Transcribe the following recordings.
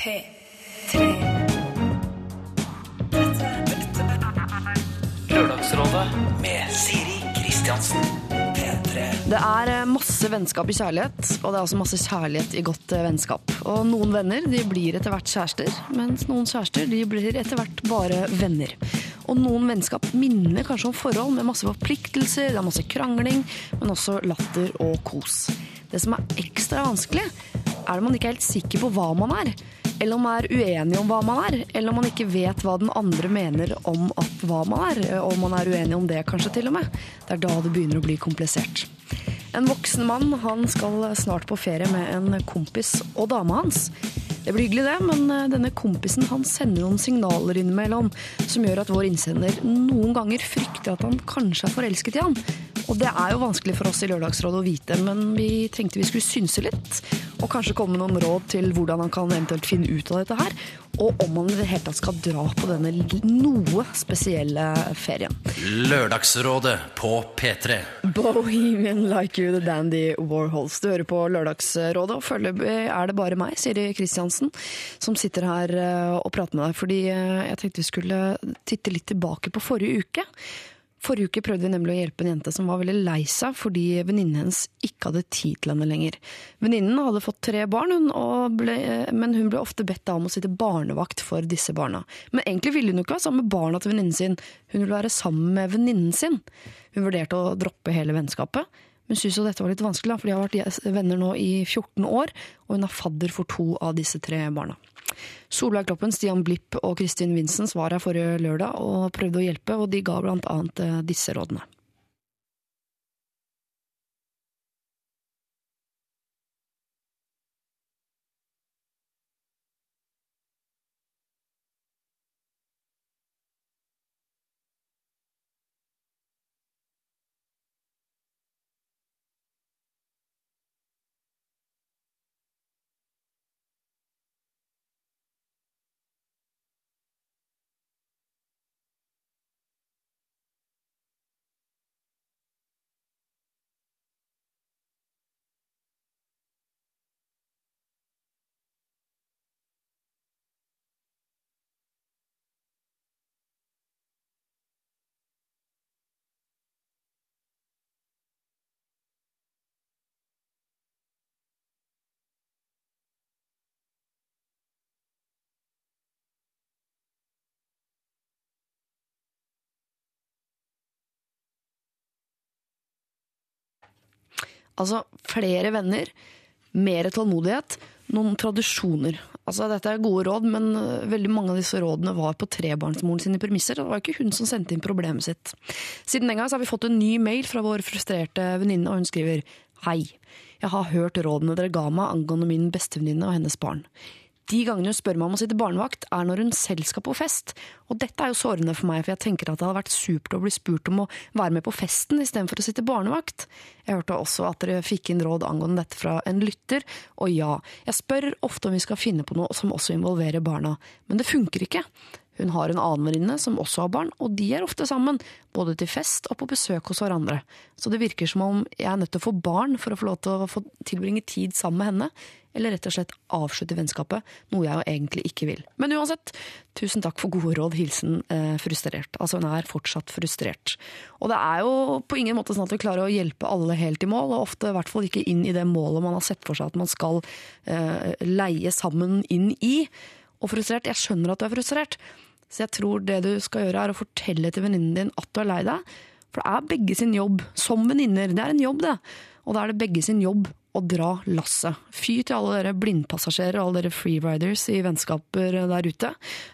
P3. Lørdagsrådet med Siri Kristiansen. P3. Det er eh, masse vennskap i kjærlighet, og det er også masse kjærlighet i godt eh, vennskap. Og noen venner de blir etter hvert kjærester, mens noen kjærester de blir etter hvert bare venner. Og noen vennskap minner kanskje om forhold med masse forpliktelser, det er masse krangling, men også latter og kos. Det som er ekstra vanskelig, er når man ikke er helt sikker på hva man er. Eller om man er uenig om hva man er, eller om man ikke vet hva den andre mener om at hva man er. Og om man er uenig om det, kanskje til og med. Det er da det begynner å bli komplisert. En voksen mann han skal snart på ferie med en kompis og dama hans. Det blir hyggelig, det, men eh, denne kompisen han sender noen signaler innimellom som gjør at vår innsender noen ganger frykter at han kanskje er forelsket i han. Og det er jo vanskelig for oss i Lørdagsrådet å vite, men vi tenkte vi skulle synse litt. Og kanskje komme med noen råd til hvordan han kan eventuelt finne ut av dette her. Og om man i det hele tatt skal dra på denne noe spesielle ferien. Lørdagsrådet på P3. Bohemian Like You, The Dandy Warhols. Du hører på Lørdagsrådet, og foreløpig er det bare meg, Siri Kristiansen, som sitter her eh, og prater med deg. Fordi eh, jeg tenkte vi skulle titte litt tilbake på forrige uke. Forrige uke prøvde vi nemlig å hjelpe en jente som var veldig lei seg fordi venninnen hennes ikke hadde tid til henne lenger. Venninnen hadde fått tre barn, hun, ble, men hun ble ofte bedt om å sitte barnevakt for disse barna. Men egentlig ville hun ikke være sammen med barna til venninnen sin, hun ville være sammen med venninnen sin. Hun vurderte å droppe hele vennskapet, men syntes jo dette var litt vanskelig, for de har vært venner nå i 14 år, og hun er fadder for to av disse tre barna. Solveig Kloppen, Stian Blipp og Kristin Vinsens var her forrige lørdag og prøvde å hjelpe, og de ga annet eh, disse rådene. Altså flere venner, mer tålmodighet, noen tradisjoner. Altså Dette er gode råd, men øh, veldig mange av disse rådene var på trebarnsmoren sine premisser. Det var ikke hun som sendte inn problemet sitt. Siden den gang har vi fått en ny mail fra vår frustrerte venninne, og hun skriver Hei. Jeg har hørt rådene dere ga meg angående min bestevenninne og hennes barn. De gangene hun spør meg om å sitte barnevakt, er når hun selv skal på fest. Og dette er jo sårende for meg, for jeg tenker at det hadde vært supert å bli spurt om å være med på festen istedenfor å sitte barnevakt. Jeg hørte også at dere fikk inn råd angående dette fra en lytter, og ja, jeg spør ofte om vi skal finne på noe som også involverer barna, men det funker ikke. Hun har en annen venninne som også har barn, og de er ofte sammen, både til fest og på besøk hos hverandre. Så det virker som om jeg er nødt til å få barn for å få lov til å få tilbringe tid sammen med henne, eller rett og slett avslutte vennskapet, noe jeg jo egentlig ikke vil. Men uansett, tusen takk for gode råd, hilsen eh, frustrert. Altså hun er fortsatt frustrert. Og det er jo på ingen måte sånn at vi klarer å hjelpe alle helt i mål, og ofte i hvert fall ikke inn i det målet man har sett for seg at man skal eh, leie sammen inn i. Og frustrert, jeg skjønner at du er frustrert, så jeg tror det du skal gjøre er å fortelle til venninnen din at du er lei deg. For det er begge sin jobb, som venninner. Det er en jobb, det. Og da er det begge sin jobb å dra lasset. Fy til alle dere blindpassasjerer og alle dere freeriders i vennskaper der ute.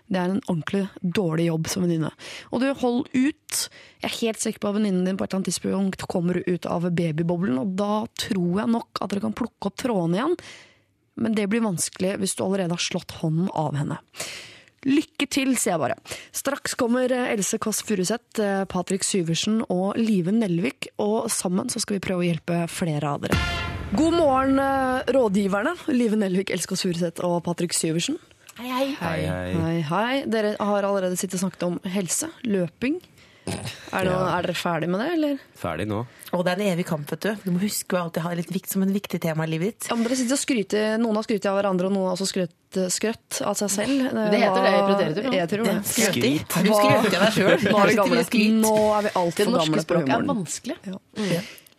Det er en ordentlig dårlig jobb som venninne. Og du, hold ut. Jeg er helt sikker på at venninnen din på et eller annet tidspunkt kommer ut av babyboblen, og da tror jeg nok at dere kan plukke opp trådene igjen. Men det blir vanskelig hvis du allerede har slått hånden av henne. Lykke til, sier jeg bare. Straks kommer Else Kåss Furuseth, Patrick Syversen og Live Nelvik, og sammen så skal vi prøve å hjelpe flere av dere. God morgen, eh, rådgiverne. Live Nelvik, Else Kåss Furuseth og Patrick Syversen. Hei, hei. Hei, hei. Hei, hei. Dere har allerede sittet og snakket om helse, løping. Er, det, Ja. er dere ferdig med det, eller? Ferdig nå. Og det er en evig kamp, vet du. Du må huske å alltid ha det litt vikt som en viktig tema i livet ditt. Ja, men dere sitter og skryter, Noen har skrytt av hverandre, og noen har også skrøtt, skrøtt av seg selv. Det heter det i preteritum. Jeg tror det. Skryt. Du skrytt av deg sjøl? Nå er vi gamle. Nå er vi Det altfor norske gamle på språket er vanskelig.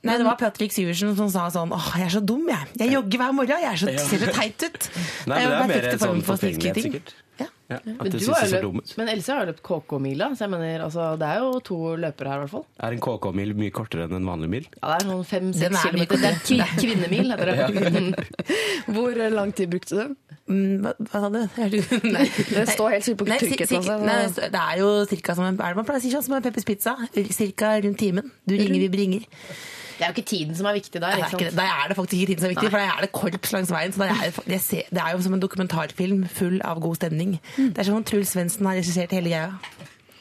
Nei, det var Patrick Syversen som sa sånn Åh, jeg er så dum, jeg. Jeg jogger hver morgen. Jeg er så, ser så teit ut. Nei, men det er mer en sånn forfengelighet, sikkert. Ja. Ja, at Men, du du synes har det jo ser dum ut. men Else har jo løpt KK-mila, så jeg mener, altså, det er jo to løpere her, i hvert fall. Er en KK-mil mye kortere enn en vanlig mil? Ja, det er sånn fem-seks er kilometer. Det er ki- kvinnemil, heter det. Hvor lang tid brukte du? Mm, hva, hva sa du? Er du- Nei. Det står helt sikkert på Nei, trykket. altså. nei, det er jo cirka som en, er det man pleier å si sånn som en Peppers Pizza. Cirka rundt timen. Du ringer, vi bringer. Det er jo ikke tiden som er viktig der. Det er, ikke sant? da er det faktisk ikke tiden som er viktig, for da er det korps langs veien. Så er det, ser, det er jo som en dokumentarfilm full av god stemning. Det er som om Truls Svendsen har regissert hele greia.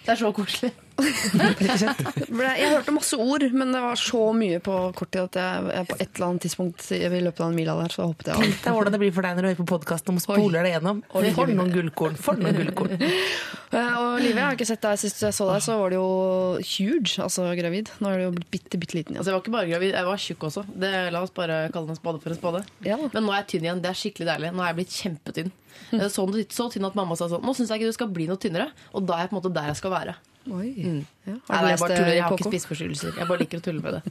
Det er så koselig. Jeg hørte masse ord, men det var så mye på kort tid at jeg, jeg på et eller annet tidspunkt i løpet av den mila der, så hoppet jeg av. Tenk deg hvordan det blir for deg når du hører på podkasten og spoler deg gjennom. For noen gullkorn! For noen gullkorn! Og Live, jeg har ikke sett deg sist jeg så deg, så var du jo huge, altså gravid. Nå er du jo blitt bitte, bitte liten. Altså, jeg var ikke bare gravid, jeg var tjukk også. Det, la oss bare kalle en spade for en spade. Ja. Men nå er jeg tynn igjen. Det er skikkelig deilig. Nå er jeg blitt kjempetynn. Sånn, så tynn at mamma sa sånn Nå syns jeg ikke du skal bli noe tynnere. Og da er jeg på en måte der jeg skal være. Oi. Ja. Har du jeg, lest bare tuller. jeg har ikke spiseforstyrrelser. Jeg bare liker å tulle med det.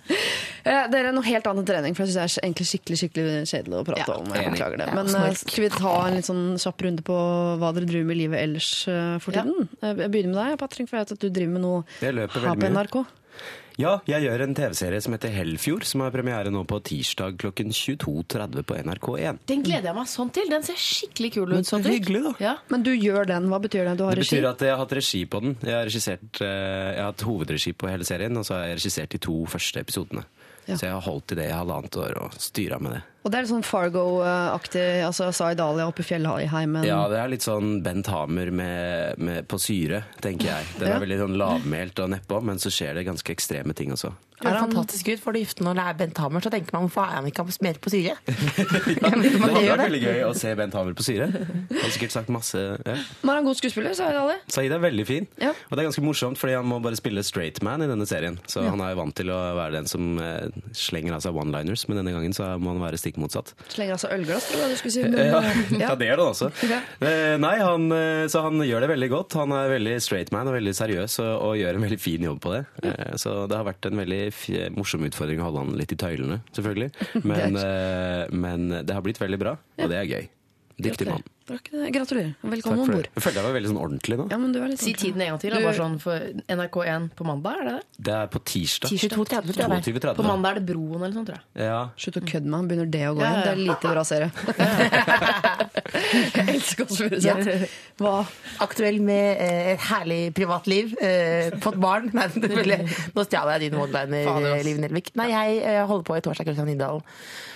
Det Dere er noe helt annet trening, for jeg syns det er egentlig skikkelig skikkelig kjedelig å prate Ja, om. Jeg beklager det. Ja, Men snork. eh, skal vi ta en litt sånn kjapp runde på hva dere driver med i livet ellers eh, for tiden? Eh, Jeg begynner med deg, Patrick, for jeg vet at du driver med noe Jeg her på NRK. mye. Ja, jeg gjør en TV-serie som heter Hellfjord, som har premiere nå på tirsdag klokken 22.30 på NRK1. Den gleder jeg meg sånn til. Den ser skikkelig kul ut. Men hyggelig, da. Ja. Men du gjør den, hva betyr det? Du har Det regi? betyr at jeg har hatt regi på den. Jeg har, regissert, eh, jeg har hatt hovedregi på hele serien, og så har jeg regissert de to første episodene. Ja. Så jeg har holdt i det i halvannet år og styra med det. Og det er litt sånn Fargo-aktig, altså Saidalia oppe i fjellheimen. Ja, det er litt sånn Bent Hamer med, med på syre, tenker jeg. Den Ja. er veldig sånn lavmælt og nedpå, men så skjer det ganske ekstreme ting også. Det er fantastisk ut for det gifte når det er Bent Hamer, så tenker man hvorfor er han ikke mer på syre? Det man hadde vært veldig gøy å se Bent Hamer på syre. Han har sikkert sagt masse ja. Men er han god skuespiller, Saidalia? Saeed er veldig fin, Ja. og det er ganske morsomt, fordi han må bare spille straight man i denne serien. Så han er jo vant til å være den som eh, slenger av seg one-liners, men denne gangen så må han være stikk motsatt. Slenger altså ølglass, tror jeg du skulle si. Men, Ja, eh, ja. det gjør han også. Ja. Eh, Nei, han, eh, så han gjør det veldig godt. Han er veldig straight man og veldig seriøs og, og gjør en veldig fin jobb på det. Eh, Så det har vært en veldig morsom utfordring å holde han litt i tøylene, selvfølgelig. Men, det, men det har blitt veldig bra, og det er gøy. Dyktig mann. Gratulerer. Velkommen om bord. det. Jeg følte jeg var veldig sånn ordentlig nå. Ja, men du er litt Si tiden en gang til. Du- Bare sånn for NRK1 på mandag, er det det? Det er på tirsdag. 22.30, tror 22.30. På mandag er det Broen eller sånt, tror jeg. Ja. Slutt å kødde med han, begynner det å gå Ja, igjen. ja. Det er lite bra serie. jeg elsker å spørre sånn. Hva? Aktuell med eh, et herlig privatliv. Eh, fått barn. Nei, nå stjal jeg din one-liner, eh, Liv Nelvik. Nei, jeg holder på i Torsdag Kristian Nidal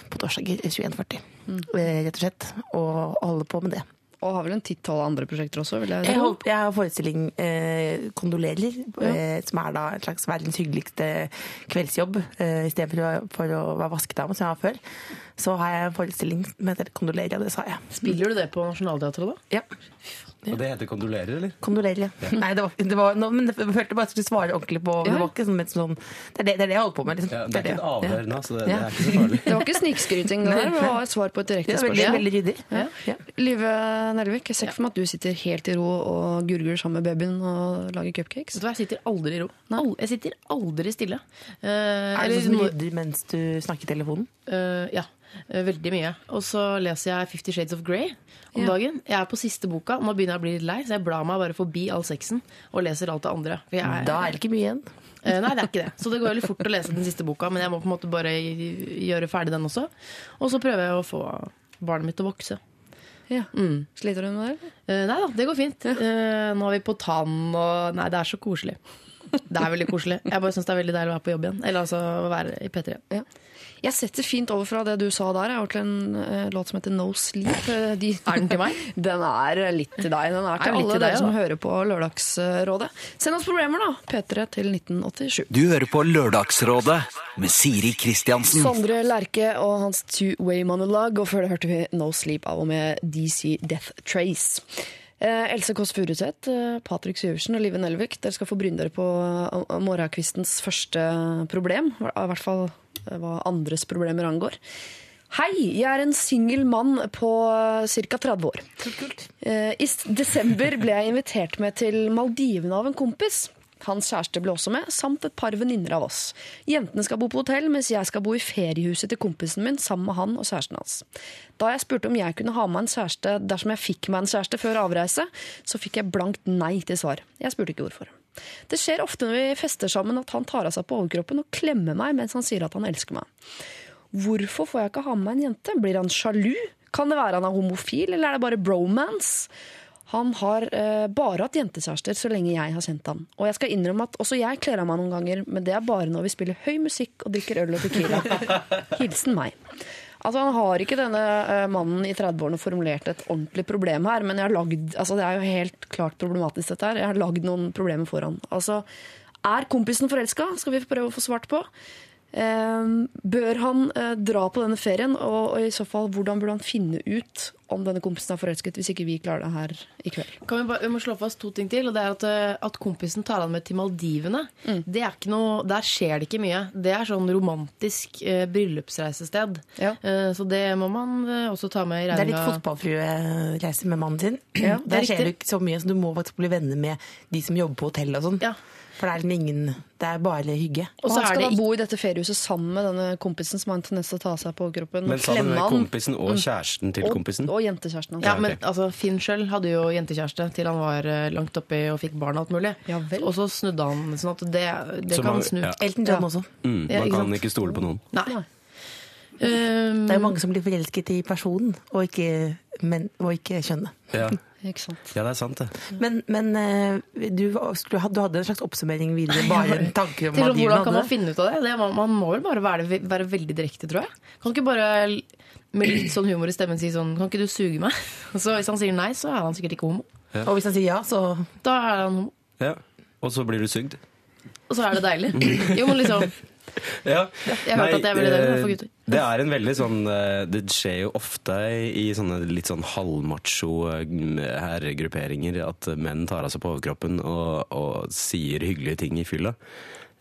på torsdag 21.40, eh, rett og slett. Og holde på med det. Og har vel en titt-tolv andre prosjekter også, vil jeg Jeg, holdt, jeg har forestilling eh, 'Kondolerer', eh, som er da en slags verdens hyggeligste kveldsjobb. Eh, Istedenfor å, for å være vaskedame, som jeg var før, så har jeg en forestilling som heter 'Kondolerer', og det sa jeg. Spiller du det på Nationaltheatret, da? Ja. Og det heter kondolerer, eller? Kondolerer, ja. Nei, det var, det var no, men jeg følte bare at jeg skulle svare ordentlig på Ja. Det var ikke sånn, sånn det, er det, det er det jeg holder på med. Liksom. Ja, det er ikke et avhør nå, så det, det er ikke så farlig. Det var ikke snikskryting, det der. Det var et svar på et Det direkte er veldig, spørsmål. veldig ryddig. Ja. Ja. Live Nelvik, jeg ser ikke for meg at du sitter helt i ro og gurgler sammen med babyen og lager cupcakes. Vet du hva, Jeg sitter aldri i ro. Nei. Jeg sitter aldri stille. Uh, Er det sånn som rydder mens du snakker i telefonen? Uh, ja, veldig mye. Og så leser jeg Fifty Shades of Grey om Ja. dagen. Jeg er på siste boka. Nå begynner jeg å bli litt lei, så jeg blar meg bare forbi all sexen og leser alt det andre. Jeg, Da er det ikke mye igjen. Eh, nei, det er ikke det. Så det går veldig fort å lese den siste boka, men jeg må på en måte bare gjøre ferdig den også. Og så prøver jeg å få barnet mitt til å vokse. Ja. Mm. Sliter du med det? Uh, nei da, det går fint. Uh, nå er vi på tann, og Nei, det er så koselig. Det er veldig koselig. Jeg bare syns det er veldig deilig å være på jobb igjen. Eller altså å være i P3. Ja. Jeg setter fint over fra det du sa der, jeg, har til en eh, låt som heter No Sleep. Eh, De, Er den til meg? Den er litt til deg. Den er til Er alle til dere deg, som hører på Lørdagsrådet. Send oss problemer, da. P3 til 1987. Du hører på Lørdagsrådet med Siri Kristiansen. Sondre Lerche og hans Two Way Monologue, og før det hørte vi No Sleep av og med DC Death Trace. Eh, Else Kåss Furuseth, eh, Patrick Syversen og Live Nelvik, dere skal få bryne dere på eh, morgenkvistens første problem. I hvert fall eh, hva andres problemer angår. Hei, jeg er en singel mann på ca. 30 år. Eh, I desember ble jeg invitert med til Maldivene av en kompis. Hans kjæreste ble også med, samt et par venninner av oss. Jentene skal bo på hotell, mens jeg skal bo i feriehuset til kompisen min sammen med han og kjæresten hans. Da jeg spurte om jeg kunne ha med en kjæreste dersom jeg fikk meg en kjæreste før avreise, så fikk jeg blankt nei til svar. Jeg spurte ikke hvorfor. Det skjer ofte når vi fester sammen at han tar av seg på overkroppen og klemmer meg mens han sier at han elsker meg. Hvorfor får jeg ikke ha med meg en jente? Blir han sjalu? Kan det være han er homofil, eller er det bare bromance? Han har eh, bare hatt jentekjærester så lenge jeg har kjent han. Og jeg skal innrømme at også jeg kler av meg noen ganger, men det er bare når vi spiller høy musikk og drikker øl og tequila. Hilsen meg. Altså, Han har ikke denne uh, mannen i 30-årene formulert et ordentlig problem her, men lagd, altså, det er jo helt klart problematisk dette her. Jeg har lagd noen problemer for han. Altså, er kompisen forelska? Skal vi prøve å få svart på. Eh, bør han eh, dra på denne ferien, og, og i så fall, hvordan burde han finne ut om denne kompisen er forelsket, hvis ikke vi klarer det her i kveld? Kan vi, bare, vi må slå fast to ting til. og det er At, eh, at kompisen tar han med til Maldivene. Mm. Det er ikke noe, Der skjer det ikke mye. Det er sånn romantisk eh, bryllupsreisested. Ja. Eh, så det må man eh, også ta med i Det er litt fotballfruereise med mannen sin. det er Der skjer det ikke så mye, så du må faktisk bli venner med de som jobber på hotell og sånn. Ja. For det er liksom ingen Det er bare hygge. Og Og så er skal det ikke bo i dette feriehuset sammen med denne kompisen som har en tendens til å ta seg på kroppen. Men sa du kompisen og kjæresten til og, kompisen? Og jentekjæresten hans. Ja, men altså, Finn sjøl hadde jo jentekjæreste til han var eh, langt oppi og fikk barn og alt mulig. Ja vel. Og så snudde han sånn at det, det Så kan man- snu. ja. Elton John også. Mm, Ja, man ikke kan sant? ikke stole på noen. Nei. Nei. Um, Det er jo mange som blir forelsket i personen, og ikke, men, og ikke kjønnet. Ja. Ikke sant. ja, det er sant, det. Men, men eh, du, skulle, du hadde en slags oppsummering videre, bare en tanke om hva hvordan kan man finne ut av det? det man, man må vel bare være, være veldig direkte, tror jeg. Kan ikke bare med litt sånn humor i stemmen si sånn Kan ikke du suge meg? Og så Hvis han sier nei, så er han sikkert ikke homo. Og hvis han sier ja, så Da er han homo. Ja. Og så blir du sugd. Og så er det deilig. Jo, men liksom Ja. Jeg har hørt at det er veldig deilig for gutter. Det er en veldig sånn eh, Det skjer jo ofte i sånne litt sånn halvmacho eh, herregrupperinger at menn tar av seg på overkroppen og, og sier hyggelige ting i fylla.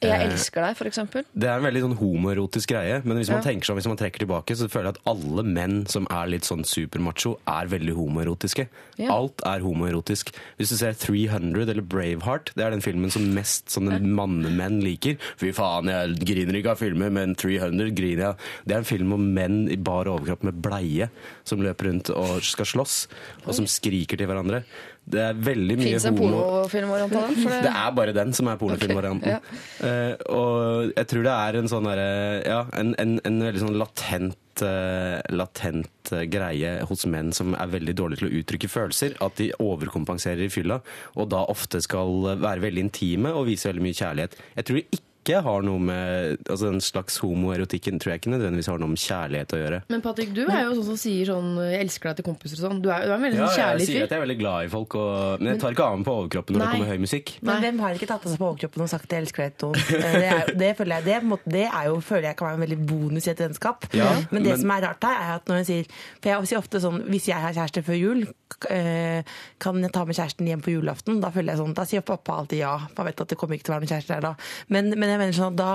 Jeg Eh, elsker deg, eksempel. Det er en veldig sånn homoerotisk greie, men hvis man Ja. tenker sånn, hvis man trekker tilbake, så føler jeg at alle menn som er litt sånn supermacho, er veldig homoerotiske. Ja. Alt er homoerotisk. Hvis du ser 300 eller Braveheart, det er den filmen som mest sånne mannemenn liker. Fy faen, jeg griner ikke av filmer, men 300 griner jeg. Det er en film om menn i bar overkropp med bleie som løper rundt og skal slåss, og som skriker til hverandre. Det er veldig mye Fins en pornofilmvariant av den? Det er bare den som er pornofilmvarianten. Okay, ja. uh, og jeg tror det er en sånn derre Ja, en, en, en veldig sånn latent uh, latent eh, greie hos menn som er veldig dårlige til å uttrykke følelser. At de overkompenserer i fylla, og da ofte skal være veldig intime og vise veldig mye kjærlighet. Jeg tror det ikke har noe med altså Den slags homoerotikken tror jeg ikke nødvendigvis har noe med kjærlighet å gjøre. Men Patrick, du er jo sånn som sier sånn 'jeg elsker deg' til kompiser og sånn. Du er, du er en veldig Ja, sånn jeg sier at jeg er veldig glad i folk, og, men jeg tar ikke av meg på overkroppen når Nei. det kommer høy musikk. Men Nei. hvem har ikke tatt av seg på overkroppen og sagt 'jeg elsker deg' til noen? Eh, Det, er, det, føler jeg, det, er måte- det er jo, føler jeg kan være en veldig bonus i et vennskap. Ja, men det men- som er rart her, er at når jeg sier For jeg sier ofte sånn Hvis jeg har kjæreste før jul, eh, kan jeg ta med kjæresten hjem på julaften? Da føler jeg sånn, da sier pappa alltid ja. Man vet at det kommer ikke til å være noen kjæreste der da. Men, men jeg mener sånn at da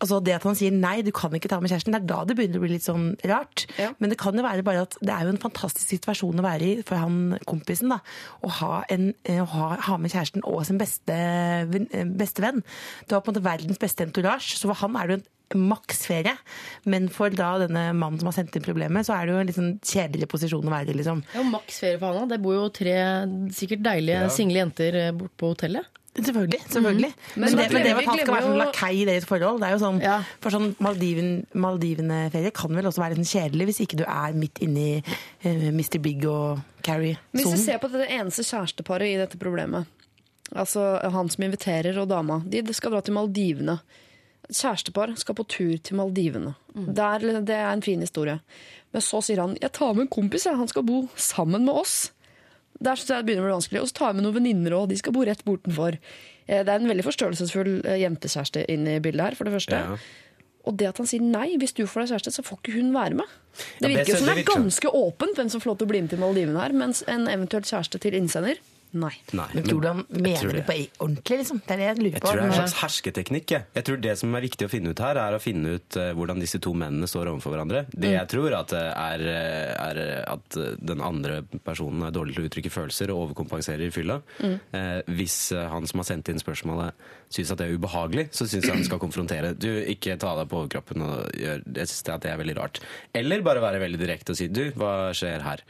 altså det at han sier nei, du kan ikke ta med kjæresten, det er da det begynner å bli litt sånn rart. Ja. Men det kan jo være bare at det er jo en fantastisk situasjon å være i for han kompisen. da, Å ha, en, eh, å ha, ha med kjæresten og sin beste, venn- eh, beste venn. Du har på en måte verdens beste entourage, så for han er det jo en maks ferie. Men for da denne mannen som har sendt inn problemet, så er det jo en litt sånn kjedeligere posisjon å være i. liksom. Det er jo maks ferie for han da. Det bor jo tre sikkert deilige Ja. single jenter eh, bort på hotellet. Selvfølgelig. selvfølgelig. Men, Men det, men det at han skal være sånn lakei i deres forhold, det er jo sånn Ja. For sånn Maldiven, Maldivene-ferie kan vel også være sånn kjedelig hvis ikke du er midt inni uh, Mr. Big og Hvis du ser på det eneste kjæresteparet i dette problemet, altså han som inviterer og dama, de skal dra til Maldivene. Kjærestepar skal på tur til Maldivene. Det, er, det er en fin historie. Men så sier han jeg tar med en kompis, jeg. han skal bo sammen med oss. Der synes jeg det begynner å bli vanskelig. Og så tar jeg med noen venninner òg, de skal bo rett bortenfor. Eh, Det er en veldig forstørrelsesfull eh, jentekjæreste inne i bildet her, for det første. Ja. Og det at han sier nei, hvis du får deg kjæreste, så får ikke hun være med. Det Ja, det virker som det er ganske åpent hvem som får lov til å bli med til Maldivene her, mens en eventuelt kjæreste til innsender, nei. Nei, Men tror du han mener det det. på ordentlig, liksom? Det er det jeg lurer Jeg tror det er en slags hersketeknikk. Jeg. jeg tror Det som er viktig å finne ut her, er å finne ut eh, hvordan disse to mennene står overfor hverandre. Det jeg tror at eh, er, eh, er at den andre personen er dårlig til å uttrykke følelser og overkompenserer i fylla. Eh, hvis han som har sendt inn spørsmålet syns at det er ubehagelig, så syns jeg han skal konfrontere. Du, ikke ta deg på overkroppen og gjør Jeg syns det er veldig rart. Eller bare være veldig direkte og si du, hva skjer her?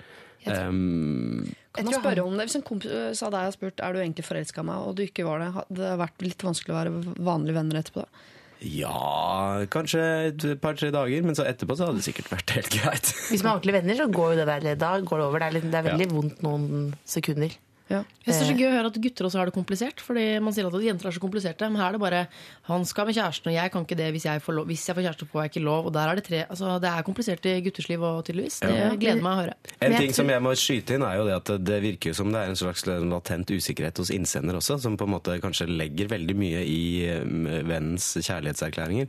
Um, Kan man spørre om det? Hvis en kompis av sa deg og spurt er du egentlig forelska i meg, og du ikke var det, hadde det vært litt vanskelig å være vanlige venner etterpå? da? ja, kanskje et par-tre dager, men så etterpå så hadde det sikkert vært helt greit. Hvis man er ordentlige venner, så går jo det der Da går det over. Det er, litt, det er veldig Ja. vondt noen sekunder. Ja. Jeg synes det er så gøy å høre at gutter også har det komplisert. Fordi man sier at jenter er så kompliserte. Men her er det bare han skal med kjæresten, og jeg kan ikke det hvis jeg får, lov, hvis jeg får kjæreste, får jeg ikke lov. Og der er det tre. Altså, det er komplisert i gutters liv òg, tydeligvis. Det Ja. gleder meg å høre. En ting som jeg må skyte inn, er jo det at det virker som det er en slags latent usikkerhet hos innsender også, som på en måte kanskje legger veldig mye i eh, vennens kjærlighetserklæringer.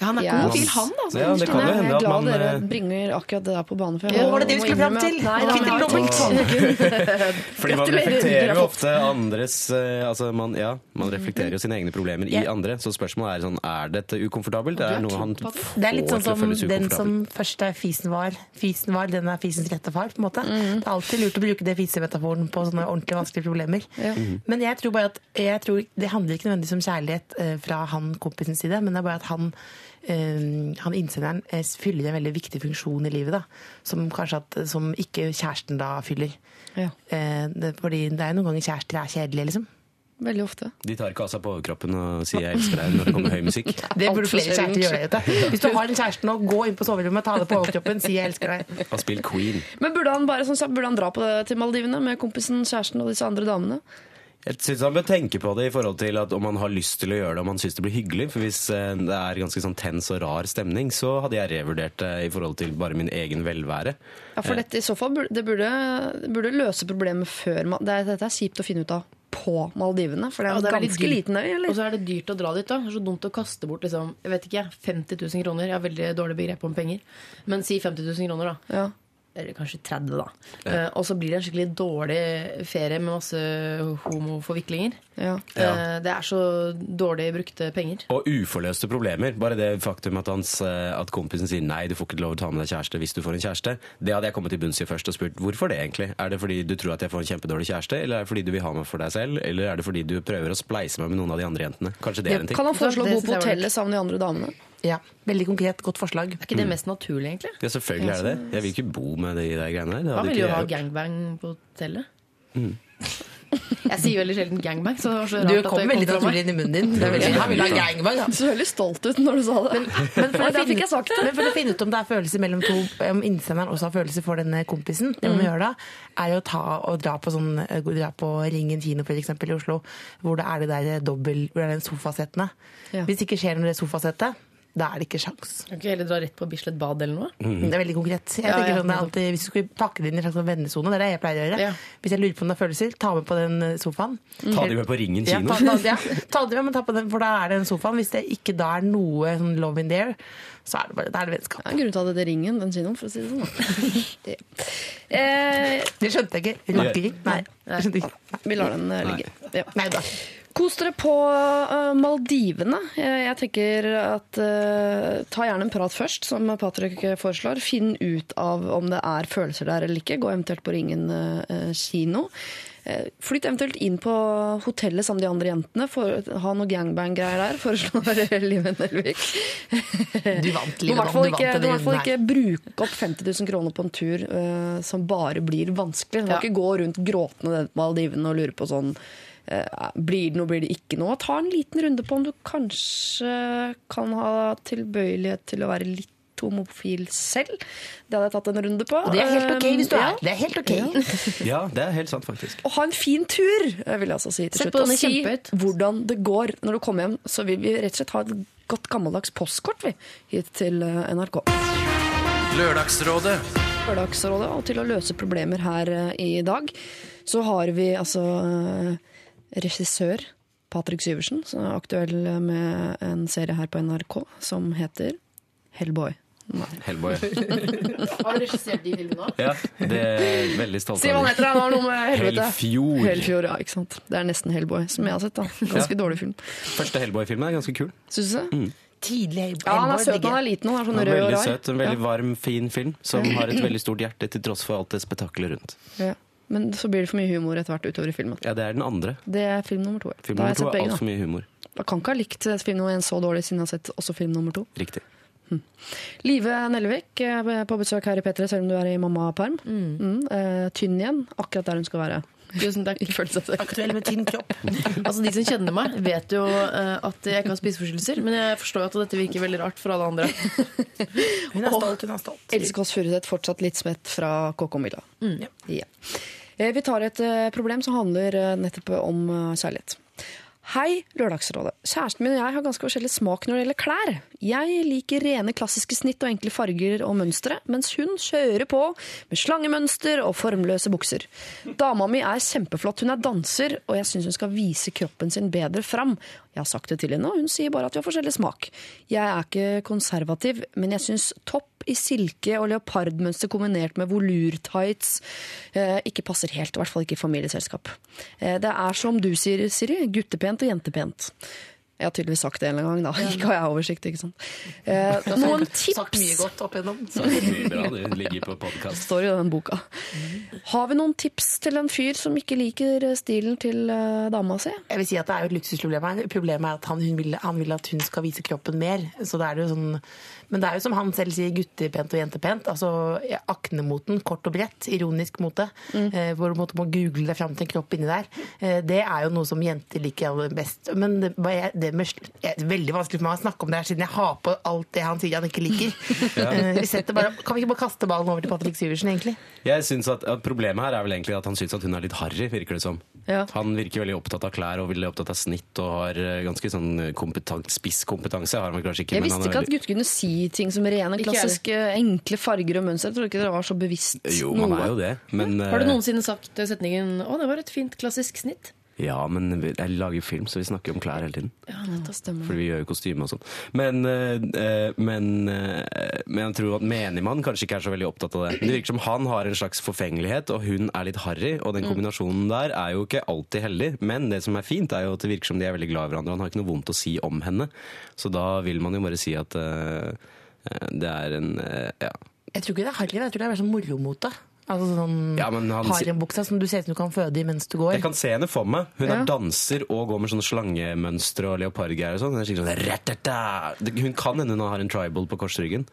Ja, han er Ja, god man- han, da. Ja, det kan Jeg jo hende er glad dere eh, bringer akkurat det der på bane. For jeg Ja, var det det vi skulle fram til? at- jeg tenkt Fordi man reflekterer jo ofte andres eh, Altså, man, ja, man reflekterer jo sine egne problemer i Ja. andre, så spørsmålet er sånn Er dette ukomfortabelt? Det er noe han får det. Er litt sånn til som den som først er fisen var. Fisen var, den er fisens rette far, på en måte. Det er alltid lurt å bruke det fisemetaforen på sånne ordentlig vanskelige problemer. Ja. Men jeg tror bare at jeg tror, det handler ikke nødvendigvis om kjærlighet eh, fra han kompisens side, men det er bare at han han innsenderen eh, fyller en veldig viktig funksjon i livet, da, som kanskje at, som ikke kjæresten da fyller. Ja, Eh, det, fordi det er jo noen ganger kjærester er kjedelige, liksom. veldig ofte. De tar ikke av seg på overkroppen og sier 'jeg elsker deg' når det kommer høy musikk. Det burde flere kjærester gjøre. vet du. Hvis du har en kjæreste nå, gå inn på soverommet, ta det på overkroppen, si 'jeg elsker deg'. Og spill Queen. Men burde han bare, sånn, burde han dra på det til Maldivene med kompisen, kjæresten og disse andre damene? Jeg syns han bør tenke på det i forhold til at om han har lyst til å gjøre det, om han syns det blir hyggelig. For hvis eh, det er ganske sånn tens og rar stemning, så hadde jeg revurdert det i forhold til bare min egen velvære. Ja, for dette i så fall det burde, det burde løse problemet før man, det er, Dette er kjipt å finne ut av på Maldivene, for det er Ja, det er ganske liten øy, Og så er det dyrt å dra dit. da Det er så dumt å kaste bort liksom, jeg vet ikke, 50 000 kroner. Jeg har veldig dårlig begrep om penger. Men si 50 000 kroner, da. Ja. Eller kanskje 30, da. Eh, og så blir det en skikkelig dårlig ferie med masse homoforviklinger. Ja. Ja. Eh, det er så dårlig brukte penger. Og uforløste problemer. Bare det faktum at, hans, eh, at kompisen sier nei, du får ikke lov å ta med deg kjæreste hvis du får en kjæreste, det hadde jeg kommet til bunns i først og spurt hvorfor det egentlig. Er det fordi du tror at jeg får en kjempedårlig kjæreste, eller er det fordi du vil ha meg for deg selv, eller er det fordi du prøver å spleise meg med noen av de andre jentene? Kanskje det er en ting? Kan han foreslå å bo på hotellet sammen med de andre damene? Ja, Veldig konkret, godt forslag. Er ikke det mest naturlig, egentlig? Ja, selvfølgelig er det det. Jeg vil ikke bo med de der greiene der. Det Han vil jo ha gangbang på hotellet. Jeg sier veldig sjelden gangbang, så det var så rart Du at kom veldig naturlig inn i munnen din. Det er veldig, han vil ha gangbang, Du så veldig stolt ut når du sa det. Men for, Oi, å fikk finne, jeg sagt men for å finne ut om det er følelser mellom to Om innsenderen også har følelser for denne kompisen, det man gjør da, er jo å ta og dra på, sånn, dra på Ringen kino for eksempel, i Oslo, hvor det er det der dobbel, hvor det er den sofasettene. Hvis det ikke skjer noe med det sofasettet, da er det ikke sjans. Kan ikke heller dra rett på Bislett bad eller noe? Det er veldig konkret. Jeg Ja, tenker ja, sånn, det er alltid, Hvis du skulle pakke det inn i en slags sånn vennesone, det er det jeg pleier å gjøre. Ja. Hvis jeg lurer på om det er følelser, ta med på den sofaen. sofaen. Ta de med på Ringen Ja, kino. ta, ta, ja, ta de med, men ta på den, for da er det en sofaen. Hvis det ikke da er noe sånn love in there, så er det bare, da er det vennskap. Det grunnen til at det er Ringen, den kinoen, for å si det sånn. Det- Eh, Det skjønte jeg ikke. Rakering? Nei. Jeg skjønte ikke. vi lar den ligge. ligge. Ja. Nei da. Kos dere på eh, Maldivene. Jeg, tenker at uh, Ta gjerne en prat først, som Patrick foreslår. Finn ut av om det er følelser der eller ikke. Gå eventuelt på Ringen uh, kino. Flytt eventuelt inn på hotellet sammen med de andre jentene. For, ha noe gangbang-greier der, foreslår Liven Nelvik. Du vant, Du må i hvert fall ikke, du ikke bruke opp 50 000 kroner på en tur som bare blir vanskelig. Du må Ja. ikke gå rundt gråtende på Maldivene og lure på sånn Blir det noe, blir det ikke noe? Ta en liten runde på om du kanskje kan ha tilbøyelighet til å være litt homofil selv. Det hadde jeg tatt en runde på. Og det er helt ok hvis du Eh, er. Det er helt ok. Ja, det er helt sant, faktisk. Og ha en fin tur, eh, vil jeg altså si til slutt. Og si hvordan det går når du kommer hjem. Så vil vi rett og slett ha et godt gammeldags postkort vi, hit til eh, NRK. Lørdagsrådet. Lørdagsrådet, og til å løse problemer her eh, i dag, så har vi altså eh, regissør Patrick Syversen, som er aktuell med en serie her på NRK som heter Hellboy. Hellboy. Har du regissert de filmene òg? Ja, det er veldig stolt Si hva han heter, han har noe med helvete. Hellfjord. Hellfjord, ja, ikke sant. Det er nesten Hellboy, som jeg har sett. da. Ganske dårlig film. Første Hellboy-filmen er ganske kul. Syns du det? Tidlig Ja, han er søt han er liten. Han er sånn er rød og veldig søt, en veldig varm, fin film som har et veldig stort hjerte til tross for alt det spetakkelet rundt. Ja. Men så blir det for mye humor etter hvert utover i filmen. Ja, det er den andre. Det er film nummer to. ja. Film nummer to er altfor mye humor. Jeg kan ikke ha likt film nummer én så dårlig siden jeg har sett også film nummer to. Riktig. Live Nellevik er på besøk her i P3, selv om du er i mammaperm. Mm. eh, tynn igjen, akkurat der hun skal være. Tusen takk. Aktuell med tynn kropp. Altså De som kjenner meg, vet jo uh, at jeg ikke har spiseforstyrrelser. Men jeg forstår at dette virker veldig rart for alle andre. Hun er stolt, hun er stolt. Else Kåss Furuseth fortsatt litt smett fra KK Milla. Ja. Ja. Eh, Vi tar et eh, problem som handler eh, nettopp om kjærlighet. Hei, Lørdagsrådet. Kjæresten min og jeg har ganske forskjellig smak når det gjelder klær. Jeg liker rene, klassiske snitt og enkle farger og mønstre, mens hun kjører på med slangemønster og formløse bukser. Dama mi er kjempeflott, hun er danser, og jeg syns hun skal vise kroppen sin bedre fram. Jeg har sagt det til henne, og hun sier bare at vi har forskjellig smak. Jeg er ikke konservativ, men jeg syns topp i silke og leopardmønster kombinert med volurtights eh, ikke passer helt, i hvert fall ikke i familieselskap. Eh, det er som du sier, Siri, guttepent og jentepent. Jeg har tydeligvis sagt det en gang, da. Ikke har jeg oversikt, ikke sant. Eh, noen Sagt mye tips godt opp igjennom. Det mye bra. Det ligger på podkast. står i den boka. Har vi noen tips til en fyr som ikke liker stilen til eh, dama si? Jeg vil si at det er jo et luksusproblem her. Problemet er at han, hun vil, han vil at hun skal vise kroppen mer. Så det er det jo sånn, men det er jo som han selv sier, guttepent og jentepent. Altså ja, Aknemoten, kort og bredt, ironisk mote. Eh, hvor du måtte må google deg fram til en kropp inni der. Eh, det er jo noe som jenter liker aller best. Men det, hva det med, det er veldig vanskelig for meg å snakke om det her, siden jeg har på alt det han sier han ikke liker. Eh, vi bare, kan vi ikke bare kaste ballen over til Patrick Syversen, egentlig? Jeg synes at, at Problemet her er vel egentlig at han syns at hun er litt harry, virker det som. Ja. Han virker veldig opptatt av klær og veldig opptatt av snitt og har eh, ganske sånn spisskompetanse. Har han kanskje ikke, Jeg men visste han er ikke at gutter kunne si ting som rene, klassiske, enkle farger og mønster. Jeg trodde ikke dere var så bevisst Jo, man noe. er jo det, men Har du eh, noensinne sagt setningen 'Å, det var et fint klassisk snitt'? Ja, men vi- jeg lager film, så vi snakker om klær hele tiden. Ja, dette stemmer. Fordi vi gjør jo kostyme og sånn. Men, eh, men, eh, men jeg tror at menigmann kanskje ikke er så veldig opptatt av det. Men det virker som han har en slags forfengelighet, og hun er litt harry. Og den kombinasjonen der er jo ikke alltid heldig. Men det som er fint, er jo at det virker som de er veldig glad i hverandre. Han har ikke noe vondt å si om henne. Så da vil man jo bare si at eh, eh, det er en eh, ja. Jeg tror ikke det er harry, jeg tror det er mer sånn moromote. Altså sånn Ja, men han sier- harembuksa som du ser ut som du kan føde i mens du går. Jeg kan se henne for meg. Hun Ja. er danser og går med sånne slangemønstre og leopardgreier og sånn. Hun sånn Hun kan hende hun har en tribal på korsryggen.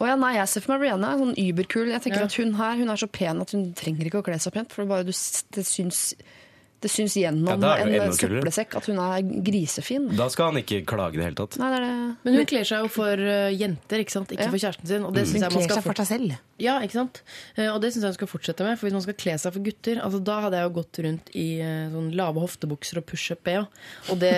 Oh ja, nei, jeg ser for meg Rihanna sånn überkul. Jeg tenker Ja. at Hun her hun er så pen at hun trenger ikke å kle seg pent. For det, bare, du, det, syns, det syns gjennom Ja, en søppelsekk at hun er grisefin. Da skal han ikke klage i det hele tatt. Nei, det er det. Men hun kler seg jo for eh, jenter, ikke sant? Ikke Ja. for kjæresten sin. Og det Mm. Hun jeg man kler seg for seg selv. Ja, ikke sant? Eh, Og det syns jeg hun skal fortsette med. For hvis man skal kle seg for gutter, altså da hadde jeg jo gått rundt i eh, sånn lave hoftebukser og pushup-bh. Og det,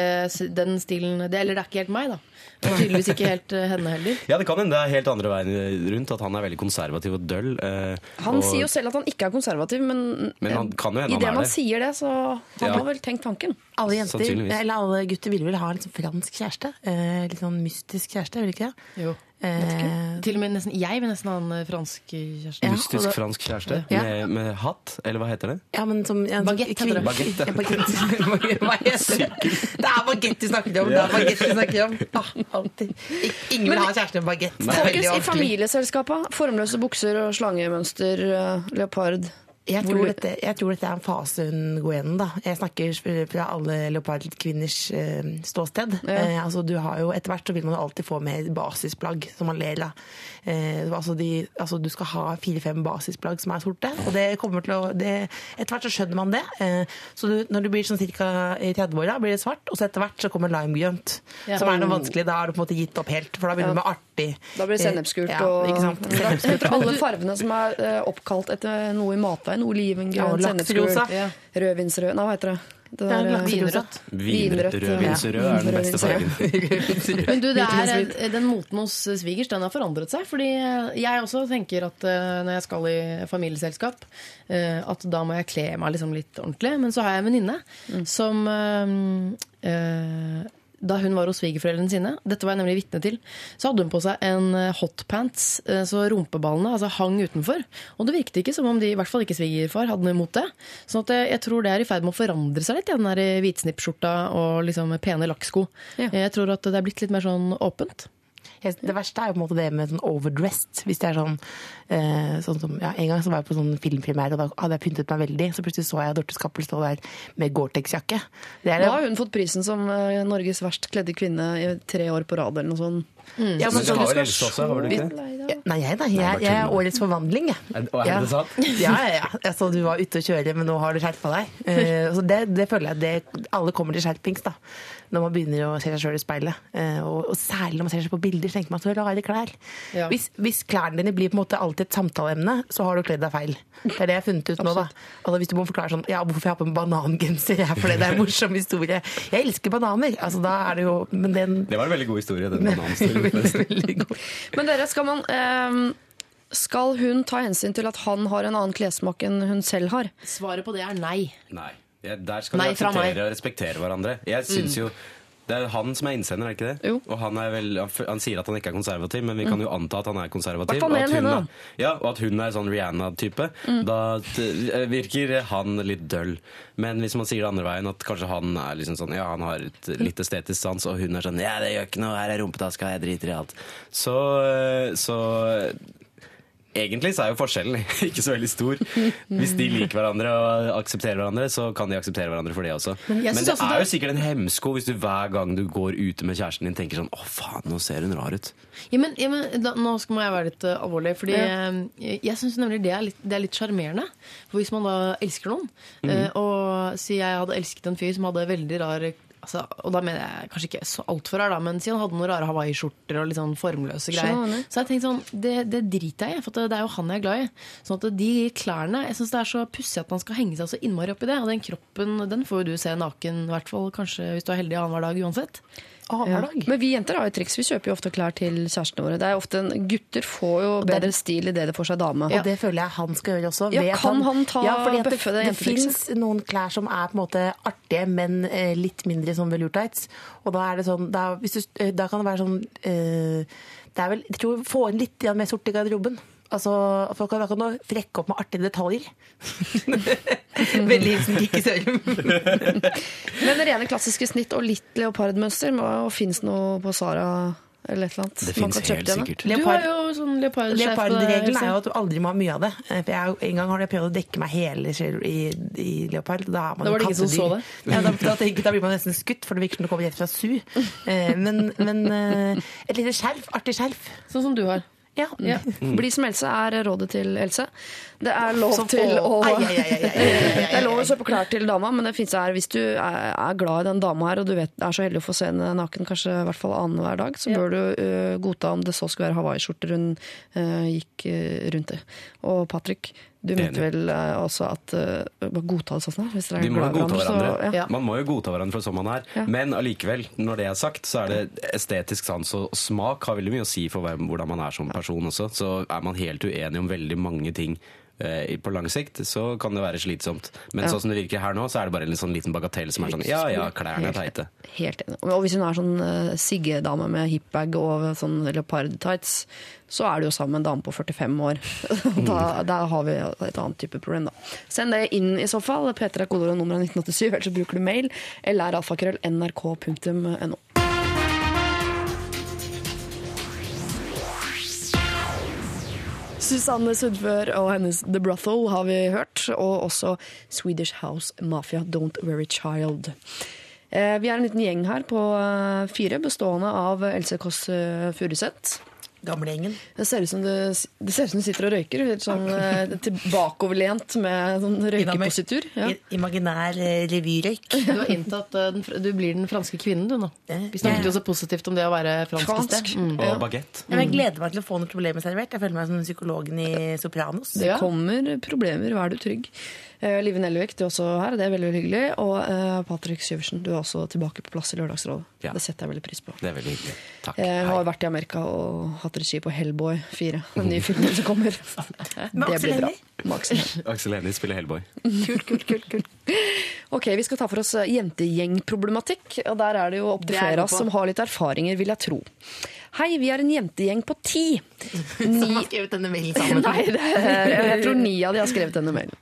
den stilen det, Eller det er ikke helt meg, da. Men tydeligvis ikke helt eh, henne heller. Ja, det kan hende det er helt andre veien rundt, at han er veldig konservativ og døll. eh, Han og, sier jo selv at han ikke er konservativ, men, Men han kan jo hende i det er man det. sier det, så han Ja. har vel tenkt tanken. Alle jenter, eller alle gutter vil vel ha en sånn fransk kjæreste. Eh, litt sånn mystisk kjæreste, vil ikke det? Jo. Eh, Til og med nesten, Jeg vil nesten ha en eh, fransk kjæreste. Ja, Mystisk fransk kjæreste Ja. med, med hatt, eller hva heter det? ja, men som ja, en sånn Baguette heter det. Baguette. Ja, baguette. Hva heter det? Det er bagett du snakker om! Det er bagett du snakker om. Ah, alltid. Ingen vil ha kjæreste med bagett. Folkens, i familieselskapa. formløse bukser og slangemønster, eh, leopard Jeg Hvor- tror, dette, jeg tror dette er en fase hun går gjennom. da. Jeg snakker fra alle leopardkvinners eh, ståsted. Ja. Eh, altså, du har jo, etter hvert så vil man jo alltid få med basisplagg som man ler av. Eh, altså de, altså du skal ha fire-fem basisplagg som er sorte. og det kommer til å, det, Etter hvert så skjønner man det. Eh, så du, når du blir sånn ca. i 30-åra, blir det svart, og så etter hvert så kommer limegrønt. Ja. Som er noe vanskelig. Da har du på en måte gitt opp helt, for da begynner du med artig. Da blir det sennepsgult Ja, og? Sennepsgult. Alle farvene som er eh, oppkalt etter noe i matveien. Ja, Olivengrønn, ja, sennepsgul. Ja. rødvinsrød Nei, hva heter det? det Ja, der, eh, laksrosa. Vin, Vinrødt, ja. rødvinsrød er den beste fargen. Men du, det er, eh, den moten hos svigers den har forandret seg. Fordi jeg også tenker at eh, når jeg skal i familieselskap, eh, at da må jeg kle meg liksom litt ordentlig. Men så har jeg en venninne som øh, eh, da hun var hos svigerforeldrene sine, dette var jeg nemlig vitne til, så hadde hun på seg en eh, hotpants, eh, så rumpeballene altså, hang utenfor. Og det virket ikke som om de, i hvert fall ikke svigerfar, hadde noe imot det. Sånn at jeg, jeg tror det er i ferd med å forandre seg litt, ja, den der hvitsnippskjorta og liksom pene lakksko. Ja. Jeg tror at det er blitt litt mer sånn åpent. Jeg- Det verste er jo på en måte det med sånn overdressed. Hvis det er sånn, eh, sånn som, ja, En gang så var jeg på sånn filmpremiere, og da hadde jeg pyntet meg veldig. Så plutselig så jeg Dorte Skappel stå der med Gore-Tex-jakke. Det er Nå har hun fått prisen som eh, Norges verst kledde kvinne i tre år på rad eller noe sånt. ja, Men men har vel Else også, har du ikke? Ja, Nei, jeg, da. Jeg, jeg er årets forvandling, jeg. Er- og er det sant? Ja, ja, ja. Så du var ute å kjøre, men nå har du skjerpa deg. Uh, så det, det føler jeg det, Alle kommer til skjerpings da, når man begynner å se seg sjøl i speilet. Eh, og, og særlig når man ser seg på bilder, så tenker man så rare klær. Ja. Hvis, hvis klærne dine blir på en måte alltid et samtaleemne, så har du kledd deg feil. Det er det jeg har funnet ut nå. da. Altså, hvis du må forklare sånn, ja, hvorfor jeg har på meg banangenser, ja, fordi det er en morsom historie. Jeg elsker bananer! Altså, da er det jo Men den Det var en veldig god historie, den bananhistorien. Men dere, skal man um Skal hun ta hensyn til at han har en annen klessmak enn hun selv har? Svaret på det er nei. Nei. Ja, der skal Nei vi fra meg. akseptere og respektere hverandre. Jeg synes jo det er han som er innsender, er det ikke det? Jo. Og han, er vel, han, f- han sier at han ikke er konservativ, men vi kan jo anta at han er konservativ. Hvertfall mer og at enn hun henne, er- Ja, og at hun er sånn Rihanna-type. Da t- virker han litt døll. Men hvis man sier det andre veien, at kanskje han er liksom sånn Ja, han har et litt estetisk sans, og hun er sånn Ja, det gjør ikke noe, her er rumpetaska, jeg driter i alt. Så, så Egentlig så er jo forskjellen ikke så veldig stor. Hvis de liker hverandre og aksepterer hverandre, så kan de akseptere hverandre for det også. Men Men, det også er det- jo sikkert en hemsko hvis du hver gang du går ute med kjæresten din tenker sånn Å, faen, nå ser hun rar ut. Ja, men, ja, men da, nå skal må jeg være litt uh, alvorlig. Fordi ja. jeg syns nemlig det er litt det er sjarmerende. For hvis man da elsker noen, eh, og si jeg hadde elsket en fyr som hadde veldig rar altså, Og da mener jeg kanskje ikke så altfor rar, da, men siden han hadde noen rare hawaiiskjorter og litt sånn formløse greier. Skjønne. Så jeg tenkte sånn, det, det driter jeg i, for det er jo han jeg er glad i. Sånn at de klærne Jeg syns det er så pussig at man skal henge seg så innmari opp i det. Og den kroppen den får jo du se naken, i hvert fall kanskje hvis du er heldig annenhver dag uansett. Annenhver dag. Men vi jenter har jo triks. Vi kjøper jo ofte klær til kjærestene våre. Det er ofte en, Gutter får jo bedre stil i det de får seg dame. Og det føler jeg han skal gjøre også. Ja, kan han ta- fordi at bøffe det det, fins noen klær som er på en måte artige, men eh, litt mindre som velurtights. Og da er det sånn da, du, eh, da kan det være sånn eh, Det er vel Jeg tror få inn litt mer sort i garderoben. Altså, folk har kan du frekke opp med artige detaljer. Veldig hilsen Kikki Sørum. Men rene klassiske snitt og litt leopardmønster må jo finnes noe på Sara eller eller. Det fins helt sikkert. Du har Leopard- jo sånn deg, Leopardregelen er jo at du aldri må ha mye av det. Eh, For jeg, en gang har jeg prøvd å dekke meg hele selv i, i leopard. Da, man Da var det ingen som så det? Ja, da, da, tenker, da blir man nesten skutt, for det virker som det kommer rett fra su. Eh, men men eh, et lite skjerf, artig skjerf. Sånn som du har. Ja. Ja. Bli som Else er rådet til Else. Det er lov Som til å- Det er lov å kjøpe klær til dama, men det finnes her, hvis du er, er glad i den dama her, og du vet, er så heldig å få se henne naken kanskje i hvert fall annenhver dag, så bør du uh, godta om det så skulle være hawaiiskjorter hun uh, gikk uh, rundt i. Og Patrick, du mente vel øh, også at uh, godta det sånn, hvis dere er må glad godta hverandre. Så, ja. Man må jo godta hverandre for sånn man er. Ja. Men allikevel, når det er sagt, så er det estetisk sans og smak har veldig mye å si for hvordan man er som person også. Så er man helt uenig om veldig mange ting eh, på lang sikt, så kan det være slitsomt. Men Ja. sånn som det virker her nå, så er det bare en sånn liten bagatell som er sånn Ja ja, klærne er teite. Helt enig. Og hvis hun er sånn uh, Sigge-dame med hipbag og sånn leopard-tights, så er du jo sammen med en dame på 45 år. da, da har vi et annet type problem, da. Send det inn i så fall. P3 er kodeord nummeret 1987, eller så bruker du mail. Eller er alfakrøll nrk.no. Susanne Sundfør og hennes The Brothel har vi hørt, og også Swedish House Mafia Don't Worry Child. Eh, Vi er en liten gjeng her på eh, fire, bestående av Else Kåss eh, Furuseth. Gamlegjengen. Det ser ut som du, det ser ut som du sitter og røyker, litt sånn eh, tilbakeoverlent med sånn røykepositur. Ja. Imaginær eh, revyrøyk. Du har inntatt eh, den, Du blir den franske kvinnen, du nå. Vi snakket jo så positivt om det å være fransk. Fransk. sted. Mm. Og bagett. Ja, Jeg gleder meg til å få noen problemer servert. Jeg føler meg som psykologen i Sopranos. Det kommer problemer, vær du trygg. Eh, Live Nelvik, du er også her, det er veldig veldig hyggelig. Og uh, Patrick Syversen, du er også tilbake på plass i Lørdagsrådet. Ja. Det setter jeg veldig pris på. Det er veldig hyggelig. Takk. Jeg Hei. har vært i Amerika og hatt regi på Hellboy 4, den nye filmen som kommer. Det blir bra. Aksel Hennie spiller Hellboy. Kult, kult, kult, kult. Ok, Vi skal ta for oss eh, jentegjengproblematikk. og Der er det jo opptil er flere av oss som har litt erfaringer, vil jeg tro. Hei, vi er en jentegjeng på ti. Som har skrevet denne mailen sammen. Nei, det er, jeg tror ni av de har skrevet denne mailen.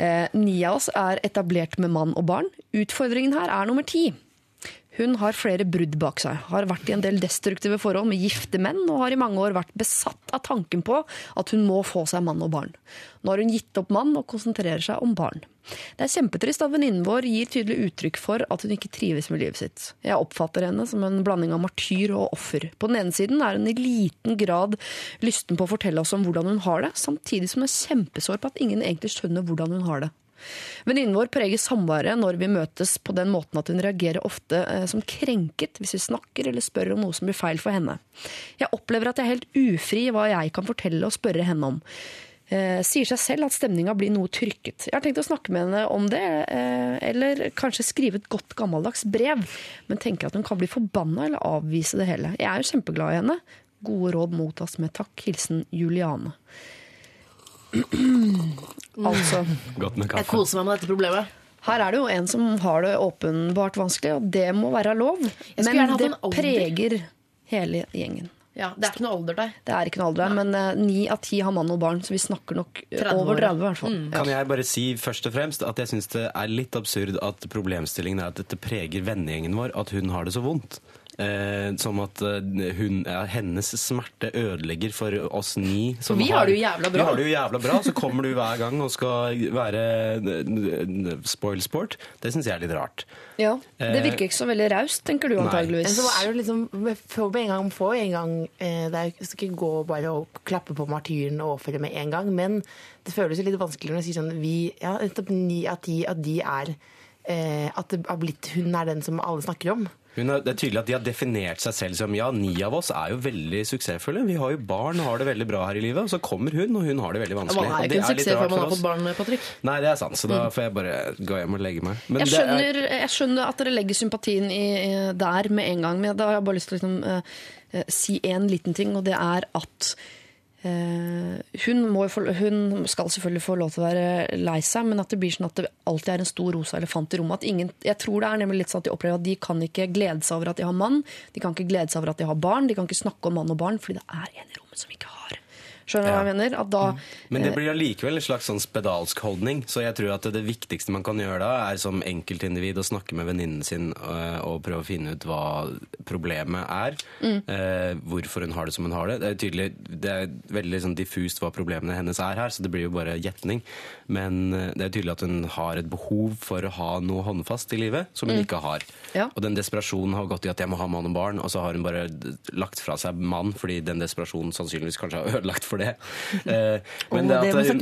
Eh, ni av oss er etablert med mann og barn. Utfordringen her er nummer ti. Hun har flere brudd bak seg, har vært i en del destruktive forhold med gifte menn og har i mange år vært besatt av tanken på at hun må få seg mann og barn. Nå har hun gitt opp mann og konsentrerer seg om barn. Det er kjempetrist at venninnen vår gir tydelig uttrykk for at hun ikke trives med livet sitt. Jeg oppfatter henne som en blanding av martyr og offer. På den ene siden er hun i liten grad lysten på å fortelle oss om hvordan hun har det, samtidig som hun er kjempesår på at ingen egentlig skjønner hvordan hun har det. Venninnen vår preger samværet når vi møtes på den måten at hun reagerer ofte eh, som krenket hvis vi snakker eller spør om noe som blir feil for henne. Jeg opplever at jeg er helt ufri i hva jeg kan fortelle og spørre henne om. Eh, sier seg selv at stemninga blir noe trykket. Jeg har tenkt å snakke med henne om det, eh, eller kanskje skrive et godt gammeldags brev, men tenker at hun kan bli forbanna eller avvise det hele. Jeg er jo kjempeglad i henne. Gode råd mottas med takk. Hilsen Juliane. Altså Godt med Jeg koser meg med dette problemet. her er det jo en som har det åpenbart vanskelig, og det må være lov. Men det preger hele gjengen. Ja, Det er ikke noe alder der. Det er ikke noe alder der, men eh, ni av ti har mann og barn, så vi snakker nok eh, 30 over år, 30 i hvert fall. Kan jeg bare si først og fremst at jeg syns det er litt absurd at problemstillingen er at dette preger vennegjengen vår, at hun har det så vondt. Eh, som at eh, hun, ja, hennes smerte ødelegger for oss ni. Som vi har det jo jævla bra. Vi har det jo jævla bra, Så kommer du hver gang og skal være spoilsport. Det syns jeg er litt rart. Ja. Det virker ikke så veldig raust, tenker du antageligvis. så er det liksom, for med en gang få en gang, eh, Det er skal ikke gå bare og klappe på martyren og overføre med en gang, men det føles jo litt vanskelig når du sier sånn vi, ja, nettopp ni av ti at de er eh, At det har blitt hun er den som alle snakker om. Hun har, det er tydelig at de har definert seg selv som ja, ni av oss er jo veldig suksessfulle. Vi har jo barn og har det veldig bra her i livet, og så kommer hun, og hun har det veldig vanskelig. Man er ikke en suksess før man har fått barn, Patrick. Nei, det er sant, så da får jeg bare gå hjem og legge meg. Men Jeg det er- skjønner, jeg skjønner at dere legger sympatien i, der med en gang, men da har jeg bare lyst til å liksom, eh, si en liten ting, og det er at hun, må, få, hun skal selvfølgelig få lov til å være lei seg, men at det blir sånn at det alltid er en stor rosa elefant i rommet. Ingen, jeg tror det er nemlig litt sånn at de opplever at de kan ikke glede seg over at de har mann, de kan ikke glede seg over at de har barn, de kan ikke snakke om mann og barn, fordi det er en i rommet som ikke har. Skjønner du hva jeg mener? Da, Men det blir allikevel en slags sånn spedalsk holdning. Så jeg tror at det viktigste man kan gjøre da, er som enkeltindivid å snakke med venninnen sin øh, og prøve å finne ut hva problemet er. Mm. hvorfor hun har det som hun har det. Det er tydelig, det er veldig sånn diffust hva problemene hennes er her, så det blir jo bare gjetning. Men eh, det er tydelig at hun har et behov for å ha noe håndfast i livet som hun ikke har. Ja. Og den desperasjonen har gått i at jeg må ha mann og barn, og så har hun bare lagt fra seg mann fordi den desperasjonen sannsynligvis kanskje har ødelagt for det. Men Og det det hun-.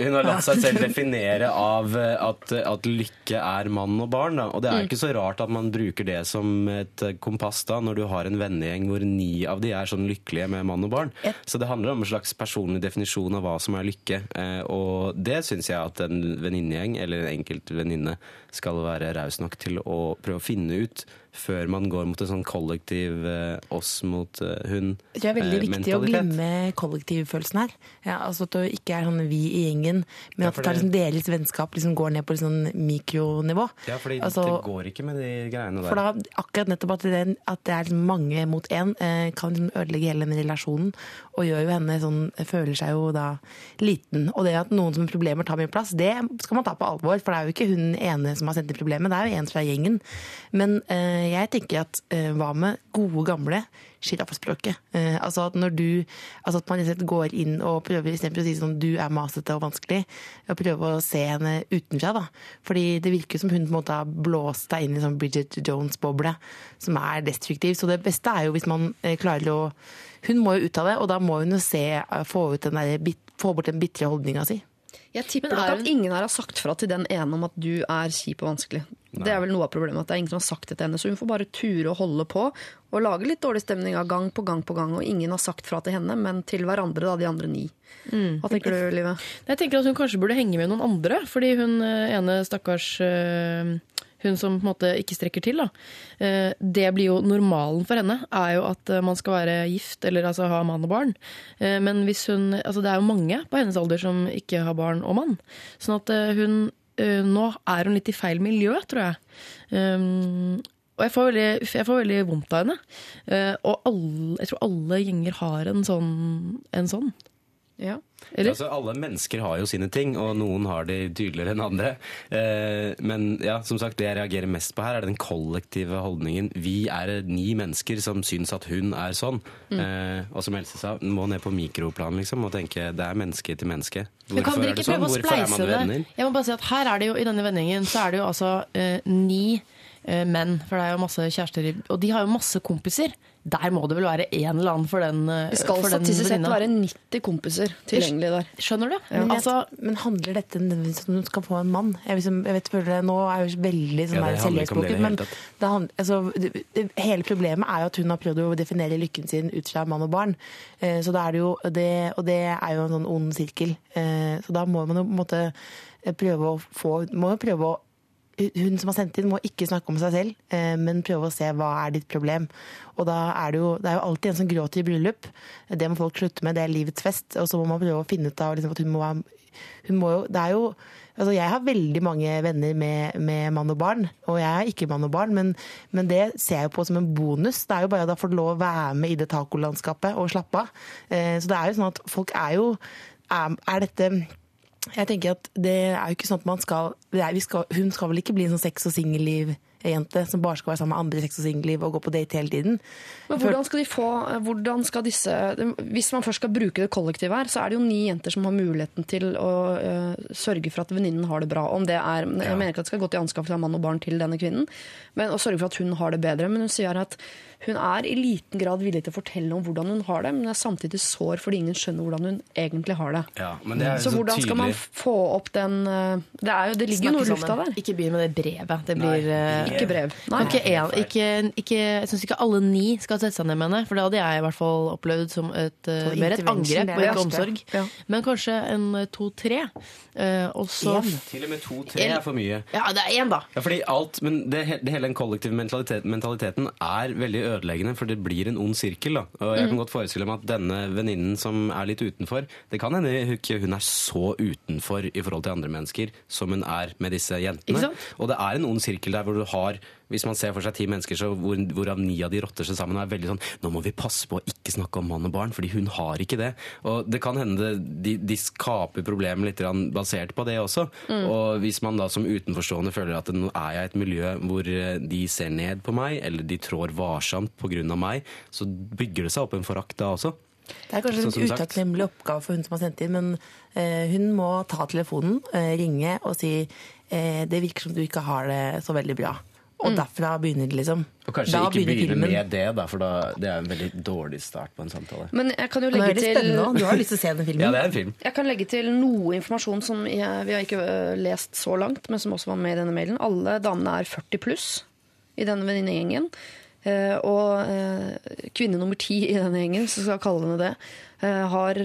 Hun har latt seg selv definere av eh, at, at lykke er mann og barn. Da. Og det er ikke så rart at man bruker det som et eh, kompass da, når du har en vennegjeng hvor ni av de er sånn lykkelige med mann og barn. Så det handler om en slags personlig definisjon av hva som er lykke. Eh, Og det syns jeg at en venninnegjeng eller en enkelt venninne skal være raus nok til å prøve å finne ut før man går mot en sånn kollektiv eh, oss mot eh, hun Det er veldig eh, viktig å glemme kollektivfølelsen her. Ja, altså At det ikke er sånn vi i gjengen, men Ja, at det tar liksom deres vennskap liksom går ned på et sånn mikronivå. Ja, fordi Altså, det går ikke med de greiene der. For da, akkurat nettopp at det, at det er liksom mange mot én, eh, kan liksom ødelegge hele den relasjonen. Og gjør jo henne sånn, føler seg jo da liten. Og det at noen som har problemer tar mye plass, det skal man ta på alvor. For det er jo ikke hun ene som har sendt inn problemet, det er jo en fra gjengen. Men eh, jeg tenker at eh, hva med gode, gamle sjiraffspråket? Eh, altså at når du Altså at man går inn og prøver istedenfor å si sånn du er masete og vanskelig, og prøve å se henne utenfra, da. Fordi det virker som hun på en måte har blåst deg inn i sånn Bridget Jones-boble som er destruktiv. Så det beste er jo hvis man eh, klarer å Hun må jo ut av det, og da må hun jo se eh, få, ut den der, få bort den bitre holdninga si. Jeg tipper Men er nok at ingen her har sagt fra til den ene om at du er kjip og vanskelig. Det er vel noe av problemet, at det er ingen som har sagt det til henne. Så hun får bare ture og holde på og lage litt dårlig stemning av gang på gang på gang. Og ingen har sagt fra til henne, men til hverandre, da, de andre ni. Hva tenker du, Live? Jeg tenker at hun kanskje burde henge med noen andre, fordi hun eh, ene stakkars eh, hun som på en måte ikke strekker til, da. Eh, Det blir jo normalen for henne, er jo at man skal være gift eller altså ha mann og barn. Eh, Men hvis hun Altså det er jo mange på hennes alder som ikke har barn og mann. Sånn at hun eh, nå er hun litt i feil miljø, tror jeg. Um, og jeg får veldig, jeg får veldig vondt av henne. Uh, og alle, jeg tror alle gjenger har en sånn. En sånn. Ja. Altså, alle mennesker har jo sine ting, og noen har de tydeligere enn andre. Eh, men ja, som sagt, det jeg reagerer mest på her, er den kollektive holdningen. Vi er ni mennesker som syns at hun er sånn. Mm. Eh, og som Else sa, må ned på mikroplan liksom, og tenke det er menneske til menneske. Hvorfor er det sånn? Hvorfor er man venner? Jeg må bare si at her er det jo, I denne vendingen så er det jo altså eh, ni eh, menn, for det er jo masse kjærester Og de har jo masse kompiser. Der må det vel være en eller annen for den eh, Det skal for den statistisk sett være 90 kompiser tilgjengelig der. Skjønner du? Men, Altså, men handler dette nødvendigvis om at hun skal få en mann? Jeg, liksom, jeg vet, det, Nå er jeg jo veldig sånn Ja, det handler ikke om det selvhjelpsboken, men hele det, hand- altså, det, det, hele problemet er jo at hun har prøvd å definere lykken sin ut fra mann og barn. Eh, så da er det jo, det, og det er jo en sånn ond sirkel. Eh, så da må man jo på en måte prøve å få må jo prøve å hun som har sendt inn, må ikke snakke om seg selv, eh, men prøve å se hva er ditt problem. Og da er det jo, det er jo alltid en som gråter i bryllup. Det må folk slutte med, det er livets fest. Og så må man prøve å finne ut av liksom, at hun må hun må jo, det er jo altså Jeg har veldig mange venner med, med mann og barn, og jeg er ikke mann og barn, men, men det ser jeg jo på som en bonus. Det er jo bare Da får du lov å være med i det tacolandskapet og slappe av. Eh, så det er jo sånn at folk er jo Er, er dette jeg tenker at det er jo ikke sånn at man skal, er, vi skal Hun skal vel ikke bli en sånn sex- og singelliv-jente som bare skal være sammen med andre sex- og singelliv og gå på date hele tiden. Men hvordan skal de få hvordan skal disse, Hvis man først skal bruke det kollektivet her, så er det jo ni jenter som har muligheten til å uh, sørge for at venninnen har det bra. Om det er, Jeg mener ikke at det skal gå til anskaffelse av mann og barn til denne kvinnen, men å sørge for at hun har det bedre. Men hun sier at hun er i liten grad villig til å fortelle om hvordan hun har det, men er samtidig sår fordi ingen skjønner hvordan hun egentlig har det. Ja, men det er Så så, hvordan skal man få opp den øh, Det, er jo, det ligger jo noe i lufta der. Ikke begynn med det brevet. Det blir eh, Ikke brev. Nei. Ikke, en, ikke, ikke, jeg syns ikke alle ni skal sette seg ned med henne, for det hadde jeg i hvert fall opplevd som et, eh, Så mer et angrep og ikke omsorg. Ja. Men kanskje en eh, to-tre. Eh, og så Til og med to-tre er for mye. Ja, det er én, da. Ja, fordi alt, men det, det hele den kollektive mentaliteten, mentaliteten er veldig ødeleggende, for det blir en ond sirkel. da. Og jeg kan godt forestille meg at denne venninnen som er litt utenfor Det kan hende ikke hun er så utenfor i forhold til andre mennesker som hun er med disse jentene. Og det er en ond sirkel der hvor du har hvis man ser for seg ti mennesker, så hvor, hvorav ni av de rotter seg sammen og er veldig sånn Nå må vi passe på å ikke snakke om mann og barn, fordi hun har ikke det. Og det kan hende de, de skaper problemer litt basert på det også. Og hvis man da som utenforstående føler at nå er jeg i et miljø hvor eh, de ser ned på meg, eller de trår varsomt pga. meg, så bygger det seg opp en forakt da også. Det er kanskje en utakknemlig oppgave for hun som har sendt inn, men eh, hun må ta telefonen, eh, ringe og si eh, det virker som du ikke har det så veldig bra. Og derfra begynner det, liksom. Og kanskje Da ikke begynne filmen. med det, da, for da, det er en veldig dårlig start på en samtale. Men jeg kan jo legge til. Du har lyst til å se den filmen. Ja, det er en film. Jeg kan legge til noe informasjon som jeg, vi har ikke øh, lest så langt, men som også var med i denne mailen. Alle damene er 40 pluss i denne venninnegjengen. Eh, og eh, kvinne nummer ti i denne gjengen, så skal jeg kalle henne det, eh, har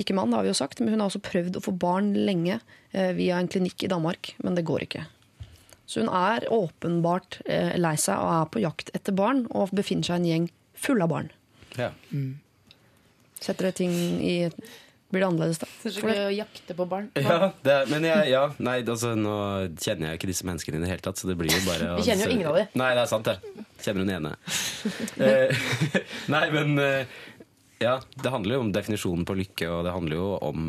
ikke mann, det har vi jo sagt, men hun har også prøvd å få barn lenge via en klinikk i Danmark, men det går ikke. Så hun er åpenbart eh, lei seg og er på jakt etter barn, og befinner seg i en gjeng full av barn. Ja. Setter det ting i Blir det annerledes da? Så skal vi jakte på barn. Ja, det er, men jeg, ja, nei, altså, nå kjenner jeg ikke disse menneskene i det hele tatt, så det blir jo bare Vi kjenner jo ingen av dem. Nei, det er sant, det. Kjenner hun ene. Eh, nei, men eh, ja, det handler jo om definisjonen på lykke, og det handler jo om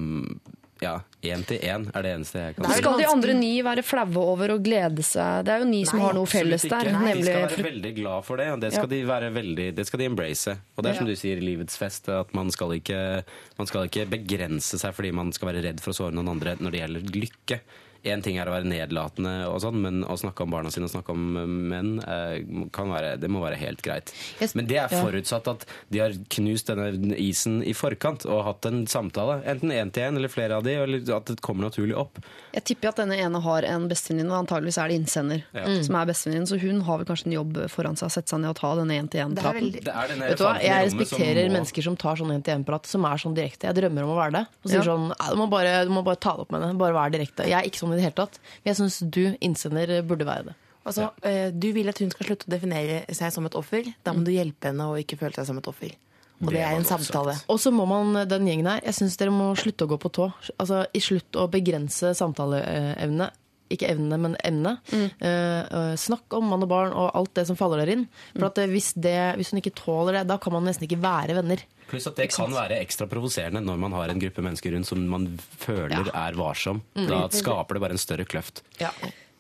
ja, én til én er det eneste jeg kan si. Skal de andre ni være flaue over å glede seg? Det er jo ni som Nei, har noe felles der. Nei, De skal være veldig glad for det, og det skal, Ja. de, være veldig, det skal de embrace. Og det er som du sier, livets fest, at man skal, ikke, man skal ikke begrense seg fordi man skal være redd for å såre noen andre når det gjelder lykke. Én ting er å være nedlatende, og sånn, men å snakke om barna sine og snakke om eh, menn eh, kan være, det må være helt greit. Men det er ja. forutsatt at de har knust denne isen i forkant og hatt en samtale. Enten én til én eller flere av de, eller at det kommer naturlig opp. Jeg tipper at denne ene har en bestevenninne, og antageligvis er det innsender Ja. som er bestevenninnen. Så hun har vel kanskje en jobb foran seg å sette seg ned og ta denne én-til-én-praten. er Vet du hva, Jeg respekterer som må- mennesker som tar sånn en-til-en-prat, som er sånn direkte. Jeg drømmer om å være det. Og sier Ja. sånn du må, bare, du må bare ta det opp med henne. Bare være direkte. Jeg er ikke sånn i det hele tatt. Men jeg syns du, innsender, burde være det. Altså, ja. du vil at hun skal slutte å definere seg som et offer. Da må du hjelpe henne å ikke føle seg som et offer. Og det, Det er en samtale. Og så må man, den gjengen her, jeg syns dere må slutte å gå på tå. Altså, i Slutt å begrense samtaleevne. ikke evnene, men emnet. Mm. eh, snakk om mann og barn og alt det som faller der inn. For at eh, hvis, det, hvis hun ikke tåler det, da kan man nesten ikke være venner. Pluss at det kan være ekstra provoserende når man har en gruppe mennesker rundt som man føler er varsom. Da skaper det bare en større kløft.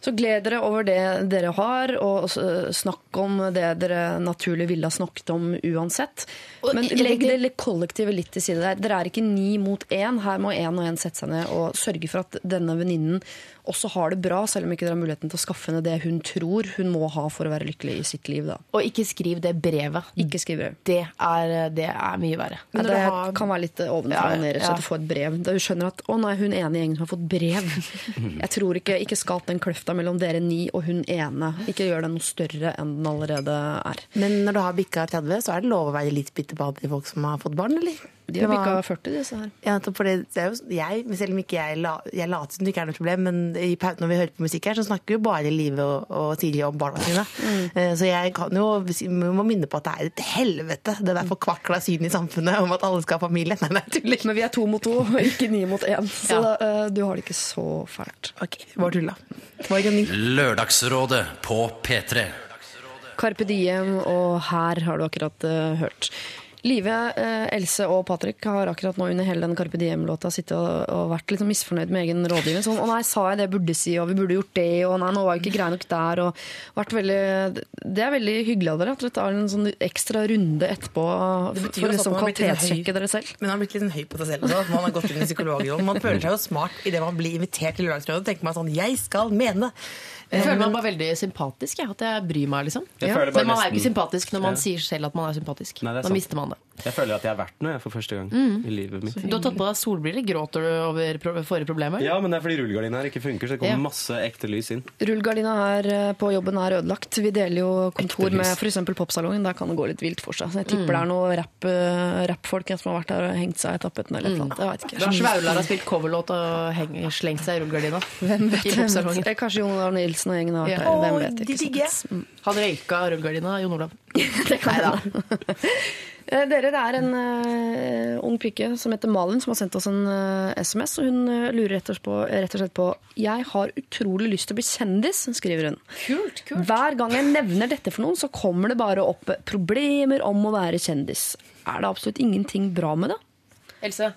Så gled dere over det dere har, og eh, snakk om det dere naturlig ville ha snakket om uansett. Men legg det kollektivet litt til side der. Dere er ikke ni mot én. Her må én og én sette seg ned og sørge for at denne venninnen også har det bra, selv om ikke dere har muligheten til å skaffe henne det hun tror hun må ha for å være lykkelig i sitt liv. Da. Og ikke skriv det brevet. Ikke skriv brev. Det er, det er mye verre. Ja, det har- kan være litt ovenfra og ned å få et brev. Da du skjønner at 'å nei, hun ene i gjengen har fått brev'. Jeg tror ikke, ikke skap den kløfta mellom dere ni og hun ene. Ikke gjør den noe større enn den allerede er. Men når du har bikka 30, så er det lov å være litt bitter på folk som har fått barn, eller? De har bikka 40, disse her. Ja, for det, det er jo, jeg, selv om ikke jeg, la, jeg later som det ikke er noe problem, men i, når vi hører på musikk her, så snakker jo bare Live og, og Silje om barna sine. Mm. Så jeg kan jo vi må minne på at det er et helvete, det der forkvakla synet i samfunnet om at alle skal ha familie. Nei, nei, tuller. Men vi er to mot to, ikke ni mot én. Så Ja. da, du har det ikke så fælt. Ok, bare tulla. Lørdagsrådet på P3. Carpe Diem, og her har du akkurat uh, hørt. Live, eh, Else og Patrick har akkurat nå under hele den Carpe Diem-låta sittet og, og vært litt sånn misfornøyd med egen rådgivning. Sånn 'Å nei, sa jeg det jeg burde si', og 'vi burde gjort det', og 'nei, nå var jeg ikke grei nok der', og veldig Det er veldig hyggelig av dere at dere tar en sånn ekstra runde etterpå for å liksom man høy. kvalitetssjekke dere selv. Men han har blitt litt høy på seg selv også. at Man har gått inn i psykologrollen. Man føler seg jo smart idet man blir invitert til Lørdagsrådet. tenker man sånn 'jeg skal mene'. Jeg føler meg bare veldig sympatisk. Jeg, at jeg bryr meg, liksom. Jeg Men man er jo ikke sympatisk når man Ja. sier selv at man er sympatisk. Nei, er da sant. mister man det. Jeg føler at jeg har vært noe jeg, for første gang Mm. i livet mitt. Du har tatt på deg solbriller. Gråter du over pro forrige problemer? Ja, men det er fordi rullegardina her ikke funker, så det kommer Ja. masse ekte lys inn. Rullegardina her eh, på jobben er ødelagt. Vi deler jo kontor med f.eks. Popsalongen. Der kan det gå litt vilt for seg. Så jeg tipper det er noen rapp, eh, rappfolk som har vært der og hengt seg i tapeten eller noe. Jeg vet ikke. Lars Vaular har spilt coverlåt og heng, slengt seg i rullegardina. Hvem vet, I popsalongen. Kanskje Jon Olav Nilsen og gjengen har vært Ja. der. Hvem vet de ikke. digger sant? Han røyka rullegardina, Jon Olav. Det kan jeg hende. Eh, Dere, det er en uh, ung pike som heter Malin som har sendt oss en uh, SMS. og Hun uh, lurer rett og, på, rett og slett på Jeg har utrolig lyst til å bli kjendis, skriver hun. Kult, kult. Hver gang jeg nevner dette for noen, så kommer det bare opp problemer om å være kjendis. Er det absolutt ingenting bra med det? Else?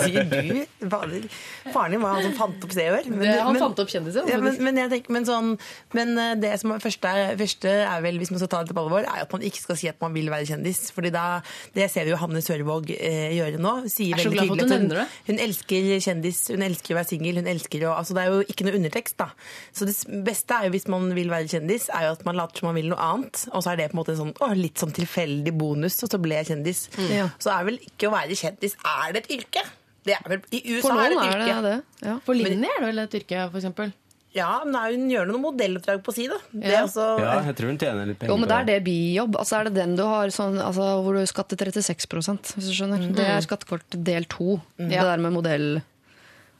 Sier du? Faren din var han som fant opp Se og Hør. Han men- fant opp kjendiser. Ja, men, men, jeg tenker, men, sånn, men eh, det som er første, første er vel, hvis man skal ta det på alvor, er at man ikke skal si at man vil være kjendis. Fordi da, Det ser vi jo Hanne Sørvåg eh, gjøre nå. Sier Jeg er så glad for at hun, nevner det. hun elsker kjendis, hun elsker å være singel. hun altså Det er jo ikke noe undertekst. da. Så det beste er jo hvis man vil være kjendis, er jo at man later som man vil noe annet. Og så er det på en måte sånn, å, litt sånn tilfeldig bonus, og så ble jeg kjendis. Ja. Så er vel ikke å være kjendis Er det et yrke? Det er vel, I USA er det et det yrke. det. Ja. For Linni er det vel et yrke, for eksempel. Ja, men det hun gjør noe modelloppdrag på si, da. Det er Ja. også, Ja, jeg tror hun tjener litt penger Jo, men det er det bijobb. Altså er det den du har sånn, altså, hvor du skatter 36 hvis du skjønner. Det er skattekort del to. Det der med modell.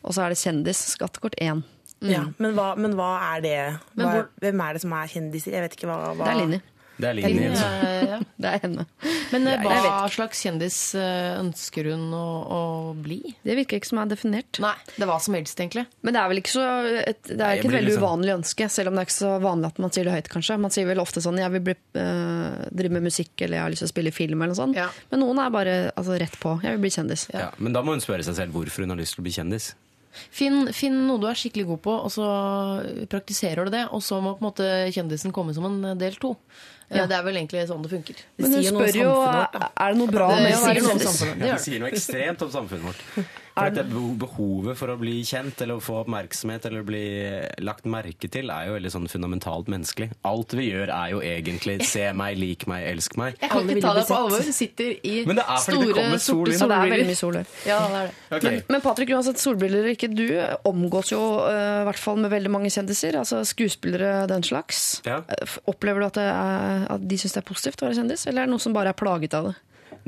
Og så er det kjendis. Skattekort én. ja, men, hva, men hva er det? Hva, hvem er det som er kjendiser? Jeg vet ikke hva, hva Det er Linni. Det er eh, ja. Det er henne. Men eh, Jeg vet hva slags kjendis eh, ønsker hun å, å bli? Det virker ikke som er definert. Nei, det var som helst, egentlig. Men det er vel ikke så et, Det er Nei, ikke et veldig liksom- uvanlig ønske, selv om det er ikke så vanlig at man sier det høyt, kanskje. Man sier vel ofte sånn 'jeg vil bli, eh, drive med musikk', eller 'jeg har lyst til å spille film', eller noe sånt. Ja. Men noen er bare altså, rett på. 'Jeg vil bli kjendis'. Ja, men da må hun spørre seg selv hvorfor hun har lyst til å bli kjendis. Finn, finn noe du er skikkelig god på, og så praktiserer du det. Og så må på en måte kjendisen komme som en del to. Eh, Det er vel egentlig sånn det funker. Det Men hun spør jo er det noe bra Det med å være i samfunnet. Ja, det sier noe ekstremt om samfunnet vårt. For at det Behovet for å bli kjent eller å få oppmerksomhet eller bli lagt merke til er jo veldig sånn fundamentalt menneskelig. Alt vi gjør er jo egentlig 'se meg, lik meg, elsk meg'. Jeg kan ikke ta deg på alvor. Du sitter i Men det er fordi det store, sorte er solbriller. mye sol. Ja, det er det. Okay. Men, men Patrick, uansett solbriller eller ikke, du omgås jo eh, i hvert fall med veldig mange kjendiser. Altså skuespillere, den slags. Ja. Eh, Opplever du at, det er, at de syns det er positivt å være kjendis, eller er det noen som bare er plaget av det?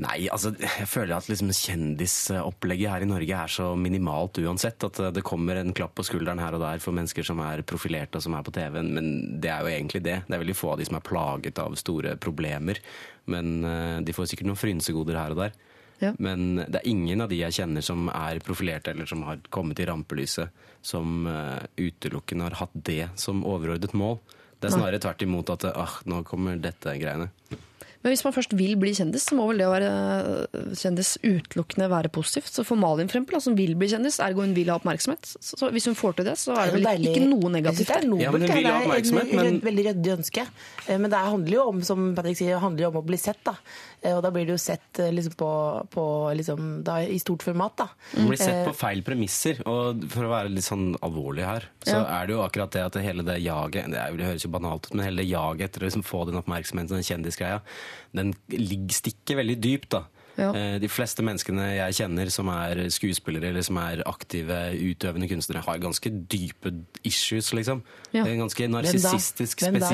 Nei, altså jeg føler at liksom kjendisopplegget her i Norge er så minimalt uansett. At eh, det kommer en klapp på skulderen her og der for mennesker som er profilerte og som er på TV-en. Men det er jo egentlig det. Det er veldig få av de som er plaget av store problemer. Men eh, de får sikkert noen frynsegoder her og der. Ja. Men det er ingen av de jeg kjenner som er profilerte eller som har kommet i rampelyset, som eh, utelukkende har hatt det som overordnet mål. Det er snarere tvert imot at ah, nå kommer dette greiene. Men hvis man først vil bli kjendis, så må vel det å være øh, kjendis utelukkende være positivt. Så for Malin for eksempel, da, som vil bli kjendis, ergo hun vil ha oppmerksomhet. Så, så hvis hun får til det, så er det vel deilig- ikke noe negativt det er der. Ja, men hun ja. vil ha Det er oppmerksomhet, et men- veldig ryddig ønske. Eh, Men det handler jo om som Patrick sier, det handler jo om å bli sett. da. Eh, Og da blir det jo sett eh, liksom på, på liksom, da, i stort format. da. Man blir sett Eh, på feil premisser. Og for å være litt sånn alvorlig her, så er det jo akkurat det at hele det jaget Det, er, det høres jo banalt ut, men hele det jaget etter å liksom få den oppmerksomheten, den kjendisgreia, den ligger, stikker veldig dypt, da. Ja. Eh, De fleste menneskene jeg kjenner som er skuespillere eller som er aktive, utøvende kunstnere, har ganske dype issues, liksom. Ja. Det er Ganske narsissistisk, Hvem da?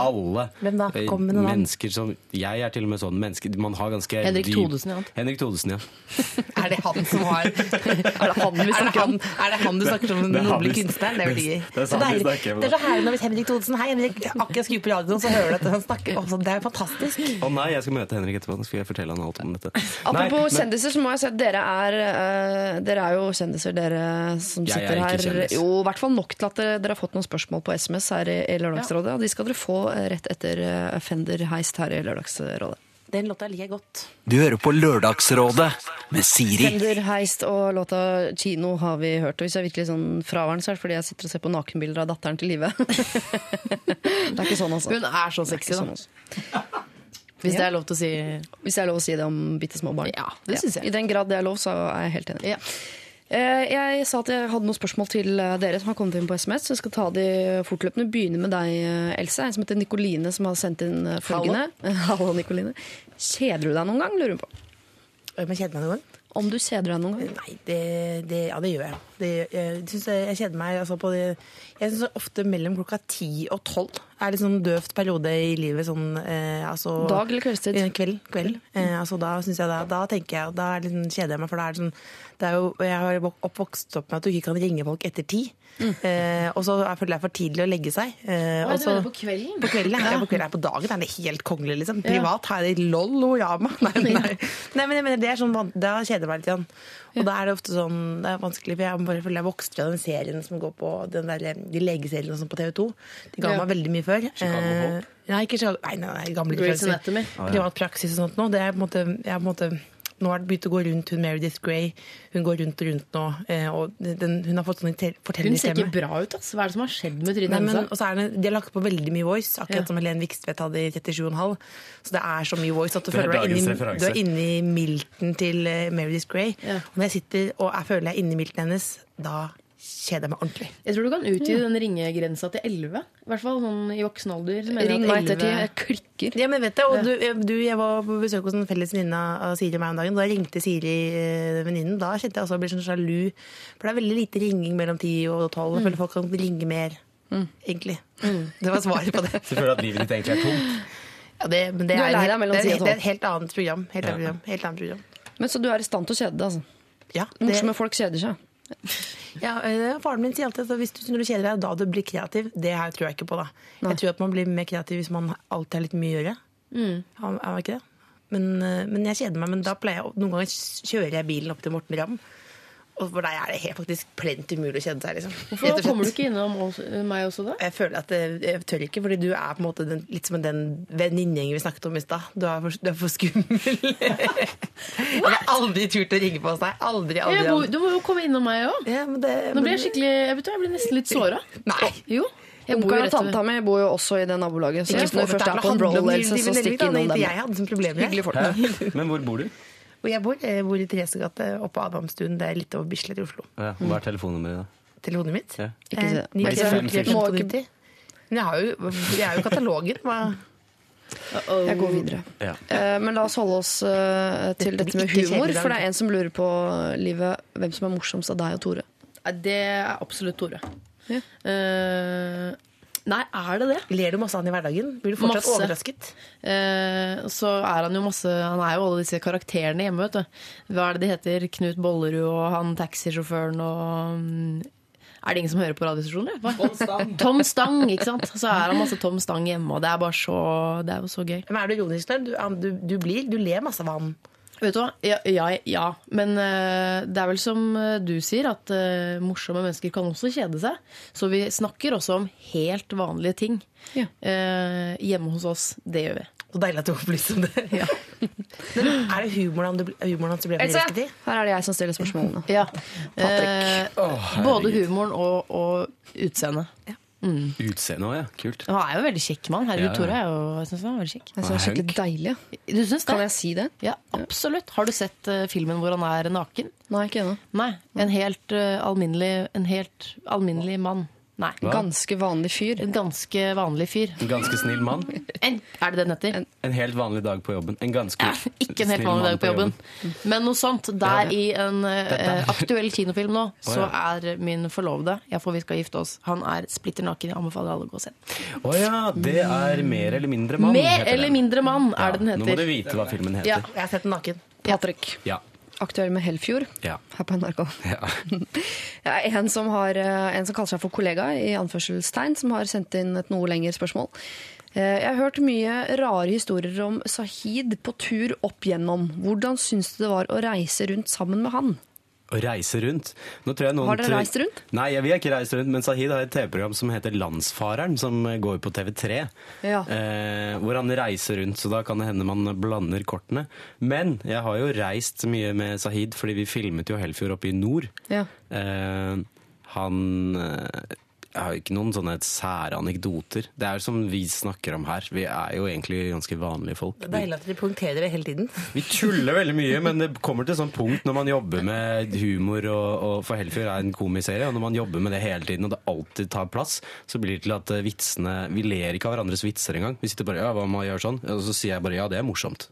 Alle. Hvem da? Eh, Kom med noen. Mennesker som Jeg er til og med sånn. menneske. man har ganske Henrik dyp- Todesen, ja. Henrik Todesen, ja. Er det han som har Er det han vi snakker om? Er det han du snakker om, den noble kunstneren? Det er veldig gøy. det er Så Det er herlig når hvis Henrik Todesen Hei, Henrik. Akkurat skru på radioen, så hører du at han snakker. Også, det er fantastisk. Å nei, jeg skal møte Henrik etterpå. Nå skal jeg fortelle han alt om dette. Apropos Nei, men- kjendiser, så må jeg si at dere er, uh, dere er jo kjendiser, dere som Jeg er sitter ikke her. kjendis. Jo, i hvert fall nok til at dere, dere har fått noen spørsmål på SMS her i, i Lørdagsrådet. Og de skal dere få øh, rett etter øh, Fender heist her i Lørdagsrådet. Den låta liker jeg godt. Du hører på Lørdagsrådet med Siri. Fender heist og låta 'Kino' har vi hørt. Og hvis jeg er virkelig sånn fraværende, så er det fordi jeg sitter og ser på nakenbilder av datteren til Live. det er ikke sånn, altså. Hun er så sexy, da. sånn, altså. Hvis det er lov til å si Hvis det er lov å si det om bitte små barn. Ja, det synes jeg. I den grad det er lov, så er jeg helt enig. Ja. Eh, Jeg sa at jeg hadde noen spørsmål til eh, dere som har kommet inn på SMS. Så jeg skal ta de fortløpende. Begynne med deg, eh, Else. En som heter Nikoline, som har sendt inn følgende. Hallo, Nikoline. Kjeder du deg noen gang, lurer hun på. Om jeg kjeder meg noen gang? Om du kjeder deg noen gang? Nei, det, det, ja, det gjør jeg. Det, jeg, synes jeg, jeg kjeder meg altså, på det Jeg syns ofte mellom klokka ti og tolv er litt sånn døvt periode i livet. Sånn, eh, altså, Dag eller kveldstid? Eh, Kveld. kveld. Eh, altså, da, jeg, da, da tenker jeg Da det liksom, kjeder jeg meg, for da er det sånn er jo, Jeg har oppvokst opp med at du ikke kan ringe folk etter ti. Eh, og så er- føler jeg for tidlig å legge seg. Eh, og så- på kvelden? på kvelden, ja. På kvelden, på dagen er det helt kongelig, liksom. Privat har jeg det lol og jama. Nei, nei. nei, men jeg mener, det er sånn, da kjeder jeg meg litt. Igjen. Og da er det ofte sånn, det er vanskelig, for jeg bare føler jeg vokste fra den serien som går på den der, de legeseriene sånn på TV 2. De ga Ja. meg veldig mye før. Chicago Eh, Hope? Nei, ikke Chicago, nei, nei, nei, gamle Grace. Anatomy. Privat praksis og sånt nå. Det er på en måte, jeg er på en måte nå har det begynt å gå rundt hun Meredith Grey. Hun går rundt og rundt nå. eh, Og den, hun har fått sånn Hun ser ikke bra ut, altså. Hva er det som har skjedd med trynet hennes? og så det, De har lagt på veldig mye voice, akkurat Ja. som Helen Vikstvedt hadde i 37,5. Så det er så mye voice at du er føler du er inni, du er inni milten til uh, Meredith Grey. Ja. Og når jeg sitter og jeg føler jeg er inni milten hennes, da kjeder meg ordentlig. Jeg tror du kan utvide den ringegrensa til 11. I hvert fall sånn i voksen alder. Ring meg 11 ettertid. Jeg klikker. Ja, men vet du, og du, du, Jeg var på besøk hos en felles venninne av Siri og meg om dagen. Da ringte Siri eh, venninnen. Da kjente jeg også at jeg ble sånn sjalu. For det er veldig lite ringing mellom 10 og 12. Jeg føler folk kan ringe mer, egentlig. Det var svaret på det. Så føler du at livet ditt egentlig er tomt? Ja, det, men det er er, det, er, det er et helt annet program. Helt annet Ja. program. Helt annet program. Men Så du er i stand til å kjede deg, altså. Ja, det, Morsomme folk kjeder seg. Ja, eh, faren min sier alltid at hvis du, når du kjeder deg, da du blir kreativ. Det her tror jeg ikke på. da. Jeg tror at man blir mer kreativ hvis man alltid har litt mye å gjøre. Er er man ikke det? Men, eh, men jeg kjeder meg. Men da pleier jeg, noen ganger kjører jeg bilen opp til Morten Ramm. Og for deg er det helt faktisk plent umulig å kjede seg. liksom. Og Hvorfor kommer du ikke innom oss, meg også da? Jeg føler at jeg, jeg tør ikke, fordi du er på en måte den, litt som den venninnegjengen vi snakket om i stad. Du, er for- du er for skummel. jeg har aldri turt å ringe på hos deg. Aldri, aldri. Jeg må, du må jo komme innom meg òg. Ja, Nå blir jeg skikkelig Jeg vet du, jeg blir nesten litt såra. Nei. Jo. Jeg bor jo Onkelen og tanta mi bor jo også i det nabolaget. Så hvis du først er på en roll, så stikk innom dem. ikke jeg hadde som problem med. Folk. Men hvor bor du? Og jeg bor, jeg bor i Theresegate oppe på Adamstuen. Det er litt over Bislett i Oslo. Ja, hva er telefonnummeret da? Telefonen mitt? Ja. Ikke så. Eh, Ikke. 93 Må 98. Men jeg, har jo, jeg er jo katalogen. Hva? Jeg går videre. Ja. Eh, Men la oss holde oss eh, til Dette med humor. For det er en som lurer på livet, hvem som er morsomst av deg og Tore. Det er absolutt Tore. Ja. Eh, nei, er det det? Ler du masse av han i hverdagen? Blir du fortsatt Masse. overrasket? Eh, så er han jo masse Han er jo alle disse karakterene hjemme, vet du. Hva er det de heter? Knut Bollerud og han taxisjåføren og mm, Er det ingen som hører på radiostasjonen? Tom Stang. Tom Stang. ikke sant? Så er han masse Tom Stang hjemme, og det er bare så Det er jo så gøy. Men er du ironisk? Du, du, du, blir, du ler masse av han. Vet du hva? Ja, ja, ja. men uh, det er vel som eh, du sier, at uh, morsomme mennesker kan også kjede seg. Så vi snakker også om helt vanlige ting Ja. uh, hjemme hos oss. Det gjør vi. Så deilig at du opplyste om det. Men er det humoren du, humoren hans du ble forelsket i? her er det jeg som stiller spørsmålene. Ja. Patrick. Oh, både humoren og, og utseendet. Utseende òg, ja. Kult. Han er jo veldig kjekk mann. Herregud, Ja, ja. Tore er jo, jeg synes han er veldig kjekk. Jeg synes det er skikkelig deilig. Du syns det? Kan jeg si det? Ja, absolutt. Har du sett uh, filmen hvor han er naken? Nei, ikke ennå. Nei. En helt uh, alminnelig En helt alminnelig mann. Nei. Hva? Ganske vanlig fyr. En ganske vanlig fyr. En ganske snill mann. En, er det det den heter? En helt vanlig dag på jobben. En ganske Ikke en helt vanlig dag på jobben. Men noe sånt. Der Ja. i en uh, aktuell kinofilm nå, så ja. er min forlovede Ja, for vi skal gifte oss. Han er splitter naken. Jeg anbefaler alle å gå og se. Å ja, det er Mer eller mindre mann. Mer eller mindre mann er det den Ja, Nå må du vite hva filmen heter. Ja. Jeg har sett den naken. Patrick. Ja. Aktuell med Helfjord Ja. her på NRK. ja. Ja, en, som har, eh, en som kaller seg for kollega, i anførselstegn, som har sendt inn et noe lengre spørsmål. Eh, Jeg har hørt mye rare historier om Sahid på tur opp gjennom. Hvordan syns du det var å reise rundt sammen med han? Å reise rundt. Har dere reist rundt? Nei, vi har ikke reist rundt, men Sahid har et TV-program som heter Landsfareren, som går på TV3. Ja. Eh, hvor han reiser rundt, så da kan det hende man blander kortene. Men jeg har jo reist mye med Sahid, fordi vi filmet jo Helfjord oppe i nord. Ja. Eh, han eh, jeg har ikke noen sånne sære anekdoter. Det er som vi snakker om her. Vi er jo egentlig ganske vanlige folk. Det er deilig at dere punkterer det hele tiden. Vi tuller veldig mye, men det kommer til et sånt punkt når man jobber med humor, og, og for Helfjord er en komiserie, og når man jobber med det hele tiden, og det alltid tar plass, så blir det til at vitsene Vi ler ikke av hverandres vitser engang. Vi sitter bare ja, hva må jeg gjøre sånn? Og så sier jeg bare ja, det er morsomt.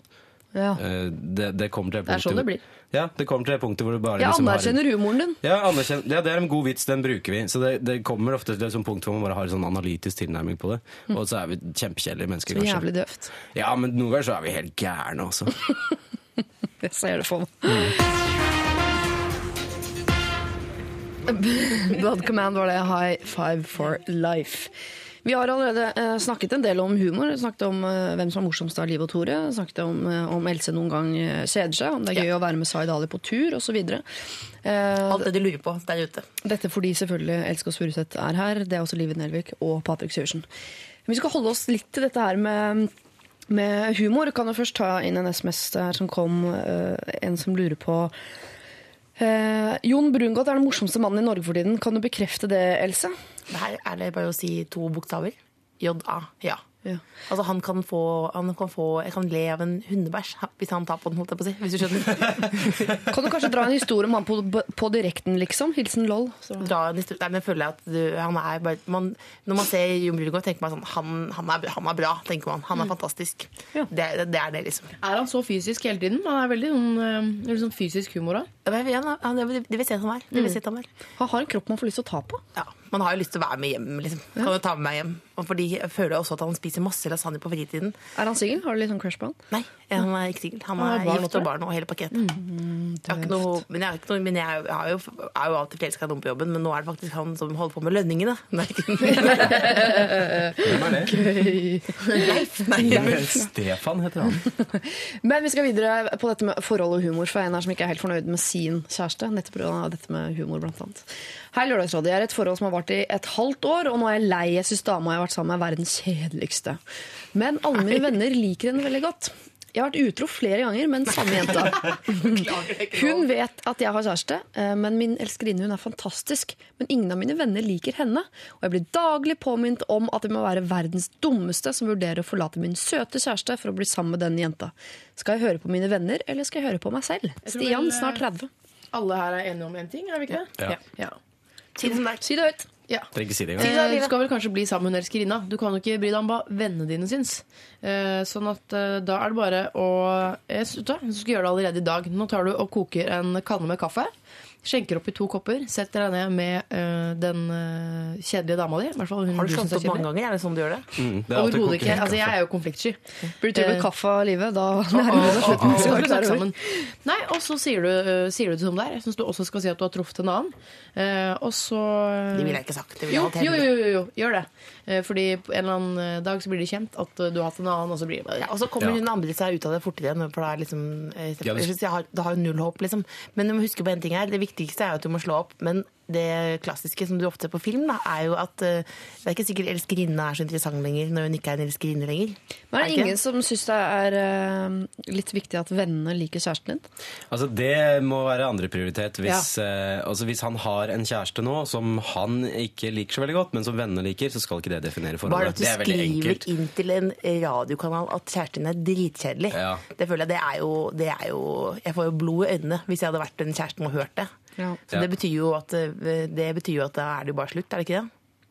Ja. Eh, Det, det kommer til det Det er sånn det blir. Ja, det kommer til det punktet hvor du bare Jeg liksom har en- anerkjenner humoren din. ja, ja, det er en god vits, den bruker vi. Så det, det kommer ofte til et sånt punkt hvor man bare har en sånn analytisk tilnærming på det. Og så er vi kjempekjedelige mennesker, Så kanskje. jævlig døvt. Ja, men noen ganger så er vi helt gærne også. Jeg ser det for meg. Blood Command var det. High five for life. Vi har allerede eh, snakket en del om humor. Snakket om eh, hvem som er morsomst av Liv og Tore. Snakket om eh, om Else noen gang kjeder seg. Om det er gøy å være med Zaid Ali på tur osv. Alt det de lurer på der ute. dette fordi selvfølgelig Else Kåss Furuseth er her. Det er også Live Nelvik og Patrick Syversen. Vi skal holde oss litt til dette her med, med humor. Kan jo først ta inn en SMS her som kom. en som lurer på eh, Jon Brungot er den morsomste mannen i Norge for tiden. Kan du bekrefte det, Else? Det her er det bare å si to bokstaver. J-A. Ja. Ja. Altså han kan få, han kan få Jeg kan le av en hundebæsj hvis han tar på den, holdt jeg på å si. Hvis du skjønner. Kan du kanskje dra en historie om han på, på direkten, liksom? Hilsen LOL. Så. Dra en historie. Nei, men jeg at du, han er bare man, Når man ser Jon Brungot, tenker man sånn han, han, er, han er bra, tenker man. Han er fantastisk. Ja. Det, er- det er det, liksom. Er han så fysisk hele tiden? Han er veldig sånn, sånn fysisk humor. Da. Ja. Det vil si han er. Han har en kropp man får lyst til å ta på. Ja, Man har jo lyst til å være med hjem. liksom. Kan jo ta med meg hjem. Og fordi jeg føler også at han spiser masse lasagne på fritiden. Er han singel? Har du litt sånn crush på han? Nei, han er ikke singel. Han er barn gift og barn og hele pakketet. jeg har ikke noe, men jeg, noe, men jeg er jo, er jo alltid forelska i noen på jobben, men nå er det faktisk han som holder på med lønningene. Nei, Hvem er det? Leif. Nei, Stefan heter han. Men vi skal videre på dette med forhold og humor, for en her som ikke er helt fornøyd med sin kjæreste. Nettopp pga. dette med humor, blant annet. Hei, Lørdagsrådet. Jeg er et forhold som har vart i et halvt år, og nå er jeg lei. Jeg syns dama jeg har vært sammen med, er verdens kjedeligste. Men alle mine venner liker henne veldig godt. Jeg har vært utro flere ganger men samme jenta. Hun vet at jeg har kjæreste, eh, men min elskerinne hun er fantastisk. Men ingen av mine venner liker henne, og jeg blir daglig påminnet om at jeg må være verdens dummeste som vurderer å forlate min søte kjæreste for å bli sammen med den jenta. Skal jeg høre på mine venner, eller skal jeg høre på meg selv? Stian, snart 30. Alle her er enige om én ting, er vi ikke det? Ja. Ja. ja. det er. Si det høyt. Ja. Trenger ikke si det Eh. Du skal vel kanskje bli sammen med hun elskerinna. Du kan jo ikke bry deg om hva vennene dine syns. Eh, sånn at eh, da er det bare å jeg, du Du skal gjøre det allerede i dag. Nå tar du og koker en kanne med kaffe. Skjenker opp i to kopper, setter deg ned med øh, den øh, kjedelige dama di. hvert fall hun Har du slått er opp mange ganger? Er det sånn du gjør det? Mm, det er Overhodet ikke. Altså, jeg er jo konfliktsky. Blir du tilbudt Eh, kaffe av livet, da nærmer det slutten. Sammen? Nei, og så sier du, uh, sier du det som det er. Jeg syns du også skal si at du har truffet en annen. Uh, og så Det ville jeg ikke sagt. Jo, jo, jo, jo, jo, gjør det. Uh, fordi på en eller annen dag så blir det kjent at øh, du har hatt en annen, og så blir det Ja, og så kommer Ja. hun andre seg ut av det fortere, igjen. for da er liksom, jeg jeg har, det har null håp, liksom. Men du må huske på en ting her. Det viktigste er jo at du må slå opp. Men det klassiske som du ofte ser på film, da, er jo at uh, det er ikke sikkert elskerinne er så interessant lenger når hun ikke er en elskerinne lenger. Men er det ingen som syns det er uh, litt viktig at vennene liker kjæresten din? Altså Det må være andreprioritet. Hvis, eh, altså hvis han har en kjæreste nå som han ikke liker så veldig godt, men som vennene liker, så skal ikke det definere Bare forholdet. at du er skriver enkelt. inn til en radiokanal at kjæresten din er dritkjedelig. Ja. Det føler jeg det er, jo, det er jo Jeg får jo blod i øynene hvis jeg hadde vært den kjæresten og hørt det. Ja. Så Ja. det betyr jo at eh, det betyr jo at da er det jo bare slutt, er det ikke det?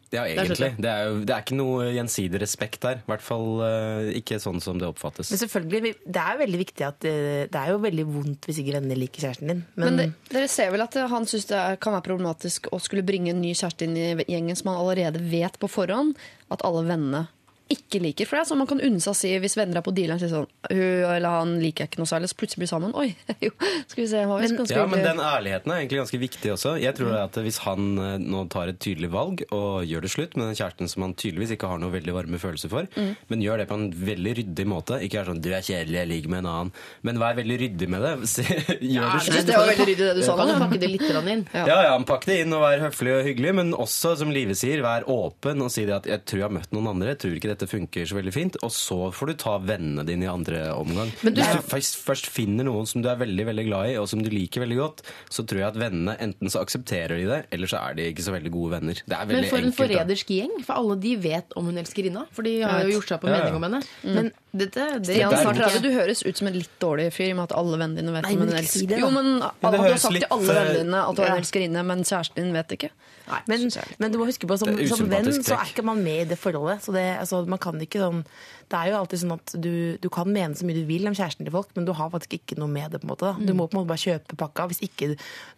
Ja, egentlig. Det er, jo, det er ikke noe gjensidig respekt der. I hvert fall eh, ikke sånn som det oppfattes. Men selvfølgelig, det er jo veldig viktig at eh, Det er jo veldig vondt hvis ikke venner liker kjæresten din. Men Men, det, dere ser vel at han syns det kan være problematisk å skulle bringe en ny kjæreste inn i gjengen som han allerede vet på forhånd at alle vennene ikke liker. For det er sånn man kan unne seg å si hvis venner er på dealeren sier sånn Hun eller han liker jeg ikke noe særlig, så plutselig blir sammen. Oi, jo, skal vi se hva vi skal Ja, men den ærligheten er egentlig ganske viktig også. Jeg tror at Hvis han eh, nå tar et tydelig valg og gjør det slutt med den kjæresten som han tydeligvis ikke har noe veldig varme følelser for, Mm. men gjør det på en veldig ryddig måte Ikke er sånn 'du er kjedelig, jeg ligger med en annen', men vær veldig ryddig med det. Gjør det Jeg synes slutt. det var veldig ryddig det du sa Kan du nå. pakke det litt inn? Ja. Ja, ja, Pakk det inn og vær høflig og hyggelig, men også, som Live sier, vær åpen og si det at 'jeg tror jeg har møtt noen andre, jeg tror ikke dette funker så veldig fint', og så får du ta vennene dine i andre omgang. Men du- Hvis du først, først finner noen som du er veldig veldig glad i, og som du liker veldig godt, så tror jeg at vennene enten så aksepterer de det, eller så er de ikke så veldig gode venner. Det er Men for en enkelt. en forrædersk gjeng. For alle de vet om hun elskerinna. For de har jo gjort seg opp en Ja, ja. mening om henne. Men dette det, Stian, Det er snart 30, du høres ut som en litt dårlig fyr i og med at alle vennene dine vet Nei, om men ikke elsker. det. Jo, men, Men det Du har sagt til alle vennene dine at du er ja. en elskerinne, men kjæresten din vet ikke. men, men du må huske på som, som venn så er ikke man med i det forholdet. Så det, altså, man kan ikke sånn Det er jo alltid sånn at du, du kan mene så mye du vil om kjæresten til folk, men du har faktisk ikke noe med det. på en måte. Da. Du må på en måte bare kjøpe pakka. Hvis ikke,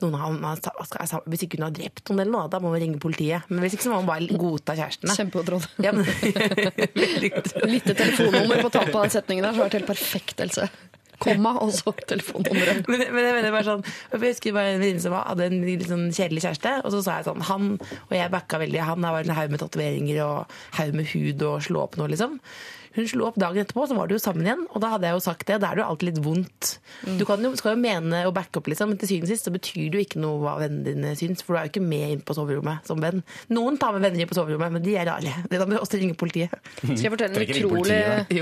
noen har, har- hvis ikke hun har drept noen, eller noe, da må man ringe politiet. Men hvis ikke så må man bare godta kjærestene. Kjempeopptrådt. Ja, men. Lite telefonnummer på tampen av den setningen der, så var det helt perfekt, Else. Komma, og så telefonnummeret. Men, men jeg mener bare sånn Jeg husker bare en venninne som hadde en litt sånn kjedelig kjæreste. Og så sa jeg sånn Han og jeg backa veldig. Han har en haug med tatoveringer og haug med hud og slå opp noe, liksom. Hun slo opp dagen etterpå, så var de jo sammen igjen. Og da hadde jeg jo sagt det. Da er det jo alltid litt vondt. Du kan jo, skal jo mene og backe opp, liksom, men til syvende og sist så betyr det jo ikke noe hva vennene dine syns. For du er jo ikke med inn på soverommet som venn. Noen tar med venner inn på soverommet, men de er rare. Det da må du også ringe politiet. Skal jeg fortelle en utrolig politiet, det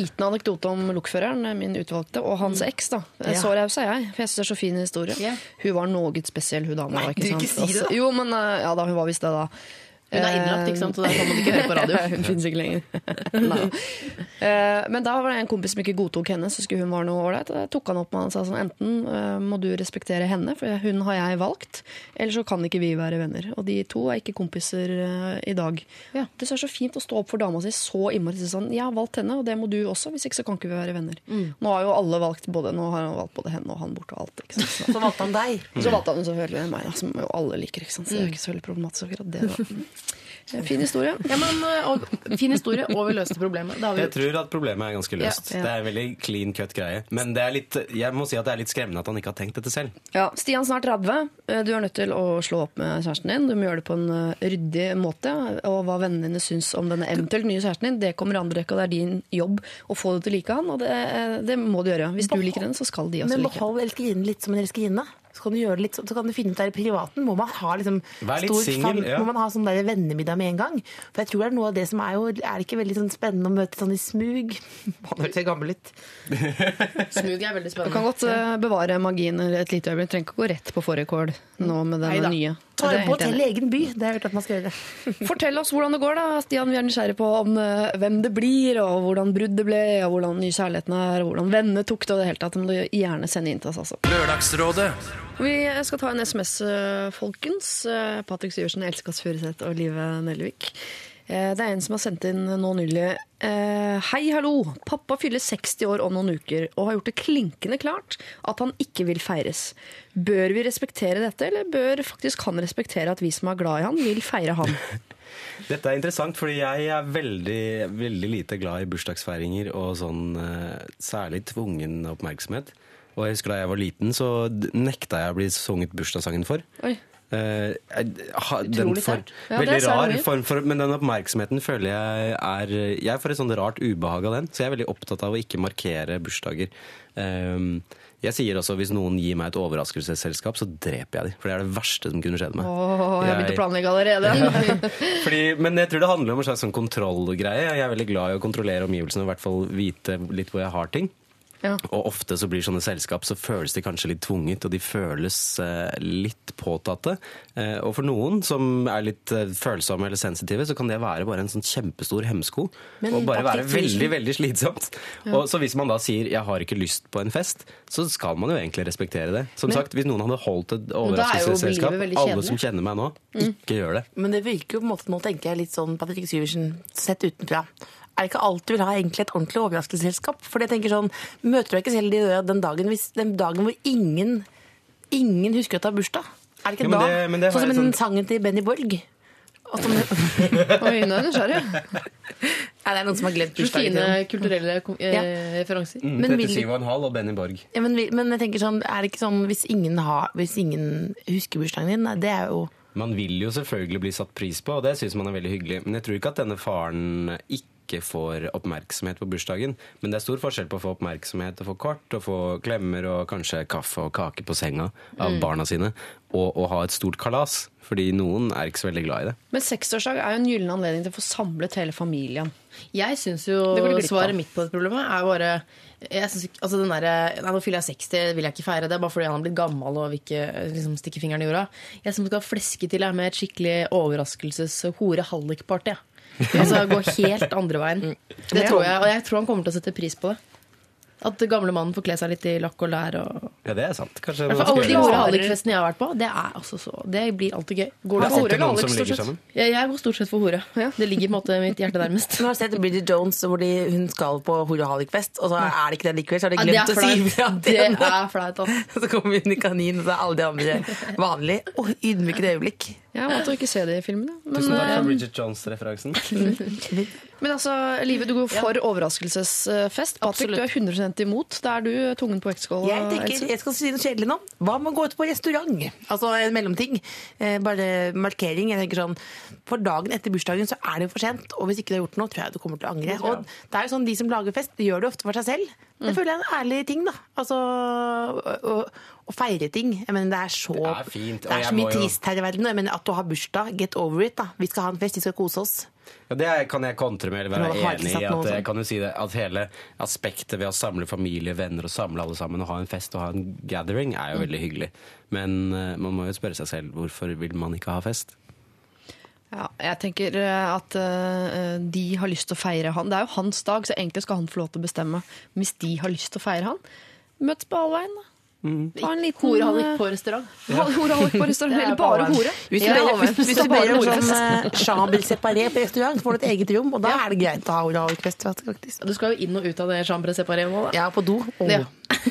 liten anekdote om lokføreren, min utvalgte, og hans eks. da. Ja. Så raus er jeg, for jeg syns det er så fin historie. Ja. Hun var noe spesiell, hun dama. Nei, ikke du sant? ikke si det, da. Altså, Jo, men eh, ja da, hun var visst det, da. Hun er innlagt, ikke sant? Så der kan man ikke høre på radio. hun finnes ikke lenger. Eh, Men da var det en kompis som ikke godtok henne, så skulle hun være noe ålreit. Da tok han opp med han og sa sånn enten eh, må du respektere henne, for hun har jeg valgt, eller så kan ikke vi være venner. Og de to er ikke kompiser eh, i dag. Ja. Det er så fint å stå opp for dama si så innmari sånn Jeg har valgt henne, og det må du også, hvis ikke så kan ikke vi være venner. Nå har jo alle valgt både Nå har han valgt både henne og han borte og alt. Ikke sant? Så. Så valgte han deg. Så valgte han selvfølgelig meg, da, som jo alle liker. Ikke sant? Så det er ikke så veldig problematisk akkurat det. Da. Eh, Fin historie. Ja, men, øh, og, fin historie, og vi løste problemet. Det har vi Jeg tror at problemet er ganske løst. Ja, ja. Det er en veldig clean cut greie. Men det er litt, jeg må si at det er litt skremmende at han ikke har tenkt dette selv. Ja, Stian snart 30. Eh, Du er nødt til å slå opp med kjæresten din. Du må gjøre det på en eh, ryddig måte. Og hva vennene dine syns om denne eventuelt nye kjæresten din, det kommer andre rekke, og det er din jobb å få det til å like han. Og det, eh, det må du gjøre. Hvis du liker henne, så skal de også Men like henne. behold elskerinnen litt som en elskerinne. Så kan du gjøre litt, så kan du finne ut der i privaten. Må man ha liksom Vær litt stor singel, ja. Må man ha sånn der vennemiddag med en gang? For jeg tror det er noe av det som er jo Er det ikke veldig sånn spennende å møte sånn i smug? Man høres gammel ut. Smug er veldig spennende. Du kan godt eh, bevare magien et lite øyeblikk. Trenger ikke gå rett på fårikål nå med Neida. nye. Ta Det det jeg på til hotell i. i egen by. Det har jeg hørt at man skal gjøre. Fortell oss hvordan det går, da, Stian. Vi er nysgjerrige på om eh, hvem det blir, og hvordan bruddet ble, og hvordan ny kjærligheten er, og hvordan vennene tok det, og det hele tatt. Det må du gjerne sende inn til oss, altså. Lørdagsrådet Vi skal ta en SMS, eh, folkens. Eh, Patrick Syversen, Else Furuseth og Live Nelvik. Eh, Det er en som har sendt inn nå nylig. Eh, Hei, hallo. Pappa fyller 60 år om noen uker og har gjort det klinkende klart at han ikke vil feires. Bør vi respektere dette, eller bør faktisk han respektere at vi som er glad i han, vil feire han? Dette er interessant, fordi jeg er veldig, veldig lite glad i bursdagsfeiringer og sånn eh, særlig tvungen oppmerksomhet. Og jeg husker da jeg var liten, så nekta jeg å bli sunget bursdagssangen for. Oi. Eh, Utrolig sterkt. Ja, veldig rar form for Men den oppmerksomheten føler jeg er Jeg får et sånt rart ubehag av den, så jeg er veldig opptatt av å ikke markere bursdager. Um, jeg sier også hvis noen gir meg et overraskelsesselskap, så dreper jeg dem. For det er det verste som kunne skjedd meg. Oh, jeg har begynt å planlegge allerede. Fordi, men jeg tror det handler om en slags sånn kontrollgreie. Jeg er veldig glad i å kontrollere omgivelsene og i hvert fall vite litt hvor jeg har ting. Ja. Og ofte så blir sånne selskap så føles de kanskje litt tvunget, og de føles eh, litt påtatte. Eh, og for noen som er litt eh, følsomme eller sensitive, så kan det være bare en sånn kjempestor hemsko. Men og bare være veldig, veldig slitsomt. Og så hvis man da sier 'jeg har ikke lyst på en fest', så skal man jo egentlig respektere det. Som sagt, hvis noen hadde holdt et er overraskelsesselskap, alle som kjenner meg nå, ikke gjør det. Men det virker jo på en måte, nå tenker jeg litt sånn Patrick Syversen sett utenfra. Er det ikke alt du vil ha egentlig et ordentlig overraskelsesselskap? For jeg tenker sånn, Møter du ikke selv de døde den dagen, hvis, den dagen hvor ingen, ingen husker at du har bursdag? Er det ikke Ja, men da? det- men det sånn som den sånn- sangen til Benny Borg. Som, Oi, nå er jeg nysgjerrig. Nei, det er noen som har glemt Så bursdagen fine sin. kulturelle eh, referanser. Mm, Men vil- 37,5 og Benny Borg. Ja, men, men jeg tenker sånn, er det ikke sånn hvis ingen, har, hvis ingen husker bursdagen din? Nei, Det er jo Man vil jo selvfølgelig bli satt pris på, og det syns man er veldig hyggelig. Men jeg tror ikke at denne faren ikke får oppmerksomhet på bursdagen. Men det er stor forskjell på å få oppmerksomhet og få kort og få klemmer og kanskje kaffe og kake på senga av barna sine, og å ha et stort kalas. Fordi noen er ikke så veldig glad i det. Men seksårsdag er jo en gyllen anledning til å få samlet hele familien. Jeg syns jo Det svaret mitt på dette problemet er bare jeg synes ikke, altså den der, nei, Nå fyller jeg 60, vil jeg ikke feire det. Bare fordi han har blitt gammel og vil ikke liksom, stikke fingeren i jorda. Jeg som skal fleske til jeg, med et skikkelig overraskelses-hore-hallik-party. jeg. Altså gå helt andre veien. Det tror jeg, Og jeg tror han kommer til å sette pris på det. At gamle mannen får kle seg litt i lakk og lær. Og... Ja, det er sant. Kanskje man skal alle de hore hallik-festene jeg har vært på, det er altså så Det blir alltid gøy. Går du for hore? Alex, som stort sett? sammen? Jeg, jeg går stort sett for hore. Det ligger på en måte mitt hjerte nærmest. Du har sett Bridget Jones hvor de, hun skal på Hore Hallik-fest, og så er det ikke det likevel. Så har de glemt ja, å si ifra Det til henne. er flaut, altså. Så kommer hun i kanin, og så er alle de andre vanlige. Og ydmykende øyeblikk. Jeg valgte å ikke se det i filmen. Men, Tusen takk eh, for Bridget Jones-referansen. men altså, Live, du går for overraskelsesfest. Patrick, Absolutt. du er 100 imot. Da er du tungen på vektskåla. Jeg tenker, jeg skal si noe kjedelig nå. Hva med å gå ut på restaurant? Altså en mellomting. Eh, bare markering. Jeg tenker sånn, For dagen etter bursdagen så er det jo for sent, og hvis ikke du har gjort noe, tror jeg du kommer til å angre. Og det er jo sånn, De som lager fest, de gjør det ofte for seg selv. Det føler jeg er en ærlig ting. da. Altså, å, å, å feire ting. Jeg mener, Det er så, Det er fint, det er så mye jo- trist her i verden. Jeg mener, At du har bursdag, get over it. da. Vi skal ha en fest, vi skal kose oss. Ja, det kan jeg kontre med eller være enig i. At, jeg kan jo si det, at hele aspektet ved å samle familie, venner og samle alle sammen og ha en fest og ha en gathering er jo Mm. veldig hyggelig. Men uh, man må jo spørre seg selv hvorfor vil man ikke ha fest? Ja, jeg tenker eh, at uh, de har lyst til å feire han. Det er jo hans dag, så egentlig skal han få lov til å bestemme. Hvis de har lyst til å feire han, møtes på Alveien. da. Ta en liten Horehallik på restaurant. eh, Horehallik på restaurant. Er Eller bare hore. Hvis du Ja, ber, hvis, hvis du bare ber om sånn eh, chambre separé på restaurant, får du et eget rom, og da er det greit å ha oralfest. faktisk. Du skal jo inn og ut av det chambre separé nå, da. Jeg er på do Ja.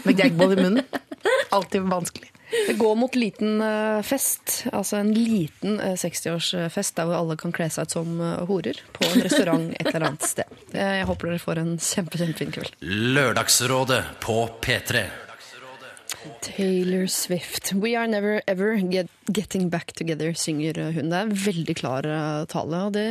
med gagball i munnen. Alltid vanskelig. Det går mot liten eh, fest, altså en liten eh, 60-årsfest der hvor alle kan kle seg ut som eh, horer på en restaurant et eller annet sted. Eh, Jeg håper dere får en kjempe, kjempefin kveld. Lørdagsrådet på P3. Taylor Swift. We are never ever get, getting back together, synger hun. Det er en veldig klar eh, tale, og det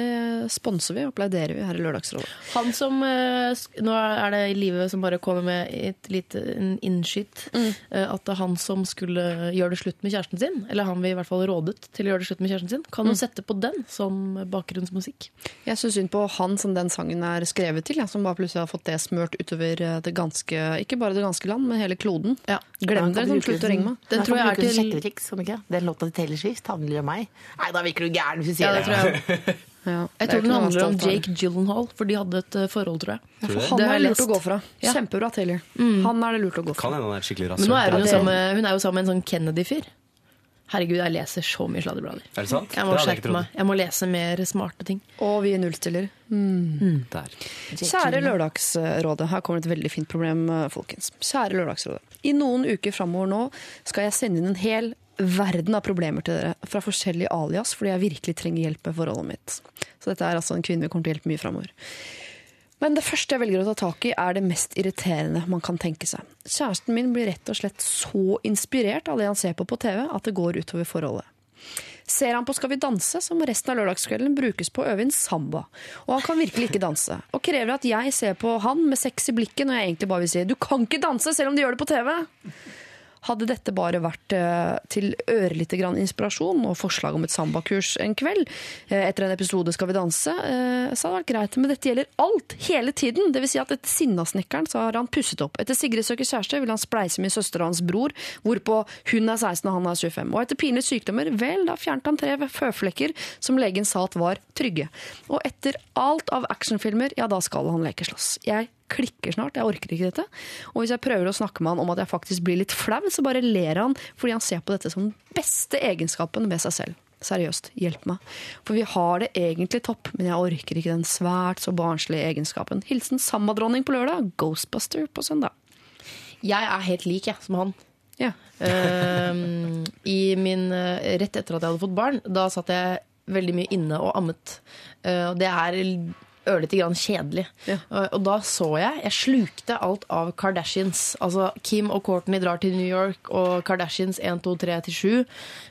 sponser vi og applauderer vi her i Lørdagsrådet. Han som eh, Nå er det i livet som bare kommer med et lite innskyt. Mm. eh, At det er han som skulle gjøre det slutt med kjæresten sin, eller han vi i hvert fall rådet til å gjøre det slutt med kjæresten sin, kan du Mm. sette på den som bakgrunnsmusikk. Jeg syns synd på han som den sangen er skrevet til, ja, som bare plutselig har fått det smørt utover det ganske Ikke bare det ganske land, men hele kloden. Ja. Glem det, sånn, slutt å ringe meg. Den tror jeg er til- sjekketriks, ikke? Den låta til Taylor Swift handler om meg. Nei, da virker du gæren hvis du Ja, det tror jeg. Ja, Jeg er tror den handler om. Jake Gyllenhaal, for de hadde et eh, forhold, tror jeg. Ja, for han er lurt å gå fra. Ja. Kjempebra, Taylor. Han er det lurt å gå Kan fra. hende han er Men nå er hun, jo sammen, hun er jo sammen med en sånn Kennedy-fyr. Herregud, jeg leser så mye sladreblader. Er det sant? Jeg må skjerpe meg. Jeg må lese mer smarte ting. Og vi nullstiller. Der. Kjære Lørdagsrådet, her kommer et veldig fint problem, eh, folkens. Kjære Lørdagsrådet. I noen uker framover nå skal jeg sende inn en hel verden av problemer til dere fra forskjellige alias, fordi jeg virkelig trenger hjelp med forholdet mitt. Så dette er altså en kvinne vi kommer til å hjelpe mye framover. Men det første jeg velger å ta tak i, er det mest irriterende man kan tenke seg. Kjæresten min blir rett og slett så inspirert av det han ser på på TV, at det går utover forholdet. Ser han på Skal vi danse, så må resten av lørdagskvelden brukes på å øve inn samba. Og han kan virkelig ikke danse. Og krever at jeg ser på han med sex i blikket når jeg egentlig bare vil si 'du kan ikke danse selv om de gjør det på TV'. Hadde dette bare vært eh, til ørlite grann inspirasjon og forslag om et sambakurs en kveld eh, etter en episode Skal vi danse, eh, så hadde det vært greit. Men dette gjelder alt, hele tiden. Vil si at etter Sinnasnekkeren så har han pusset opp. Etter Sigrid søker kjæreste vil han spleise med søstera hans bror, hvorpå hun er 16 og han er 25. Og etter pinlige sykdommer, vel, da fjernet han tre føflekker som legen sa at var trygge. Og etter alt av actionfilmer, ja, da skal han lekeslåss. Jeg klikker snart, jeg orker ikke dette. Og hvis jeg prøver å snakke med han om at jeg faktisk blir litt flau, så bare ler han fordi han ser på dette som den beste egenskapen ved seg selv. Seriøst, hjelp meg. For vi har det egentlig topp, men jeg orker ikke den svært så barnslige egenskapen. Hilsen sambadronning på lørdag, Ghostbuster på søndag. Jeg er helt lik, jeg, som han. Ja. Uh, I min, eh, rett etter at jeg hadde fått barn, da satt jeg veldig mye inne og ammet. Uh, det er ørlite grann kjedelig. Ja. Og, da så jeg Jeg slukte alt av Kardashians. Altså Kim og Courtney drar til New York, og Kardashians 1, 2, 3 til 7.